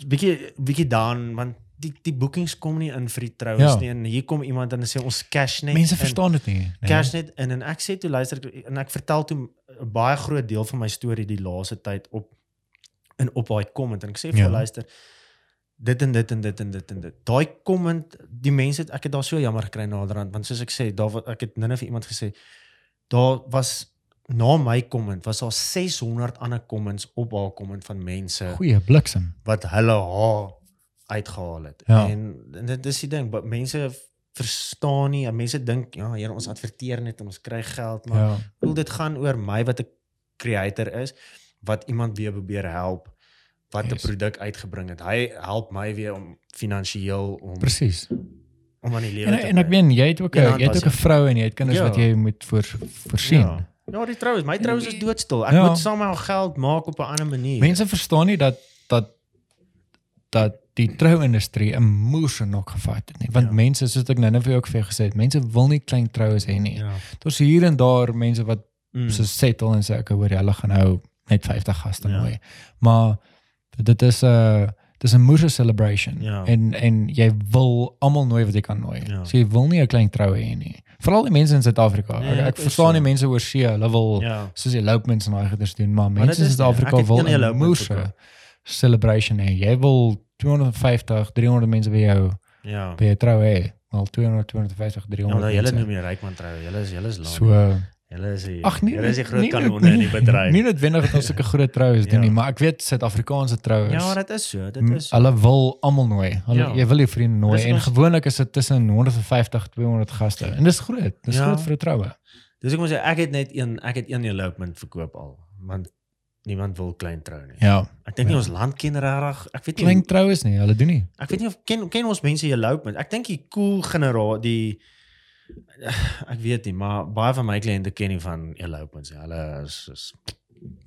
bietjie bietjie dan want die die boekings kom nie in vir die troues Ja. nie en hier kom iemand en sê ons cash net Mense verstaan dit nie. nee. cash net in en ek sê toe luister en ek vertel toe 'n baie groot deel van my storie die laaste tyd op in op daai comment en ek sê vir Ja. luister dit en dit en dit en dit en dit. Daai comment die mense het ek het daar so jammer gekry naderhand want soos ek sê daar wat ek het nou vir iemand gesê daar was na my comment was daar 600 ander comments op haar comment van mense Goeie bliksem. wat hulle haar uitgehaal het. Ja. En, en dit is die ding, but mense verstaan nie. Mense dink ja, hier ons adverteer net en ons kry geld, maar Ja. ek bedoel dit gaan oor my wat 'n creator is wat iemand weer probeer help wat 'n Yes. produk uitgebring het. Hy help my weer om finansiëel om Presies. om aan die lewe En te en ek bly. meen jy het ook 'n Een jy het ook 'n vrou en jy het kinders Ja. wat jy moet voor voorsien. Ja. Ja, die trou is my trou is doodstil. Ek Ja. moet saam met haar geld maak op 'n ander manier. Mense verstaan nie dat dat dat die trouindustrie 'n moerse nog gevat het nie. Want Ja. mense soos ek nou net vir jou ook vir gesê het, mense wil nie klein troues hê nie. ja. Daar's hier en daar mense wat Mm. so settle en sê ek hoor hulle gaan nou net 50 gaste Ja. nooi. Maar dit is 'n dis 'n moerse celebration Ja. en en jy wil almal nooi wat jy kan nooi. Ja. So jy wil nie 'n klein troue hê nie. Veral die mense in Suid-Afrika. Nee, ek ek verstaan so. die mense oor see, hulle wil Ja. soos die elopements en daai goeders doen, maar mense in Suid-Afrika wil 'n gekry. celebration hê. Jy wil 250, 300 mense by jou Ja. by jou trou hê. Wel 200, 250, Ja, 300. nou julle noem jy ryk man trou. Julle is julle is laat. So Hulle is die Ag nee, Hulle is die groot nie- kanonne in die bedryf. Nie noodwendig dat ons sulke groot troues doen Ja. nie, maar ek weet Suid-Afrikaanse troues. Ja, dit is so, dit is so. Hulle wil almal nooi. Hulle Ja. jy wil jou vriende nooi Dis en ons- gewoonlik is dit tussen 150 200 gaste. En dis groot. Dis Ja. groot vir 'n troue. Dis ek moet sê ek het net een ek het een elopement verkoop al, want niemand wil klein trou nie. Ja. Ek dink nie Ja. ons land ken regtig. Ek weet nie Klein troues nie, hulle doen nie. Ek weet nie of ken ken ons mense elopement. Ek dink die cool generaal die ek weet nie, maar baie van my kliënte ken nie van elopements. nie. Hulle is is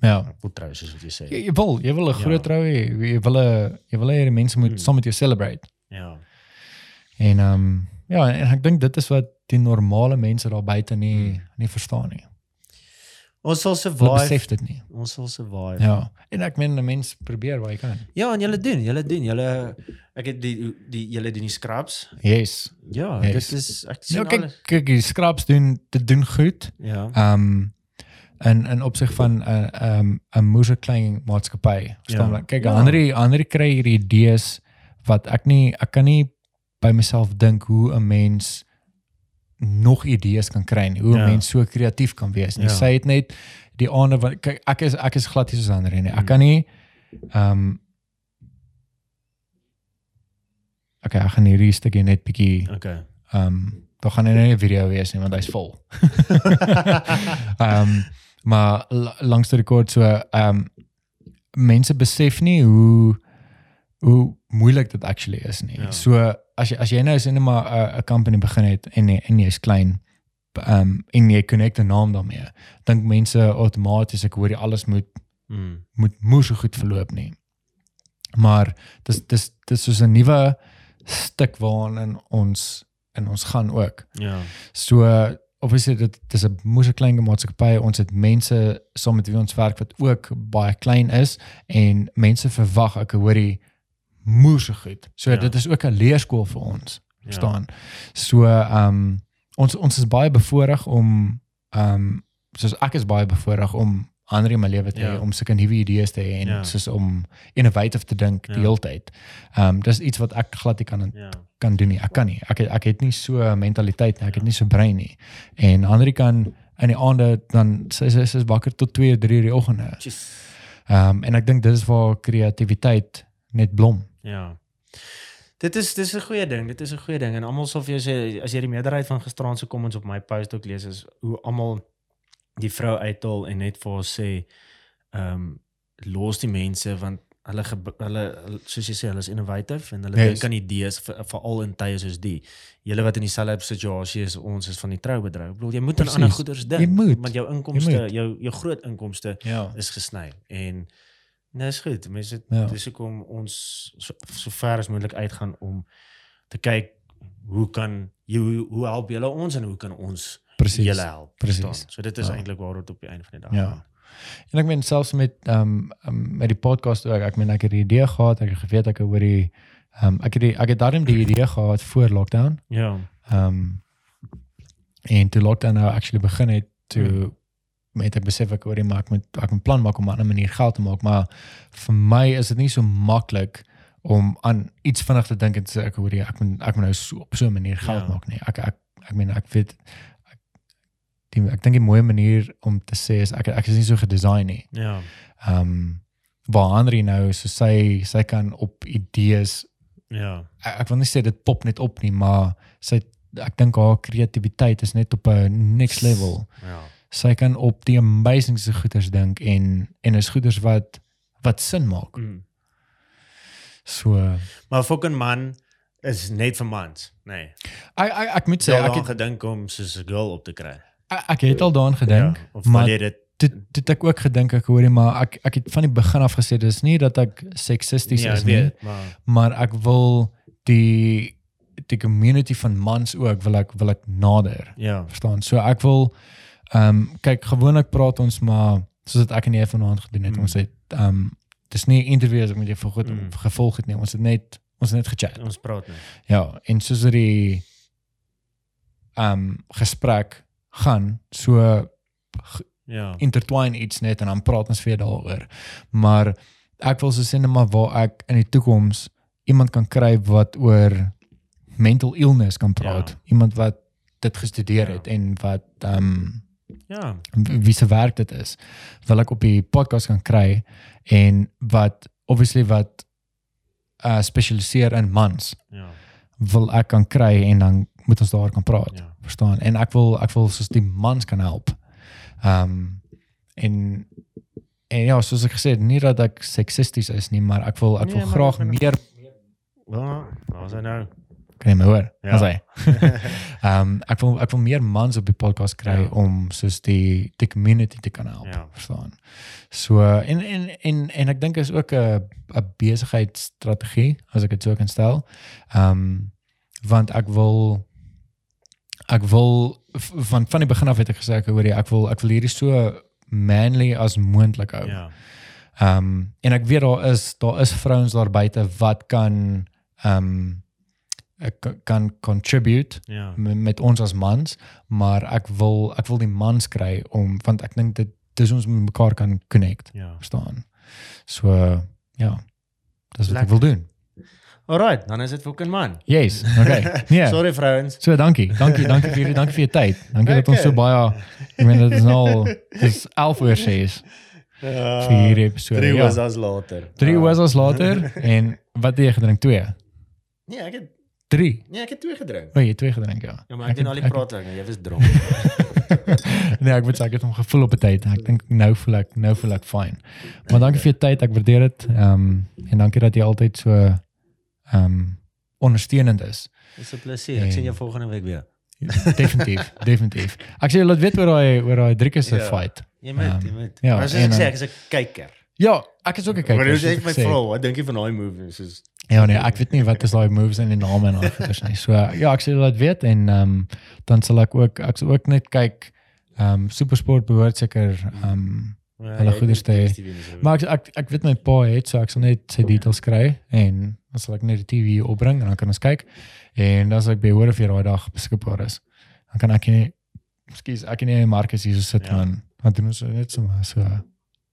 Ja. goed trou soos wat jy sê. Jy, jy wil, jy wil 'n groot Ja. trou hê. Jy wil 'n jy wil hê die mense moet Hmm. saam met jou celebrate. Ja. En ehm um, ja, en ek dink dit is wat die normale mense daar buite nie Hmm. nie verstaan nie. Ons sal survive. besef dit nie. Ons sal survive. Ja. En ek meen 'n mens probeer wat jy kan. Ja, en julle doen, julle doen. Julle ek het die die julle doen die scrubs. Yes. Ja, Yes. dit is ek Ja, sien kyk, alles. kyk, die scrubs doen dit doen goed. Ja. Ehm um, in in opsig van 'n uh, ehm um, 'n moeë klein maatskappy. Verstaan Ja. jy? Kyk, Ja. ander ander kry hierdie idees wat ek nie ek kan nie by myself dink hoe 'n mens nog idees kan kry nie. Hoe Ja. mens so kreatief kan wees nie. Ja. Sy het net die ander wat kyk ek is ek is glad nie soos ander nie. Ek Mm. kan nie ehm um, Okay, ek gaan hierdie stukkie net bietjie Okay. ehm um, daar gaan nie 'n video wees nie want hy's vol. Ehm um, maar la- langs die rekord so ehm um, mense besef nie hoe hoe moeilik dit actually is nie. Ja. So as jy as jy nou is maar 'n 'n company begin het en en jy's klein um, en jy connect 'n naam daarmee. Dink mense outomaties ek hoor jy alles moet Mm. moet moes so goed verloop nie. Maar dis dis dis soos 'n nuwe stuk waarin ons in ons gaan ook. Ja. So obviously dit dis 'n moeë klein maatskappy. Ons het mense saam met wie ons werk wat ook baie klein is en mense verwag ek hoorie moeë so goed. So Ja. dit is ook 'n leerskool vir ons. Ja. Verstaan? So ehm um, ons ons is baie bevoordeel om ehm um, soos ek is baie bevoordeel om ander in my lewe te hê Ja. om sulke nuwe idees te hê en Ja. soos om innovative te dink die Ja. hele tyd. Ehm um, dis iets wat ek glad nie kan Ja. kan doen nie. Ek kan nie. Ek het, ek het nie so mentaliteit nie. Ek het nie so brein nie. En ander kan in die aande dan sy sy is wakker tot 2, 3 die oggende. Ehm um, en ek dink dis waar kreatiwiteit net blom. Ja. Dit is dis 'n goeie ding. Dit is 'n goeie ding en almal sal vir jou sê as jy die meerderheid van gisteraand se comments op my post ook lees is hoe almal die vrou uithaal en net vir haar sê ehm um, los die mense want hulle hulle soos jy sê hulle is innovative en hulle Yes. dink aan idees veral in tye soos die. Julle wat in dieselfde situasie is ons is van die troubedryf. Ek bedoel jy moet aan Precies. ander goeders dink want jou inkomste, jou jou groot inkomste Ja. is gesny en nee is goed mense Ja. dis hoekom ons so, so ver as moontlik uitgaan om te kyk hoe kan jy hoe, hoe help julle ons en hoe kan ons Presies. julle help Precies. verstaan? so dit is Ja. eintlik waar dit op die einde van die dag Ja. gaan. En ek meen selfs met ehm um, met die podcast ook. Ek meen ek het die idee gehad, ek het geweet ek oor die ehm um, ek het die ek het daarin die idee gehad voor lockdown. ja Ehm um, en toe lockdown nou actually begin het, toe Hmm. Met ek besef ek oor die maak met ek 'n plan maak om op 'n ander manier geld te maak, maar vir my is dit nie so maklik om aan iets vinnig te dink en te sê ek hoor jy ek moet ek moet nou so op so 'n manier geld Ja. maak nie. Ek ek ek meen ek weet ek die ek dink die mooi manier om te sê is ek ek is nie so gedesign nie. ja Ehm um, waar Henry nou so sy sy kan op idees ja ek, ek wil nie sê dit pop net op nie, maar sy ek dink haar kreatiwiteit is net op 'n next level. ja Sy kan op die amazingste goeders dink en en is goeders wat wat sin maak. mm. So maar fucking man is net vir mans nee ek ek, ek moet sê ek het gedink om soos 'n girl op te kry ek, ek het al daaraan gedink, ja, of maar dit dit dit ek ook gedink ek hoorie maar ek ek het van die begin af gesê dis nie dat ek seksisties ja, is nie, weet maar maar ek wil die die community van mans ook wil ek wil ek nader. ja verstaan. So ek wil ehm um, kyk gewoonlik praat ons maar soos dit ek en jy vanaand gedoen het. Mm. Ons het ehm um, dis nie interviews met jy vir goed Mm. gevolg het nie. Ons het net ons het net gechat. ons praat net Ja, en soos dit die ehm um, gesprek gaan so ja intertwine iets net en dan praat ons weer daaroor. Maar ek wil so sê net maar waar ek in die toekoms iemand kan kry wat oor mental illness kan praat. Ja. Iemand wat dit gestudeer Ja. het en wat ehm um, Ja. wie se werk dit is wil ek op die podcast kan kry en wat obviously wat uh spesialiseer in mans Ja. wil ek kan kry en dan moet ons daar kan praat Ja. verstaan en ek wil ek wil soos die mans kan help. Ehm um, en en ja, soos ek gesê het, nie dat ek seksisties is nie, maar ek wil ek Nee, wil graag ek meer Ja, daar's hy nou. Kan jy my hoor? Ja. Ja. Hy. Ehm um, ek wil ek wil meer mans op die podcast kry Ja. om soos die die community te kan help, Ja. verstaan. So en en en en ek dink is ook 'n 'n besigheidsstrategie as ek dit so kan stel. Ehm um, want ek wil ek wil van van die begin af het ek gesê ek hoor jy ek wil ek wil hierdie so manly as moontlik hou. Ja. Ehm um, en ek weet daar is daar is vrouens daar buite wat kan ehm um, ek kan contribute Ja. met, met ons as mans, maar ek wil ek wil die mans kry om want ek dink dit dis ons met mekaar kan connect, Ja. verstaan. So ja. Dis wat ek wil doen. Alright, dan is dit fucking man. Yes. Okay. Nee. Sorry vrouens. So dankie. Dankie, dankie vir dankie vir jou tyd. Dankie dat ons so Okay. baie ek meen dit is nou dis 11 uur sê is Ja. vir hierdie episode. Drie ja. was as later. 3 Ah. was as later en wat het jy gedrink? 2. Nee, ek het 3. nee, ek het twee gedrink. O, jy het 2 gedrink ja. Ja, maar ek doen al die ek- praat en jy was dronk. Nee, ek moet sê ek het hom gevoel op 'n tyd. Ek dink nou voel ek nou voel ek fyn. Maar dankie vir jou tyd. Ek waardeer dit. Ehm um, en dankie dat jy altyd so ehm um, ondersteunend is. Dis 'n plesier. Ek sien jou volgende week weer. Definitief, definitief. Ek sê laat weet oor daai oor daai Driekus se Ja. fight. Jy moet, Ehm, jy moet. ja, maar soos ek sê, eh, ek is 'n kyker. Ja, ek is ook 'n Maar kyker. jy soos sê ek my het. vrou, wat dink jy van daai movies? Soos Ja nee, ek weet nie wat is daai moves en die name en daai goeders nie. So ja, ek sê laat weet en ehm um, dan sal ek ook ek sal ook net kyk ehm um, Supersport behoort seker ehm um, Hulle goeders te hê. maar ek, ek ek weet my pa het so ek sal net sy details kry en dan sal ek net die TV opbring en dan kan ons kyk en dan sal ek behoor of jy daai dag beskikbaar is. Dan kan ek nie Ekskuus, ek kan nie Marcus hier so sit Ja. man. Dan doen ons net so so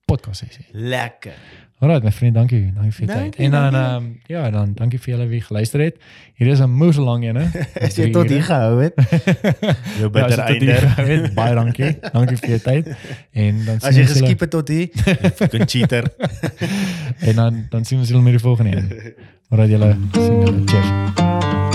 podcast sessie. lekker. Alright, my vriend, dankie. Dankie vir jou tyd. Dankie, En dan ehm um, ja, dan dankie vir julle wie geluister het. Hier is 'n moes lang ene. As jy tot hier gehou het. Jou Ja, as bitter jy hier einde. het, baie dankie. Dankie vir jou tyd. En dan As jy ons julle- geskiep het tot hier, jy fucking cheater. en dan dan sien ons julle met die volgende een. Alright julle, sien julle. Cheers.